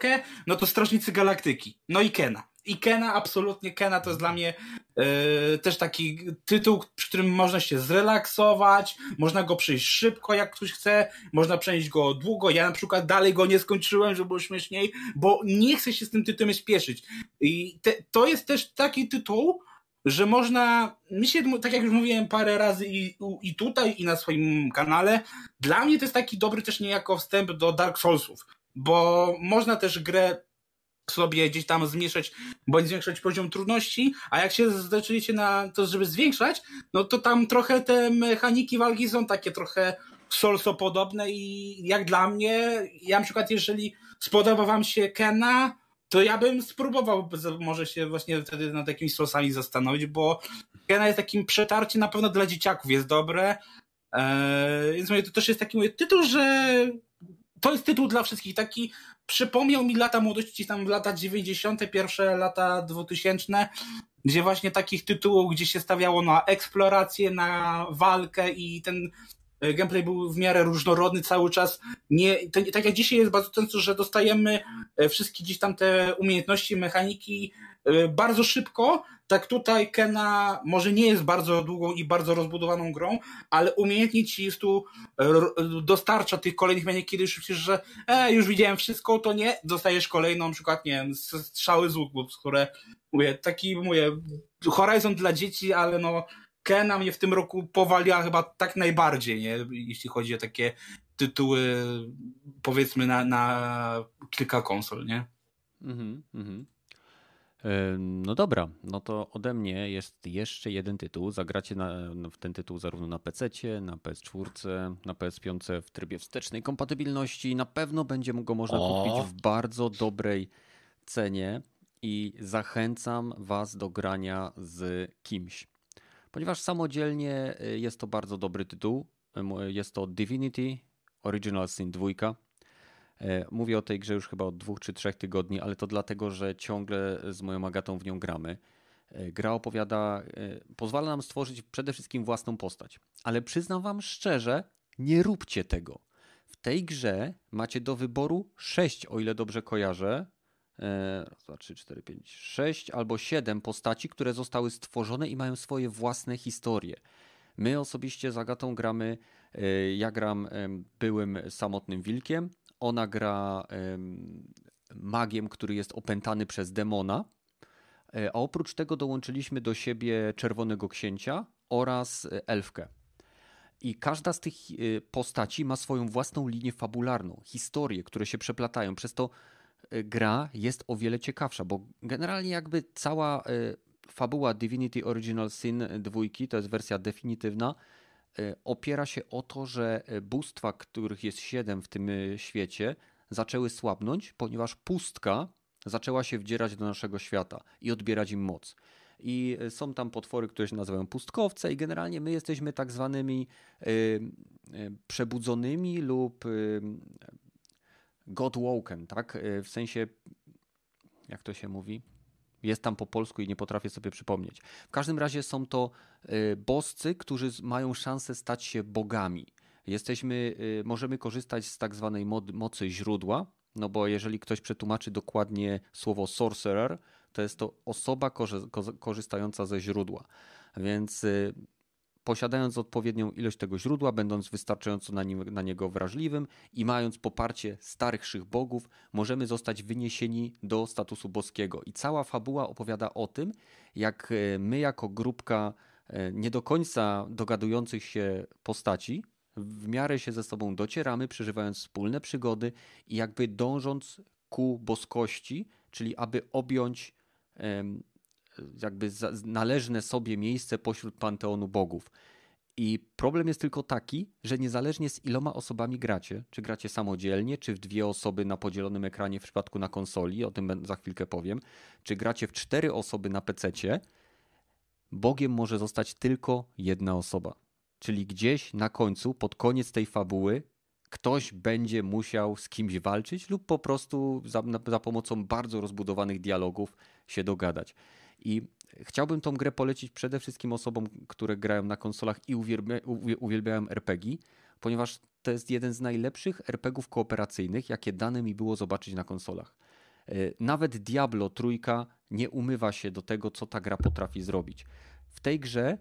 no to Strażnicy Galaktyki. No i Kena. I Kena, absolutnie Kena to jest dla mnie yy, też taki tytuł, przy którym można się zrelaksować, można go przejść szybko, jak ktoś chce, można przejść go długo. Ja na przykład dalej go nie skończyłem, żeby było śmieszniej, bo nie chcę się z tym tytułem spieszyć. I te, to jest też taki tytuł, że można, mi się, tak jak już mówiłem parę razy i, i tutaj, i na swoim kanale, dla mnie to jest taki dobry też niejako wstęp do Dark Soulsów, bo można też grę sobie gdzieś tam zmniejszać bądź zwiększać poziom trudności, a jak się zdecydujecie na to, żeby zwiększać, no to tam trochę te mechaniki walki są takie trochę solso podobne i jak dla mnie, ja na przykład jeżeli spodoba wam się Kena, to ja bym spróbował może się właśnie wtedy nad jakimiś solsami zastanowić, bo Kena jest takim przetarciem na pewno dla dzieciaków, jest dobre, eee, więc mówię, to też jest taki tytuł, że to jest tytuł dla wszystkich, taki przypomniał mi lata młodości, tam lata 90., pierwsze lata 2000, gdzie właśnie takich tytułów, gdzie się stawiało na eksplorację, na walkę i ten gameplay był w miarę różnorodny cały czas. Nie, tak jak dzisiaj jest bardzo często, że dostajemy e, wszystkie gdzieś tam te umiejętności, mechaniki e, bardzo szybko, tak tutaj Kena może nie jest bardzo długą i bardzo rozbudowaną grą, ale umiejętnie ci jest tu dostarcza tych kolejnych mechanik, kiedy już myślisz, że e, już widziałem wszystko, to nie, dostajesz kolejną, na przykład, nie wiem, strzały z łuku, które, mówię, taki, mówię, Horizon dla dzieci, ale no, Kena mnie w tym roku powaliła chyba tak najbardziej, nie, jeśli chodzi o takie tytuły, powiedzmy, na, na kilka konsol, nie? Mhm, mhm. No dobra, no to ode mnie jest jeszcze jeden tytuł. Zagracie na, w ten tytuł zarówno na PC, na PS4, na PS5 w trybie wstecznej kompatybilności. Na pewno będzie go można o. kupić w bardzo dobrej cenie i zachęcam Was do grania z kimś. Ponieważ samodzielnie y, jest to bardzo dobry tytuł. Jest to Divinity Original Sin 2 E, mówię o tej grze już chyba od dwóch czy trzech tygodni, ale to dlatego, że ciągle z moją Agatą w nią gramy. Gra opowiada, pozwala nam stworzyć przede wszystkim własną postać. Ale przyznam wam szczerze, nie róbcie tego. W tej grze macie do wyboru sześć, o ile dobrze kojarzę. Raz, dwa, trzy, cztery, pięć, sześć albo siedem postaci, które zostały stworzone i mają swoje własne historie. My osobiście z Agatą gramy, ja gram byłym samotnym wilkiem, ona gra magiem, który jest opętany przez demona. E, a oprócz tego dołączyliśmy do siebie Czerwonego Księcia oraz e, Elfkę. I każda z tych e, postaci ma swoją własną linię fabularną, historie, które się przeplatają. Przez to gra jest o wiele ciekawsza, bo generalnie jakby cała fabuła Divinity Original Sin 2, to jest wersja definitywna, E, opiera się o to, że e, bóstwa, których jest siedem w tym e, świecie, zaczęły słabnąć, ponieważ pustka zaczęła się wdzierać do naszego świata i odbierać im moc. I są tam potwory, które się nazywają pustkowce, i generalnie my jesteśmy tak zwanymi przebudzonymi lub Godwoken, tak? W sensie, jak to się mówi? Jest tam po polsku i nie potrafię sobie przypomnieć. W każdym razie są to y, boscy, którzy mają szansę stać się bogami. Jesteśmy, y, możemy korzystać z tak zwanej mocy źródła, no bo jeżeli ktoś przetłumaczy dokładnie słowo sorcerer, to jest to osoba korzystająca ze źródła. Więc y, posiadając odpowiednią ilość tego źródła, będąc wystarczająco na, nim, na, niego wrażliwym i mając poparcie starszych bogów, możemy zostać wyniesieni do statusu boskiego. I cała fabuła opowiada o tym, jak e, my, jako grupka e, nie do końca dogadujących się postaci, w miarę się ze sobą docieramy, przeżywając wspólne przygody i jakby dążąc ku boskości, czyli aby objąć jakby należne sobie miejsce pośród panteonu bogów. I problem jest tylko taki, że niezależnie z iloma osobami gracie, czy gracie samodzielnie, czy w dwie osoby na podzielonym ekranie w przypadku na konsoli, o tym za chwilkę powiem, czy gracie w cztery osoby na PC, Bogiem może zostać tylko jedna osoba. Czyli gdzieś na końcu, pod koniec tej fabuły, ktoś będzie musiał z kimś walczyć lub po prostu za, za pomocą bardzo rozbudowanych dialogów się dogadać. I chciałbym tą grę polecić przede wszystkim osobom, które grają na konsolach i uwielbiają RPG, ponieważ to jest jeden z najlepszych RPGów kooperacyjnych, jakie dane mi było zobaczyć na konsolach. E, nawet Diablo trójka nie umywa się do tego, co ta gra potrafi zrobić. W tej grze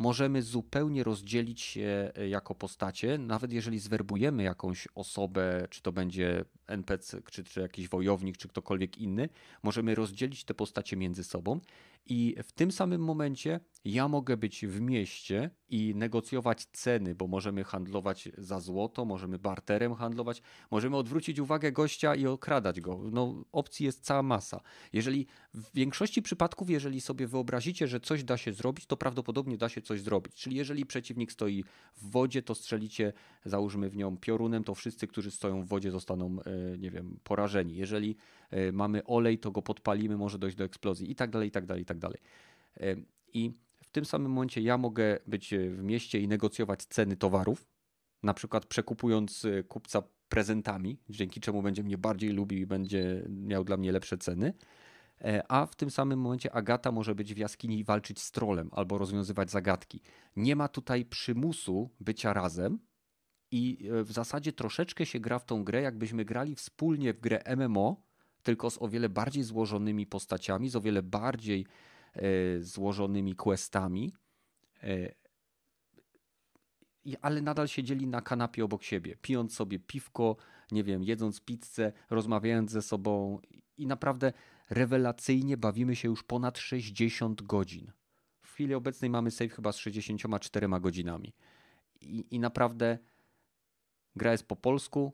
możemy zupełnie rozdzielić się e, jako postacie, nawet jeżeli zwerbujemy jakąś osobę, czy to będzie NPC, czy, czy jakiś wojownik, czy ktokolwiek inny, możemy rozdzielić te postacie między sobą i w tym samym momencie ja mogę być w mieście i negocjować ceny, bo możemy handlować za złoto, możemy barterem handlować, możemy odwrócić uwagę gościa i okradać go. No, opcji jest cała masa. Jeżeli w większości przypadków, jeżeli sobie wyobrazicie, że coś da się zrobić, to prawdopodobnie da się coś zrobić. Czyli jeżeli przeciwnik stoi w wodzie, to strzelicie, załóżmy w nią piorunem, to wszyscy, którzy stoją w wodzie, zostaną, e, nie wiem, porażeni. Jeżeli e, mamy olej, to go podpalimy, może dojść do eksplozji i tak dalej, i tak dalej, i tak dalej. E, I w tym samym momencie ja mogę być w mieście i negocjować ceny towarów, na przykład przekupując kupca prezentami, dzięki czemu będzie mnie bardziej lubił i będzie miał dla mnie lepsze ceny. A w tym samym momencie Agata może być w jaskini i walczyć z trolem albo rozwiązywać zagadki. Nie ma tutaj przymusu bycia razem, i w zasadzie troszeczkę się gra w tą grę, jakbyśmy grali wspólnie w grę MMO, tylko z o wiele bardziej złożonymi postaciami, z o wiele bardziej e, złożonymi questami, e, ale nadal siedzieli na kanapie obok siebie, pijąc sobie piwko, nie wiem, jedząc pizzę, rozmawiając ze sobą i naprawdę rewelacyjnie bawimy się już ponad 60 godzin. W chwili obecnej mamy save chyba z 64 godzinami. I, i naprawdę gra jest po polsku,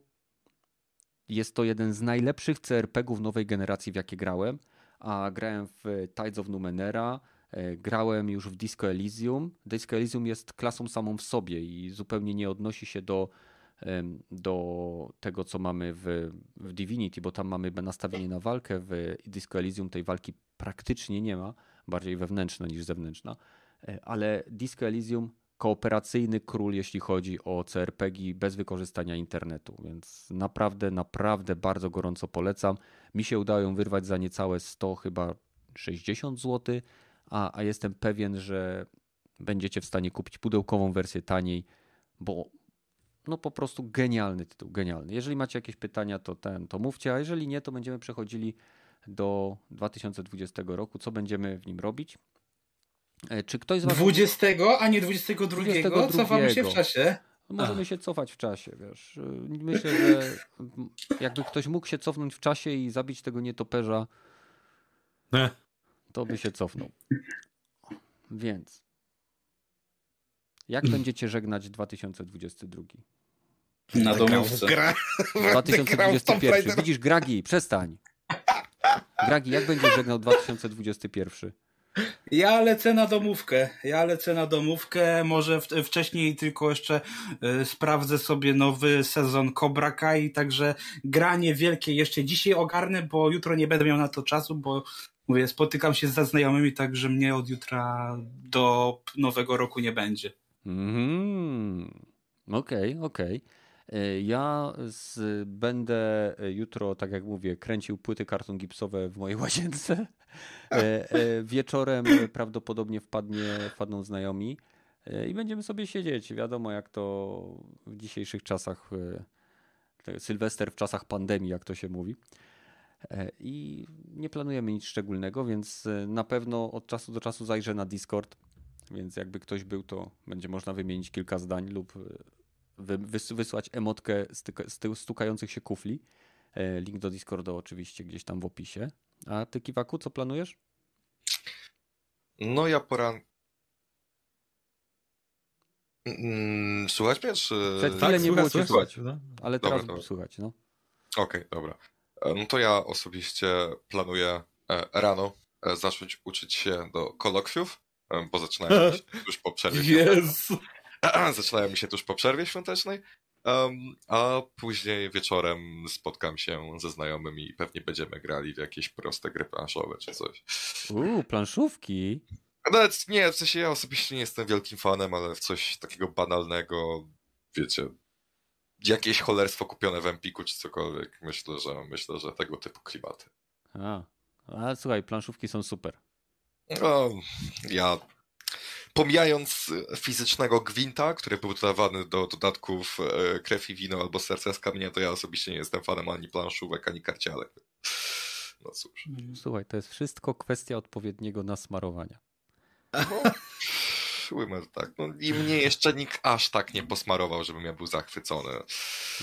jest to jeden z najlepszych CRPG-ów nowej generacji, w jakie grałem, a grałem w Tides of Numenera, e, grałem już w Disco Elysium. Disco Elysium jest klasą samą w sobie i zupełnie nie odnosi się do, do tego, co mamy w, w Divinity, bo tam mamy nastawienie na walkę. W Disco Elysium tej walki praktycznie nie ma, bardziej wewnętrzna niż zewnętrzna, e, ale Disco Elysium kooperacyjny król, jeśli chodzi o CRPG bez wykorzystania internetu, więc naprawdę, naprawdę bardzo gorąco polecam. Mi się udało ją wyrwać za niecałe 100, chyba 60 zł, a, a jestem pewien, że będziecie w stanie kupić pudełkową wersję taniej, bo no po prostu genialny tytuł, genialny. Jeżeli macie jakieś pytania, to ten, to mówcie, a jeżeli nie, to będziemy przechodzili do 2020 roku, co będziemy w nim robić. E, czy ktoś z was... 20, a nie 22? 22. Cofamy się w czasie. Możemy się cofać w czasie, wiesz. E, myślę, że jakby ktoś mógł się cofnąć w czasie i zabić tego nietoperza, to by się cofnął. Więc jak będziecie żegnać 2022? Na domówce. 2021. Widzisz, Gragi, przestań. Gragi, jak będziesz żegnał 2021? Ja lecę na domówkę. Ja lecę na domówkę. Może wcześniej tylko jeszcze y, sprawdzę sobie nowy sezon Cobra Kai, także granie wielkie jeszcze dzisiaj ogarnę, bo jutro nie będę miał na to czasu, bo mówię, spotykam się ze znajomymi, także mnie od jutra do nowego roku nie będzie. Mhm. Okej, okay, okej. Okay. E, ja z, będę jutro, tak jak mówię, kręcił płyty karton gipsowe w mojej łazience. E, e, wieczorem prawdopodobnie wpadnie, wpadną znajomi i będziemy sobie siedzieć. Wiadomo, jak to w dzisiejszych czasach, Sylwester w czasach pandemii, jak to się mówi. I nie planujemy nic szczególnego, więc na pewno od czasu do czasu zajrzę na Discord. Więc jakby ktoś był, to będzie można wymienić kilka zdań lub wysłać emotkę stukających się kufli. E, link do Discorda oczywiście gdzieś tam w opisie. A ty, Kiwaku, co planujesz? No ja poran... Mm, słuchać mnie, czy... Przed chwilę tak, nie było cię słuchać, no. ale teraz dobra, słychać, no. Okej, okay, dobra. E, no to ja osobiście planuję e, rano zacząć uczyć się do kolokwiów, bo zaczynałem już po przerwie. Jezu! zaczynają mi się tuż po przerwie świątecznej, um, a później wieczorem spotkam się ze znajomymi i pewnie będziemy grali w jakieś proste gry planszowe czy coś. Uuu, planszówki? Nawet nie, w sensie ja osobiście nie jestem wielkim fanem, ale w coś takiego banalnego, wiecie, jakieś cholerstwo kupione w Empiku czy cokolwiek, myślę, że myślę, że tego typu klimaty. A, a słuchaj, planszówki są super. No, ja pomijając fizycznego gwinta, który był dodawany do dodatków e, krew i wino albo serce z kamienia, to ja osobiście nie jestem fanem ani planszówek, ani karcialek. No cóż. Słuchaj, to jest wszystko kwestia odpowiedniego nasmarowania. No, to tak. No, I mnie jeszcze nikt aż tak nie posmarował, żebym ja był zachwycony.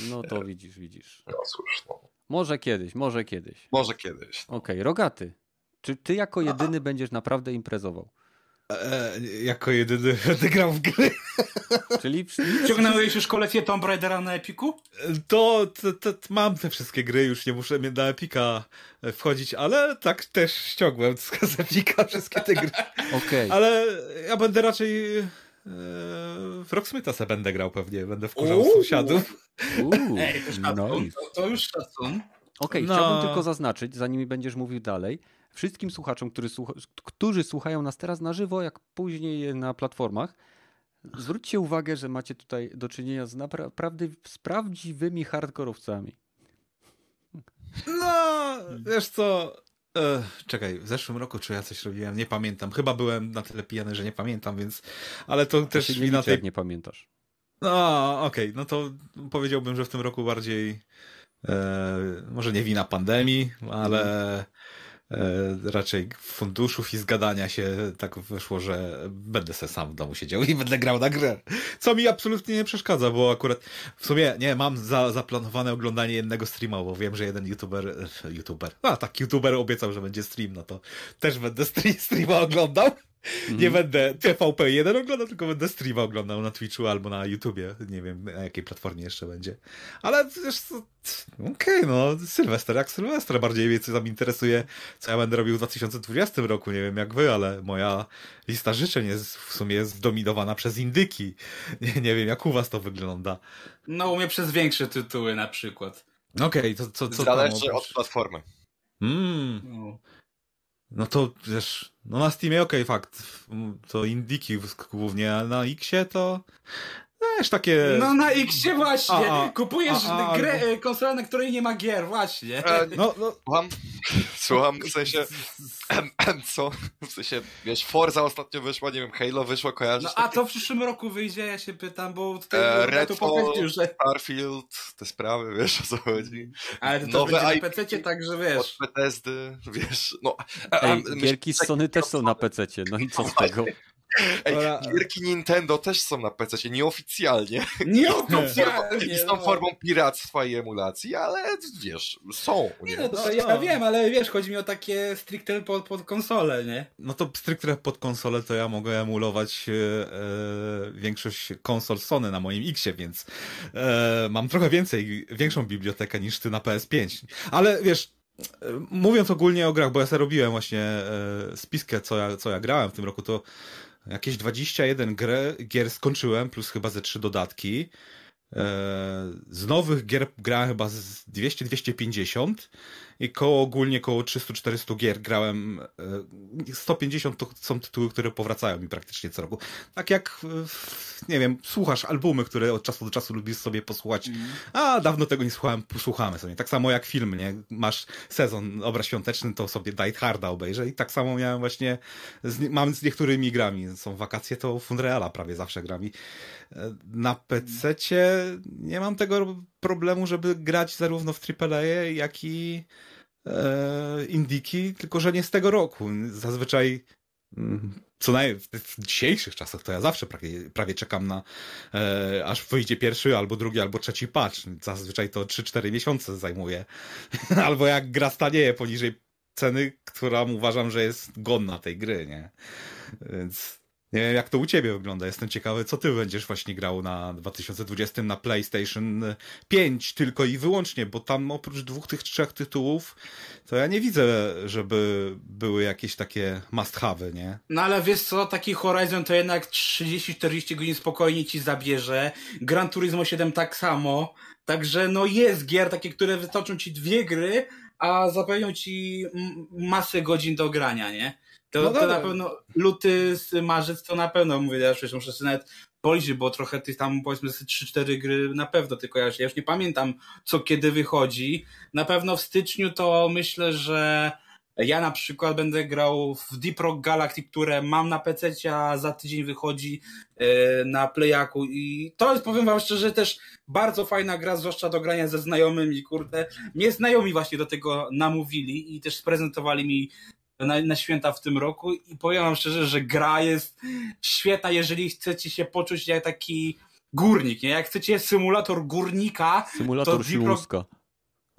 No to widzisz, widzisz. No cóż, no. Może kiedyś, może kiedyś. Może kiedyś. Okej, Rogaty. Czy ty jako jedyny będziesz naprawdę imprezował? E, jako jedyny będę grał w gry. Czyli Ciągnąłeś już kolekcję Tomb Raidera na Epiku? To, to, to, mam te wszystkie gry, już nie muszę na Epika wchodzić, ale tak też ściągłem z Epika wszystkie te gry. Okej. Ale ja będę raczej e, w Rocksmitha se będę grał pewnie, będę wkurzał Uuu. sąsiadów. Uuu, Ej, to szacun. nice. To, to już szacun. Okej, No. chciałbym tylko zaznaczyć, zanim będziesz mówił dalej, wszystkim słuchaczom, którzy, słucha, którzy słuchają nas teraz na żywo, jak później na platformach, zwróćcie uwagę, że macie tutaj do czynienia z naprawdę z prawdziwymi hardkorowcami. No, wiesz co... E, czekaj, w zeszłym roku czy ja coś robiłem? Nie pamiętam. Chyba byłem na tyle pijany, że nie pamiętam, więc... Ale to To też nie wina tej nie pamiętasz. No, okej, no to powiedziałbym, że w tym roku bardziej e, może nie wina pandemii, ale e, raczej funduszów i zgadania się tak wyszło, że będę se sam w domu siedział i będę grał na grę. Co mi absolutnie nie przeszkadza, bo akurat w sumie nie, mam za, zaplanowane oglądanie jednego streama, bo wiem, że jeden youtuber, e, youtuber, a tak, youtuber obiecał, że będzie stream, no to też będę stream, streama oglądał. Nie będę TVP1 oglądał, tylko będę streama oglądał na Twitchu albo na YouTubie. Nie wiem, na jakiej platformie jeszcze będzie. Ale wiesz co, okej, no, Sylwester jak Sylwester. Bardziej mnie co tam interesuje, co ja będę robił w 2020 roku. Nie wiem jak wy, ale moja lista życzeń jest w sumie jest zdominowana przez indyki. Nie, nie wiem, jak u was to wygląda. No u mnie przez większe tytuły na przykład. Okej, to co, co Zależy tam od platformy. Mm, No. No to wiesz, no na Steamie okej, fakt. To indyki głównie, a na Xie to też takie... No na X właśnie. A, a, Kupujesz a, a, grę, albo- e, konsolę, na której nie ma gier, właśnie. E, No, no, Słucham, słucham, w sensie, em, em, co? W sensie, wiesz, Forza ostatnio wyszła, nie wiem, Halo wyszło, kojarzysz? No a takie? to w przyszłym roku wyjdzie, ja się pytam, bo tutaj E, e, to Redfall, powiedział, że... Starfield, te sprawy, wiesz o co chodzi. Ale to, to nowe będzie na IP. PC, także Od wiesz. Bethesdy, wiesz, no... e, Ej, em, gierki Sony też są na PC, no i co z tego? Ej, Dobra. gierki Nintendo też są na PC, nieoficjalnie. Nieoficjalnie. I z tą no. formą piractwa i emulacji, ale wiesz, są. Nie, Nie? no to No, ja no. wiem, ale wiesz, chodzi mi o takie stricte pod, pod konsolę, nie? No to stricte pod konsolę to ja mogę emulować e, e, większość konsol Sony na moim Xie, więc e, mam trochę więcej, większą bibliotekę niż ty na PS5. Ale wiesz, e, mówiąc ogólnie o grach, bo ja sobie robiłem właśnie e, spiskę, co ja, co ja grałem w tym roku, to jakieś 21 grę, gier skończyłem, plus chyba ze trzy dodatki. E, Z nowych gier grałem chyba z 200-250 i koło ogólnie koło 300-400 gier grałem. e, 150 to są tytuły, które powracają mi praktycznie co roku. Tak jak, e, nie wiem, słuchasz albumy, które od czasu do czasu lubisz sobie posłuchać. A, dawno tego nie słuchałem, posłuchamy sobie. Tak samo jak film, nie? Masz sezon obraz świąteczny, to sobie Die Harda obejrzę i tak samo miałem właśnie, z, mam z niektórymi grami. Są wakacje, to Funreala prawie zawsze gram i e, na PC-cie nie mam tego problemu, żeby grać zarówno w AAA, jak i e, Indiki, tylko że nie z tego roku. Zazwyczaj mm, co najmniej w, dzisiejszych czasach to ja zawsze prawie, prawie czekam na e, aż wyjdzie pierwszy, albo drugi, albo trzeci patch. Zazwyczaj to 3-4 miesiące zajmuje. albo jak gra stanieje poniżej ceny, którą uważam, że jest godna tej gry, nie? Więc nie wiem, jak to u ciebie wygląda. Jestem ciekawy, co ty będziesz właśnie grał na 2020 na PlayStation 5 tylko i wyłącznie, bo tam oprócz dwóch tych trzech tytułów, to ja nie widzę, żeby były jakieś takie must have'y, nie? No ale wiesz co, taki Horizon to jednak 30-40 godzin spokojnie ci zabierze. Gran Turismo 7 tak samo. Także no jest gier takie, które wytoczą ci dwie gry, a zapewnią ci masę godzin do grania, nie? To, No to na pewno luty, marzec to na pewno mówię, ja przecież muszę sobie nawet policzyć, bo trochę tych tam powiedzmy z 3-4 gry na pewno, tylko ja, już- ja już nie pamiętam co kiedy wychodzi. Na pewno w styczniu to myślę, że Ja na przykład będę grał w Deep Rock Galactic, które mam na PC, a za tydzień wychodzi e, na Playaku i to jest, powiem wam szczerze, też bardzo fajna gra, zwłaszcza do grania ze znajomymi, kurde. Mnie znajomi właśnie do tego namówili i też sprezentowali mi na, na święta w tym roku i powiem wam szczerze, że gra jest świetna, jeżeli chcecie się poczuć jak taki górnik, nie? Jak chcecie symulator górnika, Symulator to.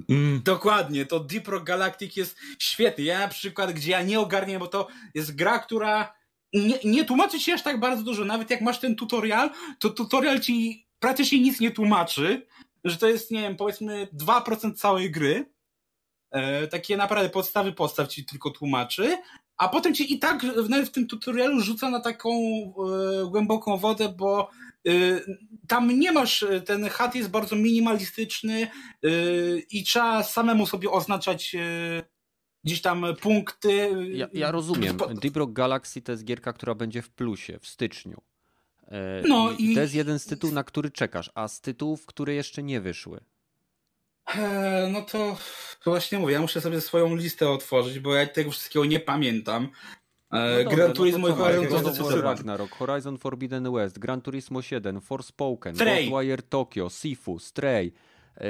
Mm. Dokładnie, to Deep Rock Galactic jest świetny. Ja na przykład, gdzie ja nie ogarnię, bo to jest gra, która nie, nie tłumaczy ci aż tak bardzo dużo. Nawet jak masz ten tutorial, to tutorial ci praktycznie nic nie tłumaczy, że to jest, nie wiem, powiedzmy 2% całej gry. E, takie naprawdę podstawy podstaw ci tylko tłumaczy, a potem ci i tak w tym tutorialu rzuca na taką e, głęboką wodę, bo e, tam nie masz, ten chat jest bardzo minimalistyczny i trzeba samemu sobie oznaczać gdzieś tam punkty. Ja, ja rozumiem. Deep Rock Galaxy to jest gierka, która będzie w plusie w styczniu. No i i- to jest jeden z tytułów, na który czekasz, a z tytułów, które jeszcze nie wyszły. E, No to, to właśnie mówię, ja muszę sobie swoją listę otworzyć, bo ja tego wszystkiego nie pamiętam. E, No Gran dobra, Turismo no i Horizon. Ragnarok, Horizon Forbidden West, Gran Turismo 7, Forspoken, Stray. Ghostwire Tokyo, Sifu, Stray. E,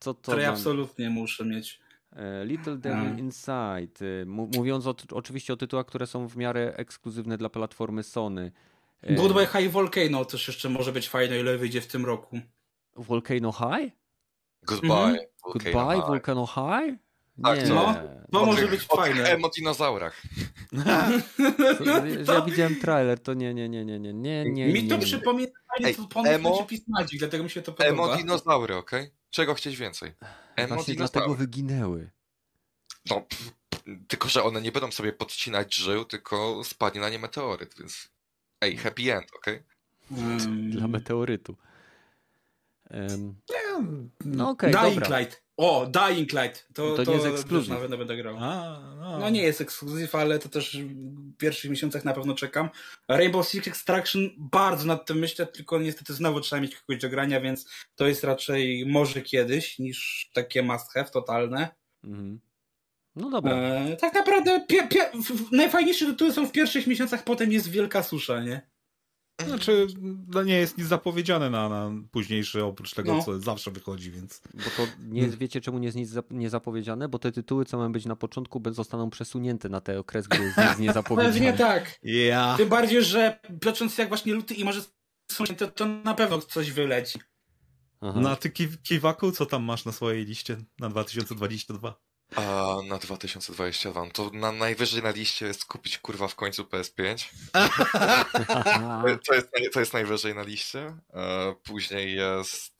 co to ja mam? absolutnie muszę mieć. E, Little Devil. Inside. Mówiąc o, oczywiście o tytułach, które są w miarę ekskluzywne dla platformy Sony. E, Goodbye High Volcano też jeszcze może być fajne, ile wyjdzie w tym roku. Volcano High? Goodbye. Mhm. Volcano Goodbye, High. Volcano High? Tak, nie. no. To O może tych- być o fajne. Emo-dinozaurach. To, ja widziałem trailer, to nie, nie, nie, nie, nie, nie, nie. Mi to przypomina emo- będzie pismadzik, dlatego mi się to podoba. Emo-dinozaury, okej? Czego chcieć więcej? Właśnie dlatego wyginęły. No, pff, tylko, że one nie będą sobie podcinać żył, tylko spadnie na nie meteoryt, więc... Ej, happy end, okej? Mm. Dla meteorytu. Em, Nie, no okej, Dying dobra. Light. O, Dying Light. To, To to, nie jest ekskluzyw. Nawet będę grał. A, no. No nie jest ekskluzyw, ale to też w pierwszych miesiącach na pewno czekam. Rainbow Six Extraction bardzo nad tym myślę, tylko niestety znowu trzeba mieć kogoś do grania, więc to jest raczej może kiedyś niż takie must have totalne. Mhm. No dobra. E, tak naprawdę najfajniejsze tytuły są w pierwszych miesiącach, potem jest wielka susza, nie? Znaczy, no nie jest nic zapowiedziane na, na późniejszy, oprócz tego, No. co zawsze wychodzi, więc... Bo to nie jest, wiecie czemu nie jest nic zap- niezapowiedziane? Bo te tytuły, co mają być na początku, zostaną przesunięte na te okres, gdy jest nic Pewnie niezapowiedziane. tak. Ja. Tym bardziej, że patrząc jak właśnie luty i może to, to na pewno coś wyleci. Aha. Na ty ki- kiwaku, co tam masz na swojej liście na 2022? A na 2022, no to na najwyżej na liście jest kupić kurwa w końcu PS5. To jest, to jest najwyżej na liście. E, Później jest,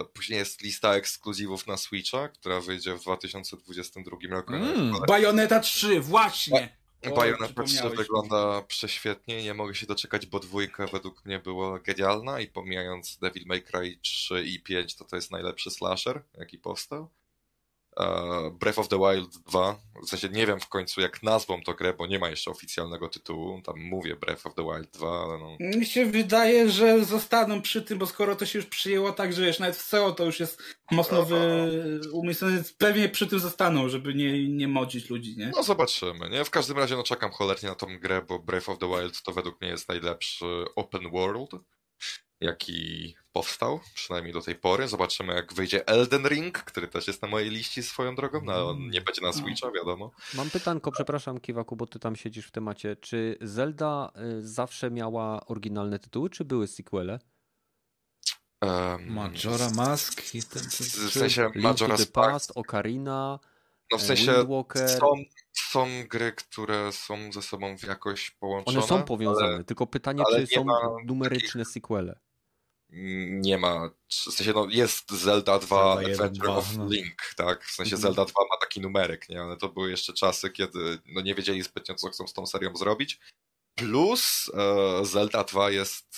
e, później jest lista ekskluzywów na Switcha, która wyjdzie w 2022 roku. Mm. Bajoneta 3, właśnie! O, Bayonetta 3 przypomniałeś mi. wygląda prześwietnie, nie mogę się doczekać, bo dwójka według mnie była genialna i pomijając Devil May Cry 3 i 5, to to jest najlepszy slasher, jaki powstał. E, Breath of the Wild 2, w sensie nie wiem w końcu jak nazwą to grę, bo nie ma jeszcze oficjalnego tytułu, tam mówię Breath of the Wild 2, ale no... Mi się wydaje, że zostaną przy tym, bo skoro to się już przyjęło tak, że wiesz, nawet w SEO to już jest mocno wy... umyślone, więc pewnie przy tym zostaną, żeby nie, nie modzić ludzi, nie? No zobaczymy, nie? W każdym razie no czekam cholernie na tą grę, bo Breath of the Wild to według mnie jest najlepszy open world, jaki powstał, przynajmniej do tej pory. Zobaczymy jak wyjdzie Elden Ring, który też jest na mojej liście swoją drogą, no on nie będzie na Switcha, wiadomo. Mam pytanko, przepraszam Kiwaku, bo ty tam siedzisz w temacie. Czy Zelda y, zawsze miała oryginalne tytuły, czy były sequele? Um, Majora Mask i ten... W sensie Link Mask, Past, Ocarina, no w e, sensie Wind Walker. są, są gry, które są ze sobą jakoś połączone. One są powiązane, ale tylko pytanie, czy są numeryczne sequele. Nie ma, w sensie no jest Zelda 2 Zelda 1, Adventure 2, of no. Link, tak? W sensie Mhm. Zelda 2 ma taki numerek, nie? Ale to były jeszcze czasy, kiedy no nie wiedzieli zbytnio, co chcą z tą serią zrobić. Plus e, Zelda 2 jest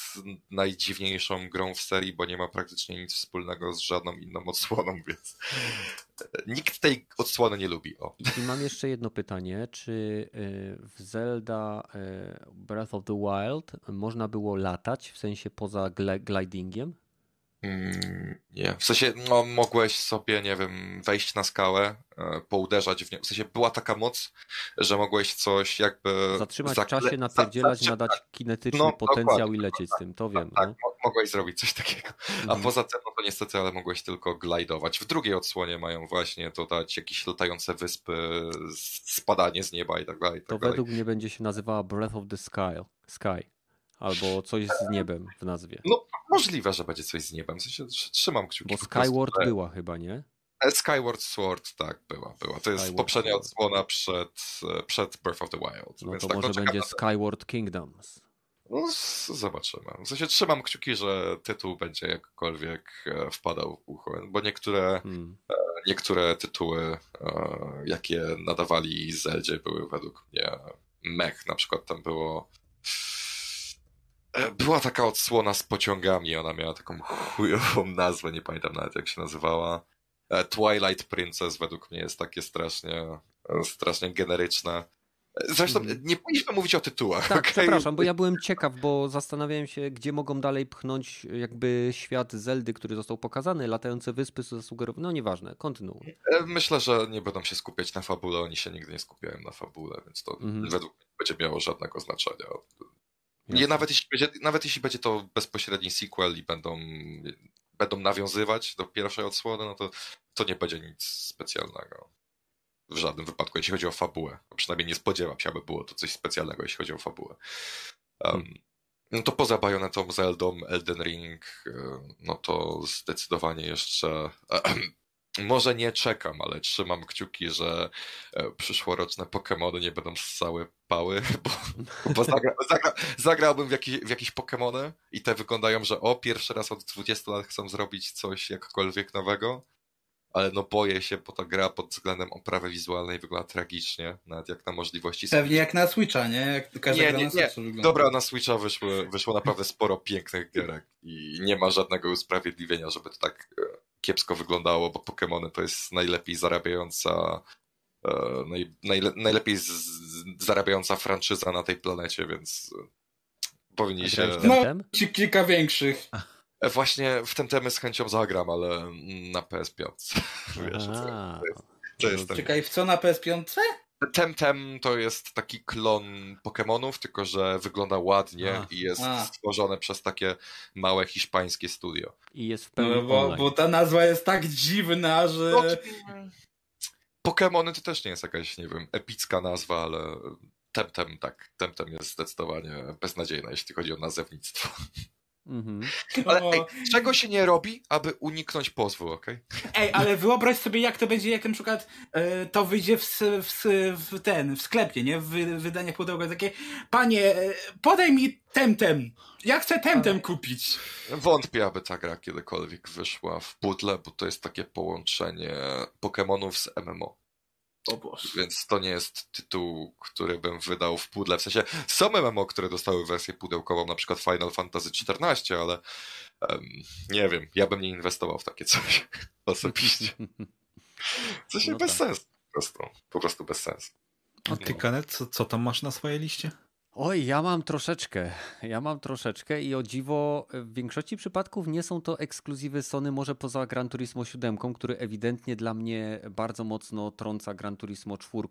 najdziwniejszą grą w serii, bo nie ma praktycznie nic wspólnego z żadną inną odsłoną, więc e, nikt tej odsłony nie lubi. O. I mam jeszcze jedno pytanie. Czy y, w Zelda Breath of the Wild można było latać, w sensie poza gl- glidingiem? Mm, nie, w sensie, no, mogłeś sobie, nie wiem, wejść na skałę, e, pouderzać w nią. W sensie, była taka moc, że mogłeś coś jakby. Zatrzymać w czasie, napierdzielać, nadać kinetyczny No, potencjał i lecieć z tym, to wiem. Tak, no. mo- mogłeś zrobić coś takiego. A Mhm. poza tym, no to niestety, ale mogłeś tylko glajdować. W drugiej odsłonie mają właśnie dodać jakieś latające wyspy, spadanie z nieba i tak dalej. i To tak dalej. według mnie będzie się nazywała Breath of the Sky, Sky. Albo coś z niebem w nazwie. No, możliwe, że będzie coś z niebem. W sensie, tr- trzymam kciuki. Bo prostu, Skyward że- była chyba, nie? E, Skyward Sword, tak, była, była. To jest Skyward poprzednia odsłona przed, e, przed Breath of the Wild. No to tak, może no, będzie. Skyward Kingdoms. No, zobaczymy. W sensie trzymam kciuki, że tytuł będzie jakkolwiek e, wpadał w ucho, bo niektóre, Hmm. niektóre tytuły, jakie nadawali Zeldzie, były według mnie mech. Na przykład tam było. E, Była taka odsłona z pociągami, ona miała taką chujową nazwę, nie pamiętam nawet jak się nazywała. E, Twilight Princess według mnie jest takie strasznie, strasznie generyczne. Zresztą Mhm. nie powinniśmy mówić o tytułach. Tak, okej? przepraszam, bo ja byłem ciekaw, bo zastanawiałem się, gdzie mogą dalej pchnąć jakby świat Zeldy, który został pokazany, latające wyspy zasugerowane. No nieważne, kontynuuj. E, Myślę, że nie będą się skupiać na fabule, oni się nigdy nie skupiają na fabule, więc to Mhm. według mnie nie będzie miało żadnego znaczenia. Jasne. Nawet, jeśli będzie, nawet jeśli będzie to bezpośredni sequel i będą, będą nawiązywać do pierwszej odsłony, no to, to nie będzie nic specjalnego. W żadnym wypadku, jeśli chodzi o fabułę. A Przynajmniej nie spodziewam się, aby było to coś specjalnego, jeśli chodzi o fabułę. Um, no to poza Bajonetą, Zeldą, Elden Ring, e, no to zdecydowanie jeszcze może nie czekam, ale trzymam kciuki, że e, przyszłoroczne Pokémony nie będą ssały pały, bo, bo zagra, zagra, zagrałbym w, jakieś, w jakieś Pokémony i te wyglądają, że o, pierwszy raz od 20 lat chcą zrobić coś jakkolwiek nowego, ale no boję się, bo ta gra pod względem oprawy wizualnej wygląda tragicznie, nawet jak na możliwości Pewnie jak na Switcha, nie? Jak każda Nie, gra nie, na nie. Wygląda. Dobra, na Switcha wyszło, wyszło naprawdę sporo pięknych gierek i nie ma żadnego usprawiedliwienia, żeby to tak e, kiepsko wyglądało, bo Pokémony to jest najlepiej zarabiająca e, naj, najle, najlepiej z, z, zarabiająca franczyza na tej planecie, więc e, powinni się... No. Ci kilka większych. E, Właśnie w ten temy z chęcią zagram, ale na PS5. Wiesz, co, to jest, to jest ten... Czekaj, w co na PS5? Temtem to jest taki klon Pokémonów, tylko że wygląda ładnie A. i jest A. stworzone przez takie małe hiszpańskie studio. I jest w pełni No, bo, bo ta nazwa jest tak dziwna, że... No, Pokémony to też nie jest jakaś, nie wiem, epicka nazwa, ale Temtem tak. Temtem jest zdecydowanie beznadziejne, jeśli chodzi o nazewnictwo. Mhm. Ale ej, czego się nie robi, aby uniknąć pozwu, okej? Ej, ale wyobraź sobie, jak to będzie, jak na przykład e, to wyjdzie w, w, w ten, w sklepie, nie? W wy- wydaniach pudełka takie, panie, e, podaj mi Temtem. Ja chcę Temtem kupić. Wątpię, aby ta gra kiedykolwiek wyszła w pudle, bo to jest takie połączenie Pokémonów z MMO. O Boże. Więc to nie jest tytuł, który bym wydał w pudle. W sensie są MMO, które dostały wersję pudełkową, na przykład Final Fantasy XIV, ale em, nie wiem, ja bym nie inwestował w takie coś osobiście. Sensie No bez tak. sensu. Po prostu, po prostu bez sensu. A ty, Kanet, co, co tam masz na swojej liście? Oj, ja mam troszeczkę. Ja mam troszeczkę i o dziwo w większości przypadków nie są to ekskluzywy Sony, może poza Gran Turismo 7, który ewidentnie dla mnie bardzo mocno trąca Gran Turismo 4,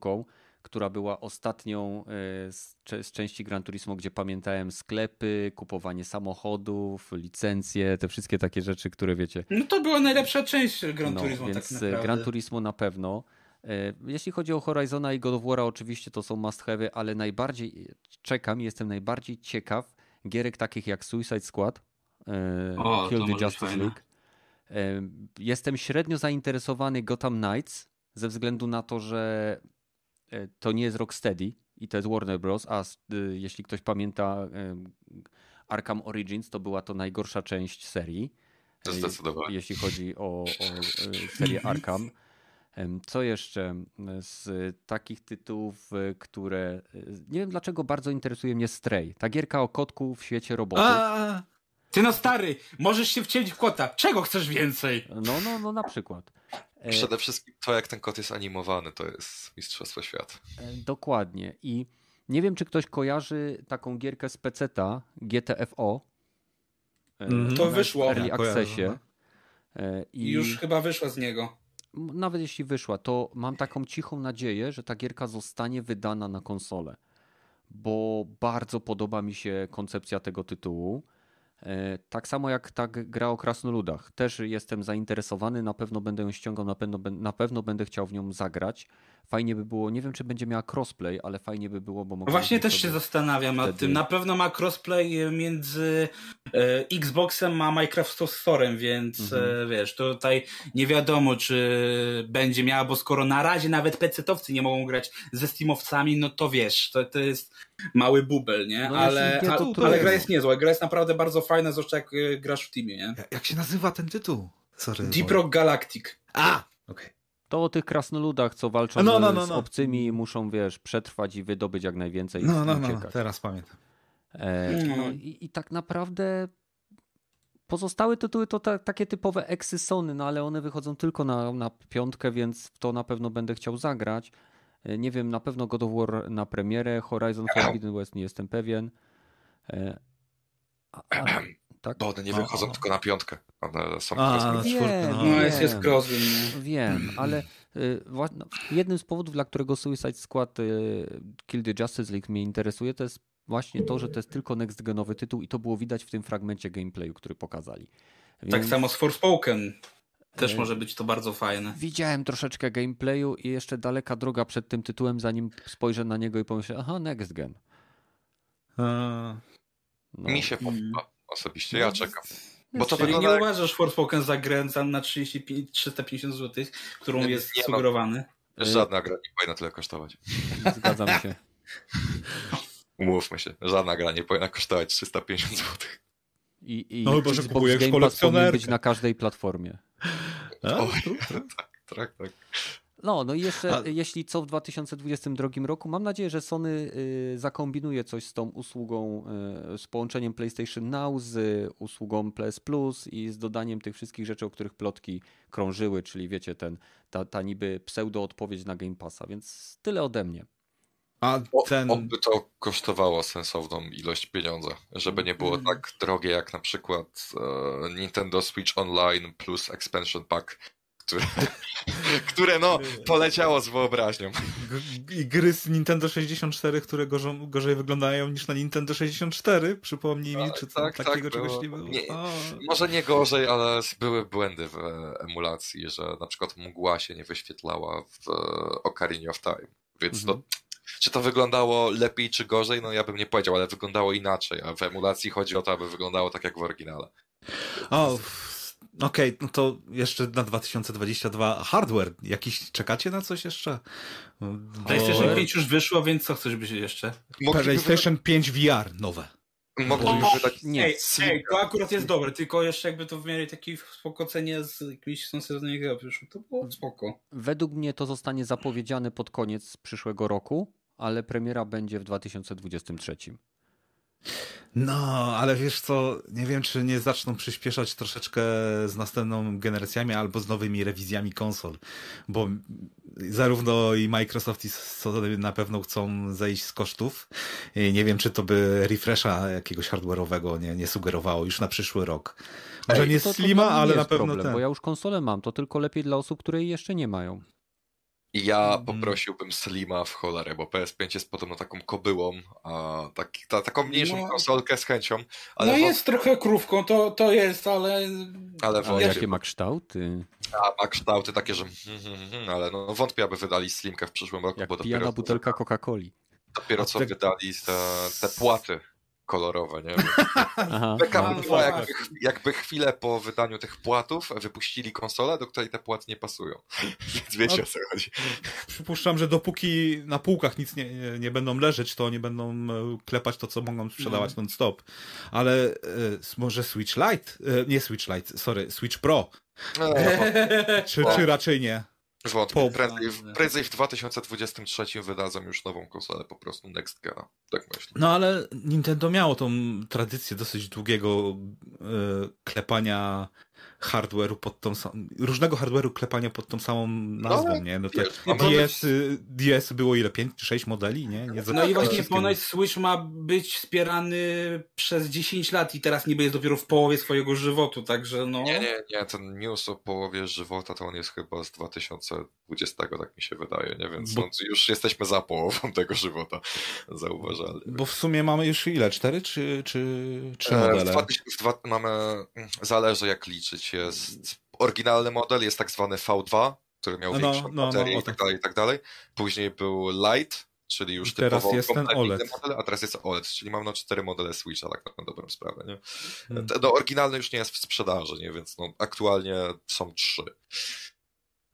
która była ostatnią e, z, z części Gran Turismo, gdzie pamiętałem sklepy, kupowanie samochodów, licencje, te wszystkie takie rzeczy, które wiecie. No to była najlepsza część Gran No, Turismo, więc tak e, naprawdę. Gran Turismo na pewno. E, Jeśli chodzi o Horizona i God of War'a, oczywiście to są must have, ale najbardziej czekam, jestem najbardziej ciekaw gierek takich jak Suicide Squad, e, O, Kill the Justice. League. E, Jestem średnio zainteresowany Gotham Knights ze względu na to, że e, to nie jest Rocksteady i to jest Warner Bros., a y, jeśli ktoś pamięta e, Arkham Origins, to była to najgorsza część serii. To E, zdecydowanie. Jeśli chodzi o, o e, serię Arkham. Co jeszcze z takich tytułów, e, które. e, Nie wiem dlaczego bardzo interesuje mnie Stray. Ta gierka o kotku w świecie robotów. A, Ty no stary, możesz się wcielić w kota. Czego chcesz więcej? No, no, no na przykład. E, Przede wszystkim to, jak ten kot jest animowany, to jest Mistrzostwo Świata. Dokładnie. I nie wiem, czy ktoś kojarzy taką gierkę z peceta GTFO. Mhm. To w wyszło. Early Ja kojarzę, Accessie. no. I już chyba wyszła z niego. Nawet jeśli wyszła, to mam taką cichą nadzieję, że ta gierka zostanie wydana na konsolę, bo bardzo podoba mi się koncepcja tego tytułu. E, Tak samo jak ta gra o krasnoludach. Też jestem zainteresowany, na pewno będę ją ściągał, na pewno, na pewno będę chciał w nią zagrać. Fajnie by było, nie wiem czy będzie miała crossplay, ale fajnie by było, bo No mogę Właśnie też się zastanawiam nad wtedy- tym. Na pewno ma crossplay e, między e, Xboxem a Minecraft Storem, więc Mhm. e, wiesz, tutaj nie wiadomo, czy będzie miała, bo skoro na razie nawet PC-towcy nie mogą grać ze Steamowcami, no to wiesz, to, to jest mały bubel, nie? No ale, nie, to ale, gra jest niezła, gra jest naprawdę bardzo fajna, zwłaszcza jak e, grasz w teamie, nie? Jak, się nazywa ten tytuł? Sorry. Deep Rock Galactic. A! Okej. To o tych krasnoludach, co walczą No, no, no, z no. obcymi i muszą, wiesz, przetrwać i wydobyć jak najwięcej No, no, no, teraz pamiętam. E, No. no, i, I tak naprawdę pozostałe tytuły to ta, takie typowe eksy Sony, no ale one wychodzą tylko na, na piątkę, więc w to na pewno będę chciał zagrać. E, Nie wiem, na pewno God of War na premierę, Horizon Forbidden West nie jestem pewien. E, a, a, tak? Bo one nie wychodzą o. tylko na piątkę. One są A, na czwórkę, no. No, jest, jest Wiem. crosswind, nie? Wiem, ale y, no, jednym z powodów, dla którego Suicide Squad y, Kill the Justice League mnie interesuje, to jest właśnie to, że to jest tylko next genowy tytuł i to było widać w tym fragmencie gameplayu, który pokazali. Tak Więc samo z Forspoken. Też E, może być to bardzo fajne. Widziałem troszeczkę gameplayu i jeszcze daleka droga przed tym tytułem, zanim spojrzę na niego i pomyślę, aha, next gen. A, No. Mi się podoba osobiście, ja czekam. Bo to Czyli wygląda nie jak... uważasz Forspoken za grę za- na 35, 350 zł, którą Nie, jest nie, no. sugerowany? Żadna gra nie powinna tyle kosztować. Zgadzam się. Umówmy się, żadna gra nie powinna kosztować 350 zł. I, i No chyba, że kupujesz kolekcjonerkę. być na każdej platformie. a, O, tak, tak, tak. No, no i jeszcze, A- jeśli co w 2022 roku, mam nadzieję, że Sony y, zakombinuje coś z tą usługą, y, z połączeniem PlayStation Now z usługą PS Plus i z dodaniem tych wszystkich rzeczy, o których plotki krążyły, czyli wiecie, ten, ta, ta niby pseudo-odpowiedź na Game Passa, więc tyle ode mnie. A O, ten... Oby to kosztowało sensowną ilość pieniądza, żeby nie było Mhm. tak drogie jak na przykład e, Nintendo Switch Online plus Expansion Pack, które, które no poleciało z wyobraźnią. I gry z Nintendo 64, które gorzą, gorzej wyglądają niż na Nintendo 64? Przypomnij mi, Tak, czy tak, tak, takiego czegoś nie było? Nie, Może nie gorzej, ale były błędy w emulacji, że na przykład mgła się nie wyświetlała w Ocarina of Time. Więc Mhm. to, czy to wyglądało lepiej czy gorzej, no ja bym nie powiedział, ale wyglądało inaczej, a w emulacji chodzi o to, aby wyglądało tak jak w oryginale. O, Okej, no to jeszcze na 2022 hardware. Jakiś czekacie na coś jeszcze? Bo- PlayStation 5 już wyszło, więc co chcesz być jeszcze? Mogliby, PlayStation 5 VR nowe. mogliby O, wydać Nie. Ej, ej, to akurat jest dobre, tylko jeszcze jakby to w miarę takiej spoko cenie z jakimiś sensownymi grami wyszło, to było spoko. Według mnie to zostanie zapowiedziane pod koniec przyszłego roku, ale premiera będzie w 2023. No, ale wiesz co, nie wiem, czy nie zaczną przyspieszać troszeczkę z następną generacjami albo z nowymi rewizjami konsol, bo zarówno i Microsoft i Sony na pewno chcą zejść z kosztów. I nie wiem, czy to by refresha jakiegoś hardware'owego nie, nie sugerowało już na przyszły rok. Może nie To- to Slima, ale na pewno problem, ten. Bo ja już konsolę mam, to tylko lepiej dla osób, które jej jeszcze nie mają. I ja Mm. poprosiłbym Slima w cholerę, bo PS5 jest podobno taką kobyłą, a tak, ta, taką mniejszą No. konsolkę z chęcią, ale, no jest trochę krówką, to, to jest, ale... ale jakie ma kształty? a ma kształty takie, że hmm, hmm, hmm, ale no wątpię, aby wydali Slimkę w przyszłym roku, Jak bo pijana dopiero, butelka Coca-Coli. dopiero A co te- wydali te, te płaty kolorowe, nie? Aha. Beka A, by była, no jakby, jakby chwilę po wydaniu tych płatów wypuścili konsolę, do której te płaty nie pasują. Więc wiecie No. o co chodzi. Przypuszczam, że dopóki na półkach nic nie, nie, będą leżeć, to nie będą e, klepać to, co mogą sprzedawać non-stop. Ale e, może Switch Lite? E, nie Switch Lite, sorry, Switch Pro. No, Czy, O. czy raczej nie? Wątpię. Prędzej, w- prędzej w 2023 wydadzą już nową konsolę, po prostu Next Gena. Tak myślę. No ale Nintendo miało tą tradycję dosyć długiego e, klepania hardware'u pod tą samą, różnego hardware'u klepania pod tą samą nazwą, No, nie? No te wiesz, no mamy- DS, DS było ile? 5 czy 6 modeli, nie? nie No i właśnie ponoć Switch ma być wspierany przez 10 lat i teraz niby jest dopiero w połowie swojego żywotu, także no... Nie, nie, nie, ten news o połowie żywota to on jest chyba z 2020, tak mi się wydaje, nie? Więc Bo- no, już jesteśmy za połową tego żywota, zauważalnie. Bo w sumie mamy już ile? Cztery czy, czy trzy E, w modele? 2000 w dwa- mamy, mm, zależy jak jest oryginalny model, jest tak zwany V2, który miał No, większą no, no, baterię o i tak tak. dalej, i tak dalej. Później był Lite, czyli już I teraz typowo jest ten OLED. model, a teraz jest OLED, czyli mam no cztery modele Switcha, tak na dobrą sprawę, nie? Hmm. No, oryginalny już nie jest w sprzedaży, nie? Więc no, aktualnie są trzy.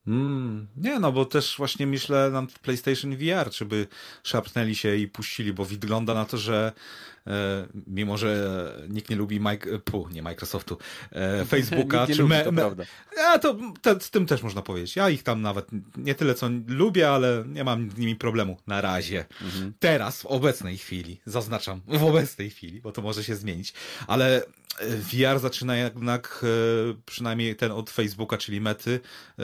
Mm, nie, no bo też właśnie myślę nad PlayStation VR, czy by szarpnęli się i puścili, bo wygląda na to, że e, mimo, że nikt nie lubi Mike, pu, nie Microsoftu, e, Facebooka, czy lubi, me, to me, prawda. a to te, z tym też można powiedzieć. Ja ich tam nawet nie tyle co lubię, ale nie mam z nimi problemu na razie. Mhm. Teraz, w obecnej chwili, zaznaczam, w obecnej chwili, bo to może się zmienić, ale e, VR zaczyna jednak, e, przynajmniej ten od Facebooka, czyli Mety, e,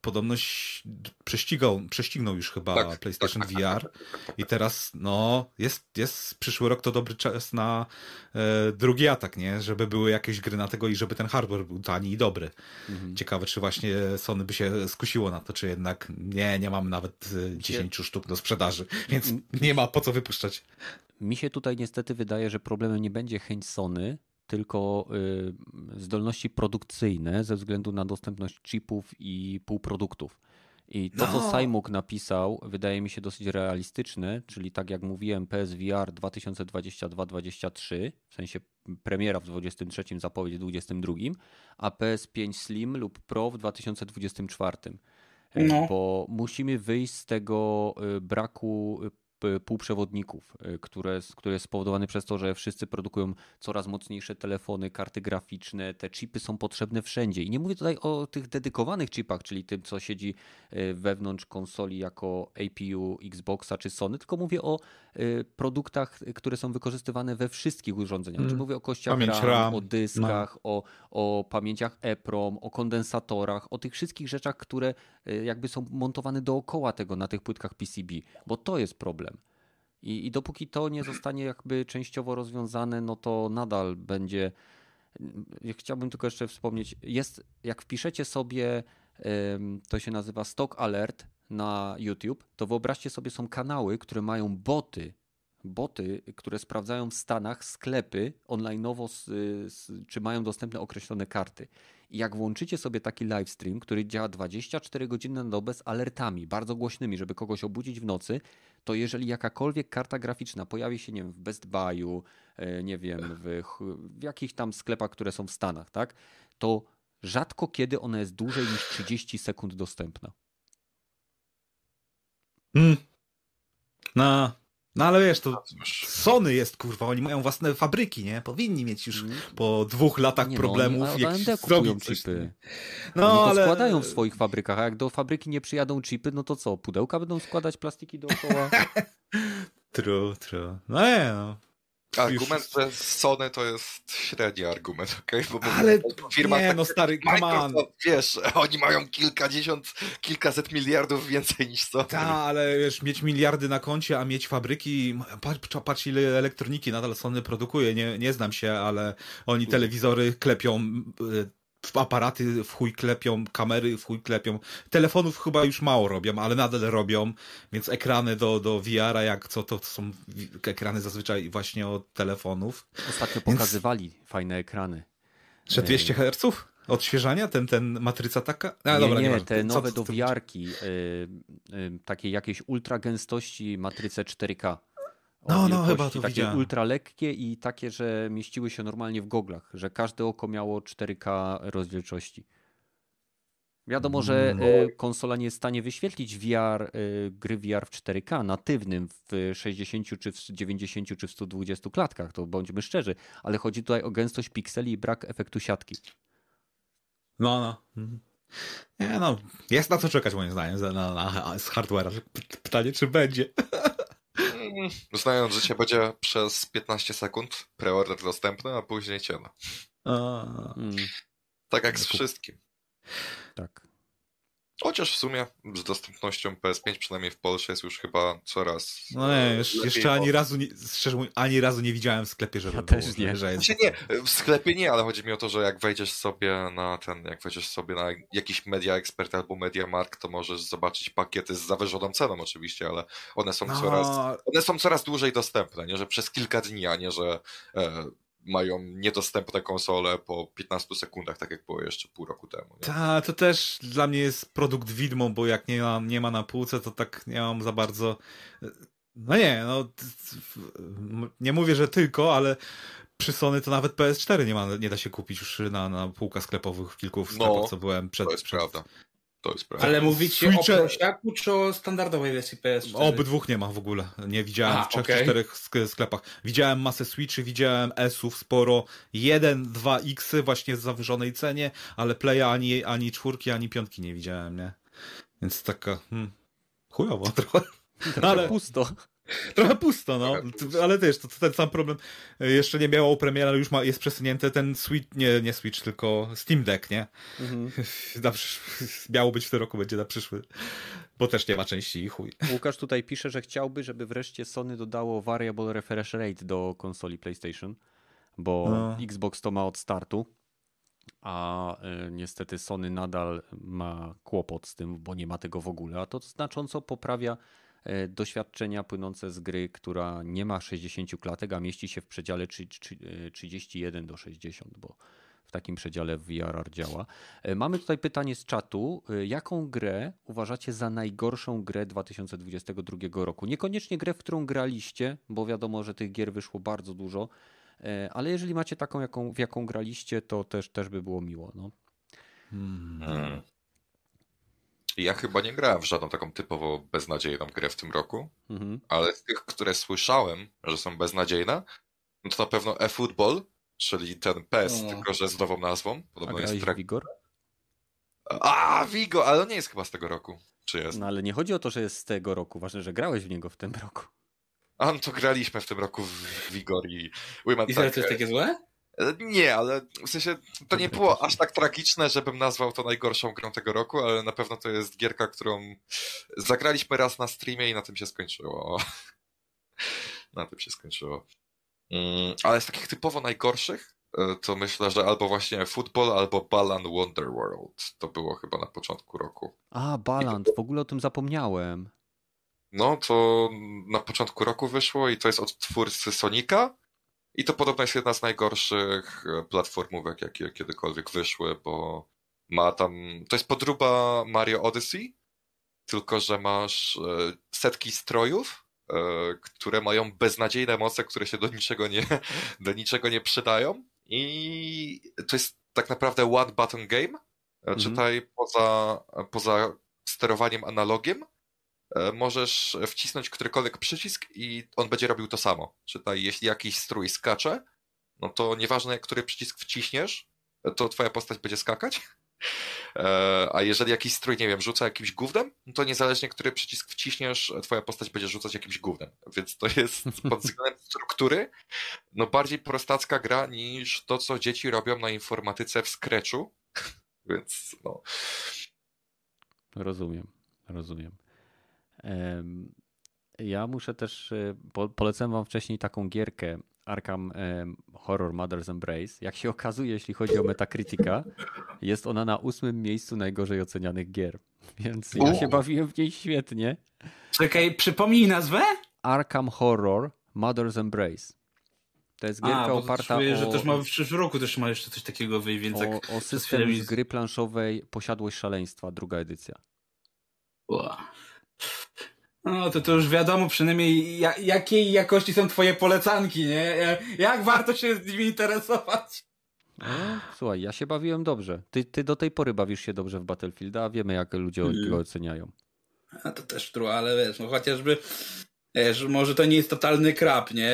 podobność prześcigał, prześcignął już chyba Tak, PlayStation tak, tak, VR tak, tak, tak. i teraz, no, jest, jest przyszły rok to dobry czas na e, drugi atak, nie? Żeby były jakieś gry na tego i żeby ten hardware był tani i dobry. Mhm. Ciekawe, czy właśnie Sony by się skusiło na to, czy jednak nie, nie mamy nawet e, 10 sztuk do sprzedaży, więc nie ma po co wypuszczać. Mi się tutaj niestety wydaje, że problemem nie będzie chęć Sony, tylko y, zdolności produkcyjne ze względu na dostępność chipów i półproduktów. I to, co No. Sajmuk napisał, wydaje mi się dosyć realistyczne, czyli tak jak mówiłem, PSVR 2022-2023, w sensie premiera w 2023, zapowiedź w 2022, a PS5 Slim lub Pro w 2024. E, No. Bo musimy wyjść z tego y, braku półprzewodników, y, które, które jest spowodowane przez to, że wszyscy produkują coraz mocniejsze telefony, karty graficzne. Te chipy są potrzebne wszędzie. I nie mówię tutaj o tych dedykowanych chipach, czyli tym, co siedzi y, wewnątrz konsoli jako APU Xboxa czy Sony, tylko mówię o y, produktach, które są wykorzystywane we wszystkich urządzeniach. Mm. Czyli mówię o kościach RAM, RAM, o dyskach, o, o pamięciach EPROM, o kondensatorach, o tych wszystkich rzeczach, które jakby są montowane dookoła tego na tych płytkach PCB, bo to jest problem. I, I dopóki to nie zostanie jakby częściowo rozwiązane, no to nadal będzie. Chciałbym tylko jeszcze wspomnieć, jest, jak wpiszecie sobie, to się nazywa Stock Alert na YouTube, to wyobraźcie sobie, są kanały, które mają boty, boty, które sprawdzają w Stanach sklepy online'owo, s- s- czy mają dostępne określone karty. I jak włączycie sobie taki livestream, który działa 24 godziny na dobę z alertami, bardzo głośnymi, żeby kogoś obudzić w nocy, to jeżeli jakakolwiek karta graficzna pojawi się, nie wiem, w Best Buy'u, e, nie wiem, w, w jakichś tam sklepach, które są w Stanach, tak, to rzadko kiedy ona jest dłużej niż 30 sekund dostępna. Mm. No, no ale wiesz, to Sony jest, kurwa, oni mają własne fabryki, nie? Powinni mieć już po dwóch latach Nie problemów no, AMD kupują zrobić coś, chipy. nie? No, No, oni to ale... składają w swoich fabrykach, a jak do fabryki nie przyjadą chipy, no to co, pudełka będą składać plastiki dookoła? True, true. No nie, no. Argument, że Sony to jest średni argument, okej? Mówię, Ale o firmach nie, tak no stary, come on. Microsoft, wiesz, oni mają kilkadziesiąt, kilkaset miliardów więcej niż Sony. Ta, ale wiesz, mieć miliardy na koncie, a mieć fabryki, patrz, patrz ile elektroniki nadal Sony produkuje, nie, nie znam się, ale oni telewizory klepią, y, aparaty w chuj klepią, kamery w chuj klepią, telefonów chyba już mało robią, ale nadal robią, więc ekrany do, do VR-a, jak co, to są wi- ekrany zazwyczaj właśnie od telefonów. Ostatnio pokazywali fajne ekrany. Że 200 Hz? Odświeżania? Ten, ten matryca taka? A, nie, dobra, nie, nieważne. te Co- nowe co- do co- wiarki, y, y, takiej jakiejś ultra gęstości matryce 4K. No, no, chyba to takie widziałem. ultra lekkie i takie, że mieściły się normalnie w goglach, że każde oko miało 4K rozdzielczości. Wiadomo, że Mm. y, konsola nie jest w stanie wyświetlić VR, y, gry VR w 4K natywnym w 60 czy w 90 czy w 120 klatkach, to bądźmy szczerzy, ale chodzi tutaj o gęstość pikseli i brak efektu siatki. No, no. Mhm. Nie no, jest na co czekać moim zdaniem na, na, z hardware'a. Pytanie, czy będzie. Znając życie, będzie przez 15 sekund preorder dostępny, a później ciena. A, Mm. Tak jak z wszystkim. Tak. Chociaż w sumie z dostępnością PS5, przynajmniej w Polsce, jest już chyba coraz. No nie, e, jeszcze, lepiej, jeszcze ani razu, nie, szczerze mówiąc, ani razu nie widziałem w sklepie, żeby Ja było, też nie. Że, że jest. Znaczy nie, w sklepie nie, ale chodzi mi o to, że jak wejdziesz sobie na ten, jak wejdziesz sobie na jakiś Media Expert albo Media Mark, to możesz zobaczyć pakiety z zawyżoną ceną oczywiście, ale one są coraz, No, one są coraz dłużej dostępne, nie, że przez kilka dni, a nie, że e, mają niedostępne konsole po 15 sekundach, tak jak było jeszcze pół roku temu. Nie? Ta, to też dla mnie jest produkt widmo, bo jak nie ma, nie ma na półce, to tak nie mam za bardzo. No nie, no. Nie mówię, że tylko, ale przy Sony to nawet PS4 nie, ma, nie da się kupić już na, na półkach sklepowych w kilku sklepach, No, co byłem przed. To jest przed... prawda. To jest prawda. Ale mówicie Switche- o prosiaku czy o standardowej wersji PS4? Obydwóch nie ma w ogóle. Nie widziałem A, w trzech czy czterech sk- sklepach. Widziałem masę Switchy, widziałem S-ów sporo. Jeden, dwa X-y właśnie w zawyżonej cenie, ale Playa ani, ani czwórki, ani piątki nie widziałem, nie? Więc taka, hmm, chujowo trochę. Ale Pusto. Trochę pusto, no. Ale też, to, to ten sam problem. Jeszcze nie miało premiery, ale już ma, jest przesunięty ten Switch, nie, nie Switch, tylko Steam Deck, nie? Mhm. Na przysz... Miało być w tym roku, będzie na przyszły. Bo też nie ma części i chuj. Łukasz tutaj pisze, że chciałby, żeby wreszcie Sony dodało variable refresh rate do konsoli PlayStation, bo No. Xbox to ma od startu, a y, niestety Sony nadal ma kłopot z tym, bo nie ma tego w ogóle, a to znacząco poprawia y, doświadczenia płynące z gry, która nie ma 60 klatek, a mieści się w przedziale trzy- trzy- y, 31 do 60, bo w takim przedziale VRR działa. E, Mamy tutaj pytanie z czatu. E, Jaką grę uważacie za najgorszą grę 2022 roku? Niekoniecznie grę, w którą graliście, bo wiadomo, że tych gier wyszło bardzo dużo, e, ale jeżeli macie taką, jaką, w jaką graliście, to też, też by było miło. No. Hmm. Ja chyba nie grałem w żadną taką typowo beznadziejną grę w tym roku, Mhm. ale z tych, które słyszałem, że są beznadziejne, no to na pewno eFootball, czyli ten PES, O. tylko że z nową nazwą. A Podobno jest grałeś w trak... Vigor? A, Vigo, ale on nie jest chyba z tego roku. Czy jest? No ale nie chodzi o to, że jest z tego roku, ważne, że grałeś w niego w tym roku. A no to graliśmy w tym roku w Vigor i Women I serio to jest takie złe? Nie, ale w sensie to nie było aż tak tragiczne, żebym nazwał to najgorszą grą tego roku, ale na pewno to jest gierka, którą zagraliśmy raz na streamie i na tym się skończyło. Na tym się skończyło. Mm, Ale z takich typowo najgorszych, e, to myślę, że albo właśnie Football, albo Balan Wonderworld. To było chyba na początku roku. A, Baland, w ogóle o tym zapomniałem. No, to na początku roku wyszło i to jest od twórcy Sonika. I to podobno jest jedna z najgorszych e, platformówek, jakie kiedykolwiek wyszły, bo ma tam. To jest podróba Mario Odyssey, tylko że masz e, setki strojów, e, które mają beznadziejne moce, które się do niczego nie, do niczego nie przydają. I to jest tak naprawdę one button game. Mhm. Czytaj poza, poza sterowaniem analogiem możesz wcisnąć którykolwiek przycisk i on będzie robił to samo. Czytaj, jeśli jakiś strój skacze, no to nieważne, który przycisk wciśniesz, to twoja postać będzie skakać. E, A jeżeli jakiś strój, nie wiem, rzuca jakimś gównem, no to niezależnie, który przycisk wciśniesz, twoja postać będzie rzucać jakimś gównem. Więc to jest pod względem struktury no bardziej prostacka gra niż to, co dzieci robią na informatyce w Scratchu. Więc no, Rozumiem, rozumiem. Ja muszę też, e, po, polecam wam wcześniej taką gierkę Arkham Horror Mother's Embrace. Jak się okazuje, jeśli chodzi o Metacritica, jest ona na ósmym miejscu najgorzej ocenianych gier. Więc ja się bawiłem w niej świetnie. Czekaj, przypomnij nazwę? Arkham Horror Mother's Embrace. To jest gierka A, oparta czuję, o, że też ma w przyszłym roku też ma jeszcze coś takiego wyjść, więc o, o system z gry planszowej Posiadłość Szaleństwa, druga edycja. No to to już wiadomo przynajmniej ja, jakiej jakości są twoje polecanki, nie? Ja- Jak warto się z nimi interesować? No, słuchaj, ja się bawiłem dobrze. Ty, ty do tej pory bawisz się dobrze w Battlefielda, a wiemy jak ludzie Mm. go oceniają. A to też true, ale wiesz, no chociażby wiesz, może to nie jest totalny krap, nie?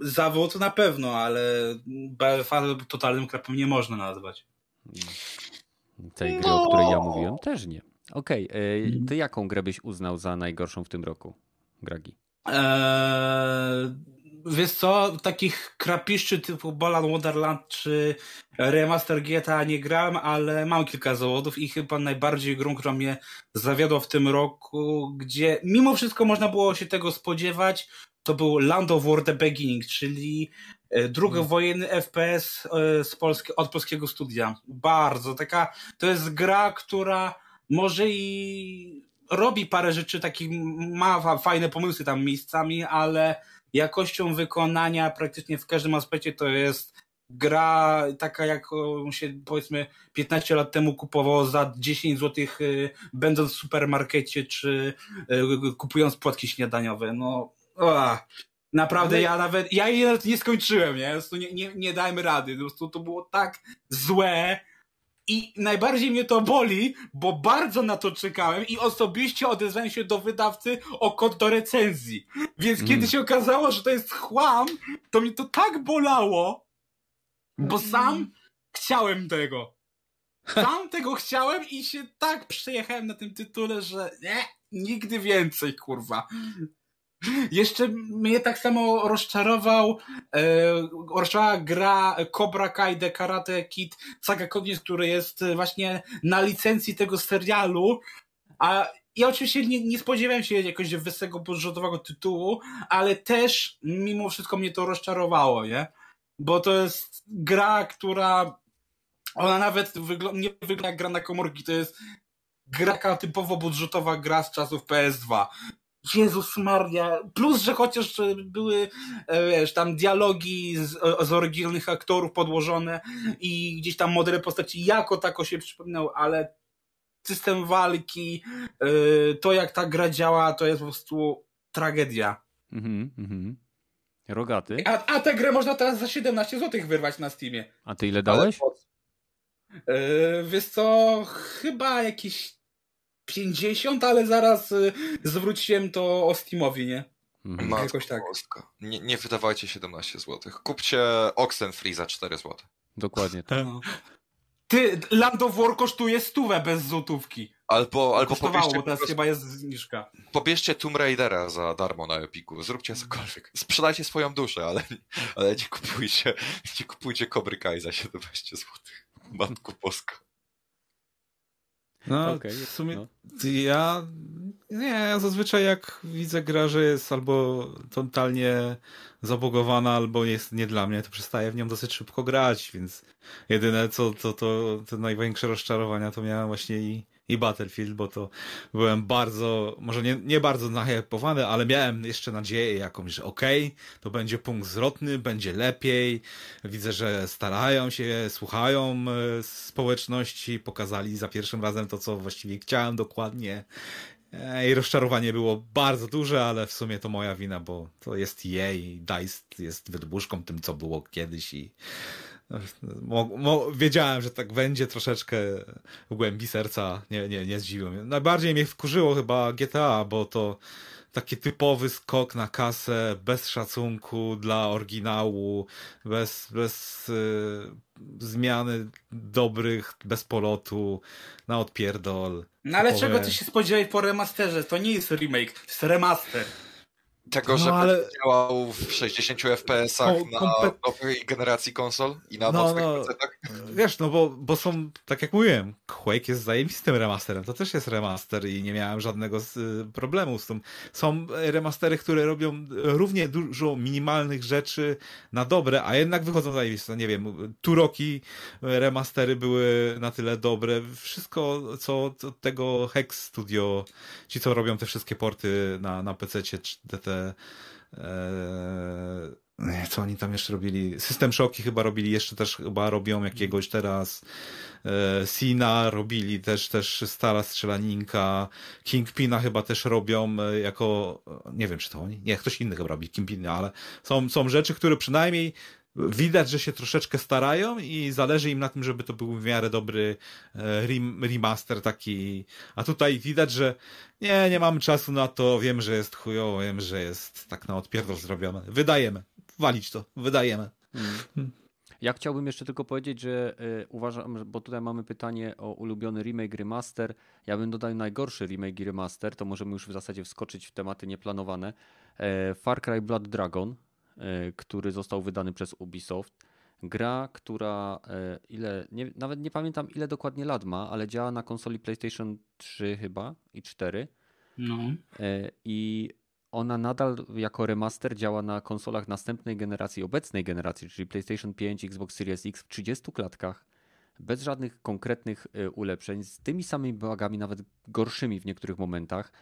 Zawód na pewno, ale BFA totalnym krapem nie można nazwać. Tej gry, o której ja mówiłem, też nie. Okej, e, Mhm. ty jaką grę byś uznał za najgorszą w tym roku, Gragi? Eee, wiesz co, takich krapiszczy typu Bolan Wonderland czy Remaster GTA nie gram, ale mam kilka zawodów i chyba najbardziej grą, która mnie zawiodła w tym roku, gdzie mimo wszystko można było się tego spodziewać, to był Land of War The Beginning, czyli e, drugowojenny FPS e, z Polski, od polskiego studia. Bardzo taka, to jest gra, która może i robi parę rzeczy takich, ma fajne pomysły tam miejscami, ale jakością wykonania praktycznie w każdym aspekcie to jest gra taka, jak się powiedzmy 15 lat temu kupowało za 10 zł, y, będąc w supermarkecie, czy y, kupując płatki śniadaniowe. No, o, naprawdę, ja nawet, ja jej nawet nie skończyłem, nie? Nie, nie, nie dałem rady. Po prostu to było tak złe, i najbardziej mnie to boli, bo bardzo na to czekałem i osobiście odezwałem się do wydawcy o kod do recenzji. Więc mm. kiedy się okazało, że to jest chłam, to mi to tak bolało, bo mm. sam chciałem tego. Sam tego chciałem i się tak przejechałem na tym tytule, że nie, nigdy więcej, kurwa. Jeszcze mnie tak samo rozczarował e, rozczarowała gra Cobra Kai The Karate Kid Saga Cognis, który jest właśnie na licencji tego serialu, a ja oczywiście nie, nie spodziewałem się jakiegoś wysokiego budżetowego tytułu, ale też mimo wszystko mnie to rozczarowało, nie? Bo to jest gra, która ona nawet wygl nie wygląda jak gra na komórki, to jest gra typowo budżetowa gra z czasów PS2. Jezus Maria. Plus, że chociaż były, e, wiesz, tam dialogi z, z oryginalnych aktorów podłożone i gdzieś tam modele postaci jako tako się przypominał, ale system walki, e, to jak ta gra działa, to jest po prostu tragedia. Mhm, mhm. Rogaty. A, a tę grę można teraz za 17 zł wyrwać na Steamie. A ty ile dałeś? Ale, yy, wiesz co, chyba jakieś 50, ale zaraz y, zwróciłem to o Steamowi, nie? Mhm. Jakoś tak. Nie, nie wydawajcie 17 zł. Kupcie Oxenfree za 4 zł. Dokładnie tak. No. Ty, Land of War kosztuje stówę bez złotówki. Albo, albo pobierzcie, teraz chyba jest zniżka. Pobierzcie Tomb Raidera za darmo na Epiku. Zróbcie cokolwiek. Sprzedajcie swoją duszę, ale, ale nie kupujcie, nie kupujcie Cobry Kai za 17 zł. Matku Polska. No, okay, w sumie no. ja nie, ja zazwyczaj jak widzę grę, że jest albo totalnie zabogowana, albo jest nie dla mnie, to przestaję w nią dosyć szybko grać, więc jedyne co to, to te największe rozczarowania to miałem właśnie i i Battlefield, bo to byłem bardzo, może nie, nie bardzo nahypowany, ale miałem jeszcze nadzieję jakąś, że okej, okay, to będzie punkt zwrotny, będzie lepiej. Widzę, że starają się, słuchają e, społeczności, pokazali za pierwszym razem to, co właściwie chciałem dokładnie. E, I rozczarowanie było bardzo duże, ale w sumie to moja wina, bo to jest jej, DICE jest wydmuszką tym, co było kiedyś i Mo, mo, wiedziałem, że tak będzie troszeczkę w głębi serca. Nie, nie, nie zdziwiło mnie. Najbardziej mnie wkurzyło chyba GTA, bo to taki typowy skok na kasę, bez szacunku dla oryginału, bez, bez y, zmiany dobrych, bez polotu, na odpierdol. No ale czego ty się spodziewałeś po remasterze? To nie jest remake, to jest remaster tego, no, że ale... działał w 60 FPS-ach no, na nowej generacji konsol i na no, no, Wiesz, no bo, bo są, tak jak mówiłem, Quake jest zajebistym remasterem, to też jest remaster i nie miałem żadnego z, y, problemu z tym. Są remastery, które robią równie dużo minimalnych rzeczy na dobre, a jednak wychodzą zajebiste. Nie wiem, Turoki remastery były na tyle dobre. Wszystko, co, co tego Hex Studio, ci co robią te wszystkie porty na, na PC, te, te e, co oni tam jeszcze robili? System Shocki chyba robili, jeszcze też chyba robią jakiegoś teraz e, Sina robili też, też stara strzelaninka, Kingpina chyba też robią e, jako, nie wiem czy to oni, nie, ktoś inny chyba robi Kingpina, ale są, są rzeczy, które przynajmniej widać, że się troszeczkę starają i zależy im na tym, żeby to był w miarę dobry e, remaster taki. A tutaj widać, że nie, nie mamy czasu na to, wiem, że jest chujowo, wiem, że jest tak na odpierdol zrobione. Wydajemy. Walić to. Wydajemy. Hmm. Ja chciałbym jeszcze tylko powiedzieć, że y, uważam, bo tutaj mamy pytanie o ulubiony remake, remaster. Ja bym dodał najgorszy remake i remaster, to możemy już w zasadzie wskoczyć w tematy nieplanowane. E, Far Cry Blood Dragon który został wydany przez Ubisoft. Gra, która e, ile, nie, nawet nie pamiętam ile dokładnie lat ma, ale działa na konsoli PlayStation 3 chyba i 4. No. E, I ona nadal jako remaster działa na konsolach następnej generacji, obecnej generacji, czyli PlayStation 5, Xbox Series X w 30 klatkach, bez żadnych konkretnych e, ulepszeń, z tymi samymi bugami, nawet gorszymi w niektórych momentach.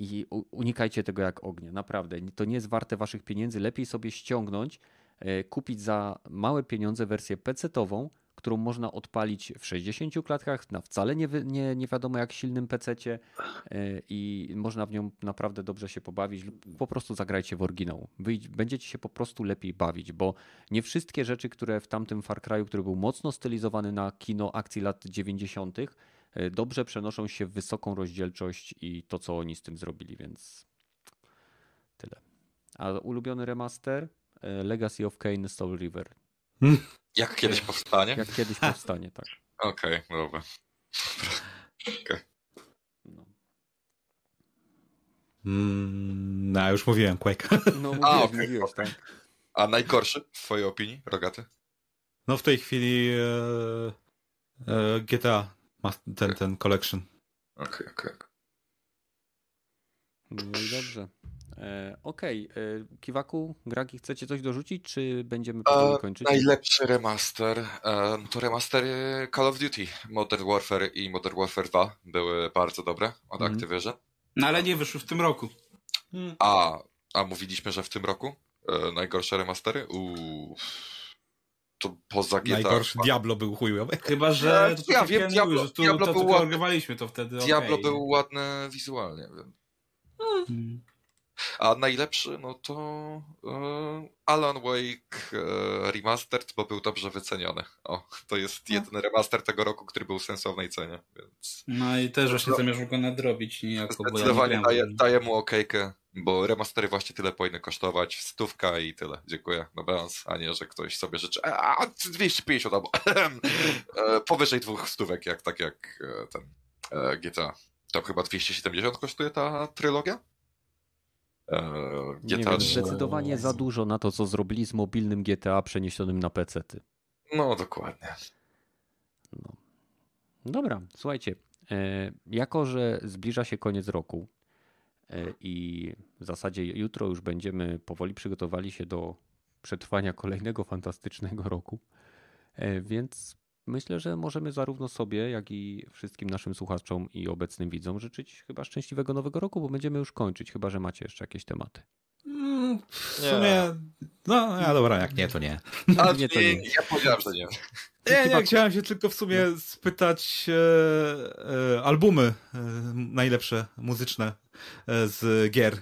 I unikajcie tego jak ognia, naprawdę. To nie jest warte waszych pieniędzy. Lepiej sobie ściągnąć, e, kupić za małe pieniądze wersję PC-tową, którą można odpalić w 60 klatkach na wcale nie, nie, nie wiadomo jak silnym PC-cie e, i można w nią naprawdę dobrze się pobawić po prostu zagrajcie w oryginał. Będziecie się po prostu lepiej bawić, bo nie wszystkie rzeczy, które w tamtym Far Cry'u, który był mocno stylizowany na kino akcji lat 90., e, dobrze przenoszą się w wysoką rozdzielczość i to, co oni z tym zrobili, więc tyle. A ulubiony remaster? E, Legacy of Kain Soul River. Jak kiedyś powstanie? Jak kiedyś powstanie, tak. Okej, dobra. No, Mm, no, już mówiłem, Quake. no A, mówiłeś, okej, mówiłeś, tak. A najgorszy w twojej opinii, Rogaty? No w tej chwili e, e, GTA, ten, ten collection. Okej, okej. No i dobrze. E, Okej, e, Kiwaku, Gragi, chcecie coś dorzucić, czy będziemy powoli E, kończyć? Najlepszy remaster e, to remastery Call of Duty. Modern Warfare i Modern Warfare 2 były bardzo dobre od Mhm. Activision. No ale nie wyszły w tym roku. A, a mówiliśmy, że w tym roku e, najgorsze remastery? Uuu. To poza GTA. Najgorszy Diablo był chujowy. Chyba, że Ja to wiem, tak jak Diablo- mówisz, że tu, Diablo to, był korygowaliśmy to wtedy. Diablo okej. był ładny wizualnie. Więc. Mm. A najlepszy, no to e, Alan Wake e, Remastered, bo był dobrze wyceniony. O, to jest jedyny remaster tego roku, który był w sensownej cenie, więc No i też właśnie zamierzam go nadrobić niejako, bo ja nie zdecydowanie w- daję mu okejkę, bo remastery właśnie tyle powinny kosztować, stówka i tyle. Dziękuję, no balans, a nie, że ktoś sobie życzy, a 250 albo e, powyżej dwóch stówek, jak tak jak e, ten e, GTA. Tam chyba 270 kosztuje ta trylogia? E, Nie GTA wiem, 3. zdecydowanie za dużo na to, co zrobili z mobilnym GTA przeniesionym na PC-ty. No, dokładnie. No. Dobra, słuchajcie. Jako, że zbliża się koniec roku i w zasadzie jutro już będziemy powoli przygotowali się do przetrwania kolejnego fantastycznego roku, e, więc myślę, że możemy zarówno sobie, jak i wszystkim naszym słuchaczom i obecnym widzom życzyć chyba szczęśliwego nowego roku, bo będziemy już kończyć, chyba że macie jeszcze jakieś tematy. Mm, w Nie. sumie, no, a dobra, jak nie, to nie. A, Nie, to nie, nie. Ja powiedziałem, że nie. Nie, nie, chciałem się tylko w sumie spytać e, e, albumy e, najlepsze muzyczne e, z gier.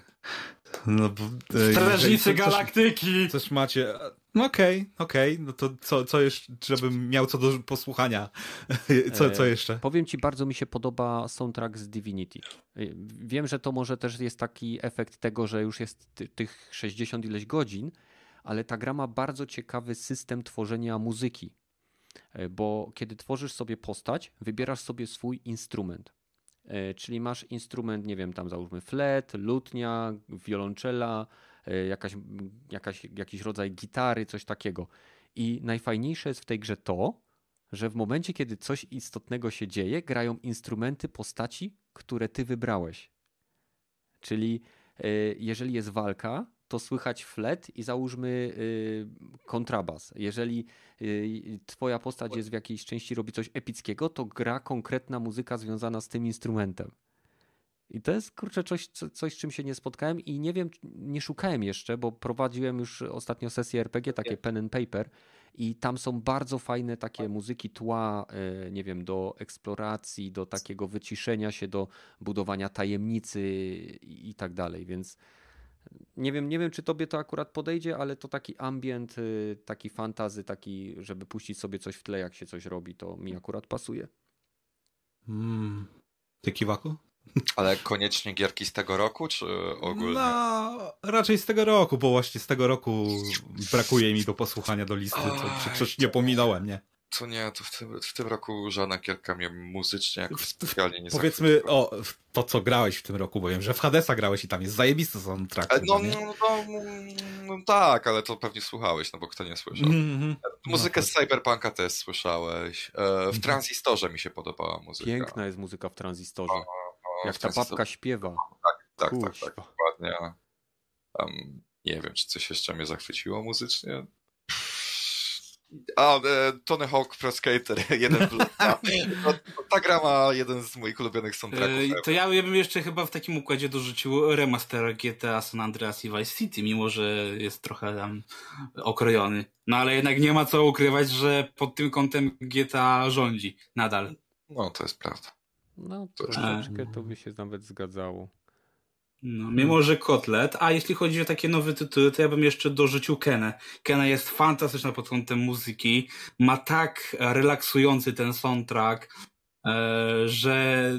No, e, Strażnicy coś- Galaktyki! Coś macie. No okej, okej, no to co, co jeszcze, żebym miał co do posłuchania? Co, co E, jeszcze? Powiem ci, bardzo mi się podoba soundtrack z Divinity. Wiem, że to może też jest taki efekt tego, że już jest ty, tych 60 ileś godzin, ale ta gra ma bardzo ciekawy system tworzenia muzyki. E, Bo kiedy tworzysz sobie postać, wybierasz sobie swój instrument. E, Czyli masz instrument, nie wiem, tam załóżmy flet, lutnia, wiolonczela, e, jakaś, jakaś, jakiś rodzaj gitary, coś takiego. I najfajniejsze jest w tej grze to, że w momencie, kiedy coś istotnego się dzieje, grają instrumenty postaci, które ty wybrałeś. Czyli jeżeli jest walka, to słychać flet i załóżmy e, kontrabas. Jeżeli e, twoja postać jest w jakiejś części robi coś epickiego, to gra konkretna muzyka związana z tym instrumentem. I to jest kurczę coś, co- coś, z czym się nie spotkałem i nie wiem, nie szukałem jeszcze, bo prowadziłem już ostatnio sesję RPG, takie pen and paper i tam są bardzo fajne takie muzyki tła, e, nie wiem, do eksploracji, do takiego wyciszenia się, do budowania tajemnicy i tak dalej, więc nie wiem, nie wiem, czy tobie to akurat podejdzie, ale to taki ambient, y, taki fantazy, taki, żeby puścić sobie coś w tle, jak się coś robi, to mi akurat pasuje. Mm. Ty kiwaku? Ale koniecznie gierki z tego roku, czy ogólnie? No, raczej z tego roku, bo właśnie z tego roku brakuje mi do posłuchania do listy, co, coś nie pominąłem, nie? To nie, to w tym, w tym roku żadna gierka mnie muzycznie jakoś specjalnie nie Powiedzmy zachwyciła. o to, co grałeś w tym roku, bo wiem, że w Hadesa grałeś i tam jest zajebisty soundtrack. E, No, no, no, no tak, ale to pewnie słuchałeś, no bo kto nie słyszał. Mhm. Muzykę No z Cyberpunka też słyszałeś. E, W Mhm. Transistorze mi się podobała muzyka. Piękna jest muzyka w tranzystorze. O, Jak w ta Transistorze- babka śpiewa. Tak, tak, tak, Kuźwa. dokładnie. Um, nie wiem, czy coś jeszcze mnie zachwyciło muzycznie. A, e, Tony Hawk Pro Skater 1 plus 2. No, ta gra ma jeden z moich ulubionych soundtracków. E, To ja bym jeszcze chyba w takim układzie dorzucił remaster GTA San Andreas i Vice City, mimo że jest trochę tam okrojony. No ale jednak nie ma co ukrywać, że pod tym kątem GTA rządzi nadal. No, to jest prawda. No, To- troszeczkę to by się nawet zgadzało. No, mimo, że Kotlet, a jeśli chodzi o takie nowe tytuły, to ja bym jeszcze dorzucił Kenę. Kena jest fantastyczna pod kątem muzyki, ma tak relaksujący ten soundtrack, że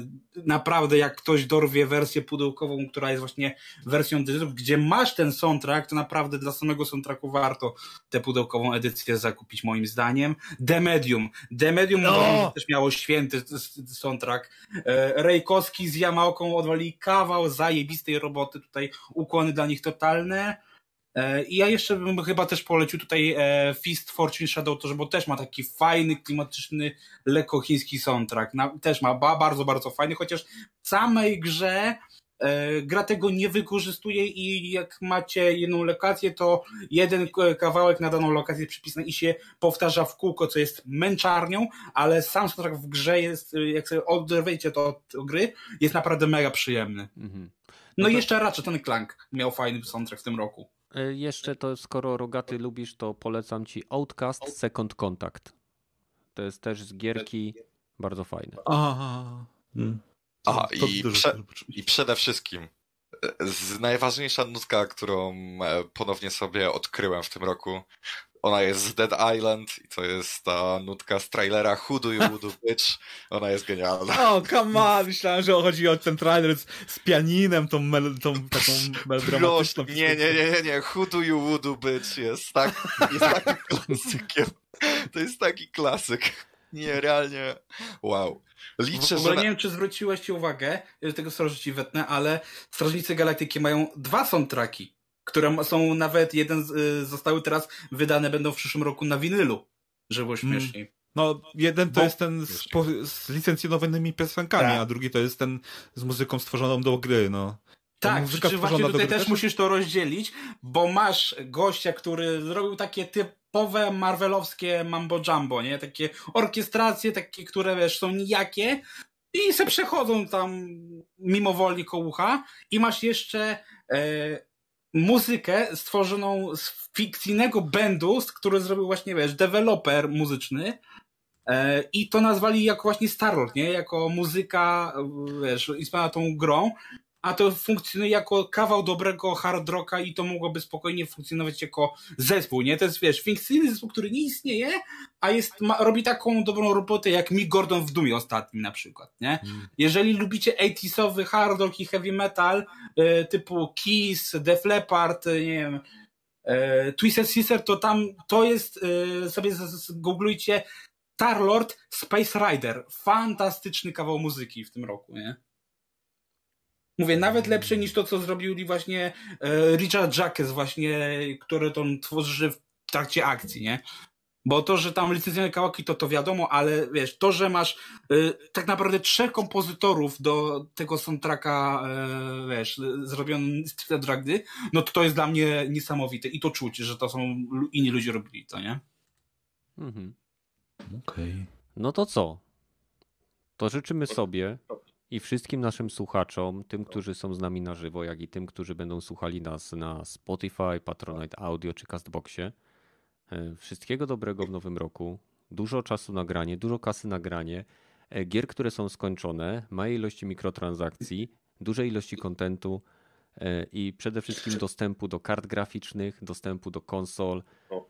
naprawdę jak ktoś dorwie wersję pudełkową, która jest właśnie wersją dyżurów, gdzie masz ten soundtrack, to naprawdę dla samego soundtracku warto tę pudełkową edycję zakupić moim zdaniem. The Medium. The Medium No! że też miało święty soundtrack. E, Rejkowski z Yamaoką odwali kawał zajebistej roboty, tutaj ukłony dla nich totalne. E, I ja jeszcze bym chyba też polecił tutaj e, Fist Fortune Shadow, to, bo też ma taki fajny, klimatyczny, lekko chiński soundtrack. Na, też ma ba, bardzo, bardzo fajny, chociaż w samej grze e, gra tego nie wykorzystuje i jak macie jedną lokację, to jeden kawałek na daną lokację jest przypisany i się powtarza w kółko, co jest męczarnią, ale sam soundtrack w grze jest, jak sobie oderwiecie to od gry, jest naprawdę mega przyjemny. Mhm. No i to- jeszcze raczej ten Clank miał fajny soundtrack w tym roku. E, Jeszcze to, skoro Rogaty lubisz, to polecam ci Outcast Second Contact. To jest też z gierki bardzo fajne. Aha. Mm. Aha, To i prze-. I przede wszystkim e, z najważniejsza nutka, którą e, ponownie sobie odkryłem w tym roku, ona jest z Dead Island i to jest ta nutka z trailera Who Do You Voodoo Bitch. Ona jest genialna. O, come on! Myślałem, że chodzi o ten trailer z, z pianinem, tą, mel, tą taką melodramatyczną. Nie, nie, nie, nie, nie. Who Do You Voodoo Bitch jest, tak, jest takim klasykiem. To jest taki klasyk. Nie, realnie. Wow. Liczę, w że... ogóle Na... nie wiem, czy zwróciłeś ci uwagę, że tego sorry, że ci wetnę, ale Strażnicy Galaktyki mają dwa soundtracki, które są nawet, jeden z, y, zostały teraz wydane, będą w przyszłym roku na winylu, żeby było Mm. śmieszniej. No, jeden to Bo- jest ten z, po, z licencjonowanymi piosenkami, Tak. a drugi to jest ten z muzyką stworzoną do gry, no. Ta Tak, stworzona właśnie tutaj gry też musisz to rozdzielić, bo masz gościa, który zrobił takie typowe marvelowskie mambo jumbo, nie? Takie orkiestracje, takie, które wiesz, są nijakie i se przechodzą tam mimowolnie koło ucha i masz jeszcze e, muzykę stworzoną z fikcyjnego bandu, z- który zrobił właśnie, wiesz, deweloper muzyczny e, i to nazwali jako właśnie Starlord, nie? Jako muzyka, wiesz, inspirowana tą grą a to funkcjonuje jako kawał dobrego hard rocka i to mogłoby spokojnie funkcjonować jako zespół, nie? To jest, wiesz, fikcyjny zespół, który nie istnieje, a jest, ma, robi taką dobrą robotę jak Mick Gordon w Dumie ostatnim na przykład, nie? Jeżeli lubicie 80sowy hard rock i heavy metal e, typu Kiss, Def Leppard, e, nie wiem, e, Twisted Sister, to tam to jest, sobie googlujcie Starlord Space Rider. Fantastyczny kawał muzyki w tym roku, nie? Mówię, nawet lepsze niż to, co zrobili właśnie e, Richard Jacques właśnie, który to tworzy w trakcie akcji, nie? Bo to, że tam licencjonowane kawałki, to to wiadomo, ale wiesz, to, że masz e, tak naprawdę trzech kompozytorów do tego soundtracka, e, wiesz, zrobiony stricte do gry, no to to jest dla mnie niesamowite i to czuć, że to są inni ludzie robili to, nie? Mhm. Okej. No to co? To życzymy sobie i wszystkim naszym słuchaczom, tym, którzy są z nami na żywo, jak i tym, którzy będą słuchali nas na Spotify, Patronite Audio czy Castboxie. e, Wszystkiego dobrego w nowym roku. Dużo czasu na granie, dużo kasy na granie. e, Gier, które są skończone, małej ilości mikrotransakcji, dużej ilości kontentu e, i przede wszystkim dostępu do kart graficznych, dostępu do konsol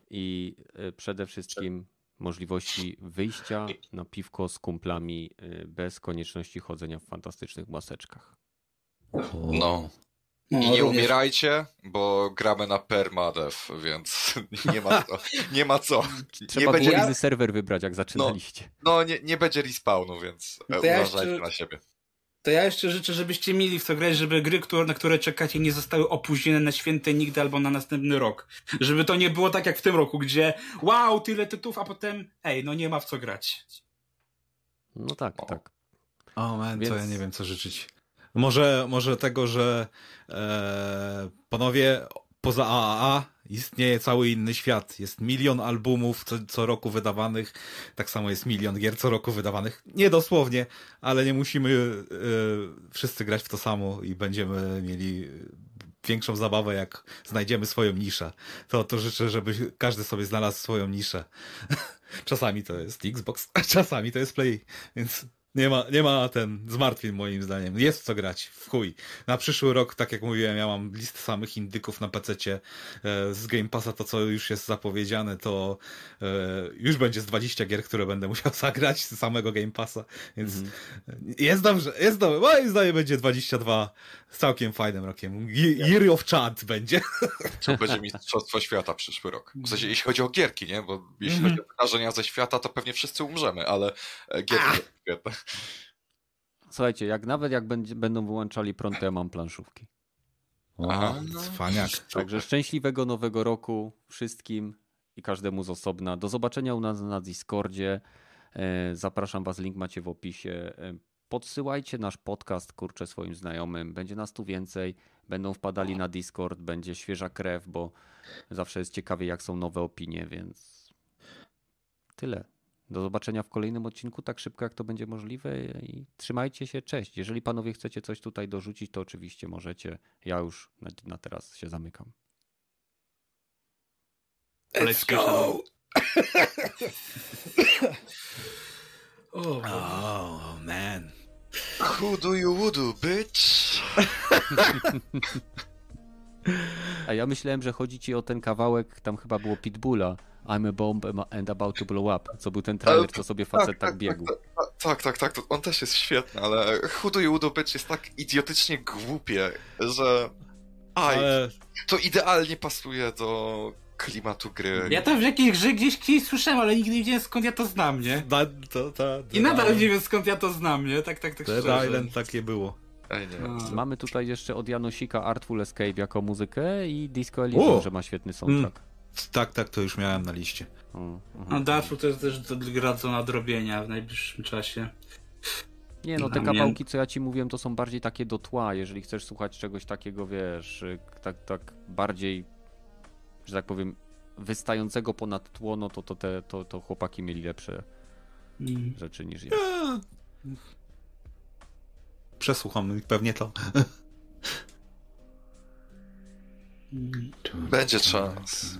i przede wszystkim możliwości wyjścia na piwko z kumplami e, bez konieczności chodzenia w fantastycznych maseczkach. No. No, I nie umierajcie, bo gramy na permadev, więc nie ma co. Nie ma co. Trzeba Nie będzie, było ja- inny serwer wybrać, jak zaczynaliście. no, nie, nie będzie respawnu, więc To ja uważajcie jeszcze- na siebie. To ja jeszcze życzę, żebyście mieli w co grać, żeby gry, które, na które czekacie, nie zostały opóźnione na święte nigdy albo na następny rok. Żeby to nie było tak jak w tym roku, gdzie wow, tyle tytułów, a potem ej, no nie ma w co grać. No tak, O. tak. O man, Więc- to ja nie wiem, co życzyć. Może, może tego, że e, panowie, poza AAA istnieje cały inny świat. Jest milion albumów co, co roku wydawanych, tak samo jest milion gier co roku wydawanych. Nie dosłownie, ale nie musimy e, wszyscy grać w to samo i będziemy mieli większą zabawę, jak znajdziemy swoją niszę. To, to życzę, żeby każdy sobie znalazł swoją niszę. Czasami to jest Xbox, a czasami to jest Play, więc nie ma, nie ma ten zmartwień moim zdaniem. Jest co grać, w chuj. Na przyszły rok, tak jak mówiłem, ja mam listę samych indyków na PC-cie e, z Game Passa, to co już jest zapowiedziane, to e, już będzie z 20 gier, które będę musiał zagrać z samego Game Passa, więc jest dobrze, jest dobrze. Moim zdaniem będzie 22 z całkiem fajnym rokiem. Ye- Year of Chad będzie. To będzie Mistrzostwo Świata przyszły rok. W sensie, jeśli chodzi o gierki, nie? Bo jeśli Mhm. chodzi o wydarzenia ze świata, to pewnie wszyscy umrzemy, ale e, gierki świetne. Słuchajcie, jak nawet jak będzie, będą wyłączali prąd, to ja mam planszówki. Aha. Cwaniak. Także szczęśliwego nowego roku wszystkim i każdemu z osobna. Do zobaczenia u nas na Discordzie. E, Zapraszam Was, link macie w opisie. E, Podsyłajcie nasz podcast kurczę swoim znajomym. Będzie nas tu więcej. Będą wpadali na Discord, będzie świeża krew, bo zawsze jest ciekawie, jak są nowe opinie, więc tyle. Do zobaczenia w kolejnym odcinku, tak szybko jak to będzie możliwe i trzymajcie się, cześć. Jeżeli panowie chcecie coś tutaj dorzucić, to oczywiście możecie. Ja już na, na teraz się zamykam. Let's go! O, Oh, man. Who do you voodoo, bitch? A ja myślałem, że chodzi ci o ten kawałek, tam chyba było Pitbulla. I'm a bomb and about to blow up. Co był ten trailer, co sobie facet tak biegł. Tak, tak, tak, tak, to on też jest świetny, ale you voodoo, bitch jest tak idiotycznie głupie, że... Aj, Ale to idealnie pasuje do klimatu gry. Ja to w jakiejś grze gdzieś kiedyś słyszałem, ale nigdy nie wiedziałem skąd ja to znam, nie? da, to, to, I nadal nie wiem skąd ja to znam, nie? Tak, tak, tak Dead szczerze. Island takie było. Ej, nie. No. Mamy tutaj jeszcze od Janosika Artful Escape jako muzykę i Disco Elysium, że ma świetny soundtrack. Tak, tak, to już miałem na liście. Mhm. No Darfu to jest też do- gra do nadrobienia w najbliższym czasie. Nie no, te kawałki, co ja ci mówiłem, to są bardziej takie do tła. Jeżeli chcesz słuchać czegoś takiego, wiesz, y, tak, tak bardziej, że tak powiem, wystającego ponad tło, no to, to, te, to, to chłopaki mieli lepsze Mm. rzeczy niż ja. Przesłucham pewnie to. Mm. Będzie czas.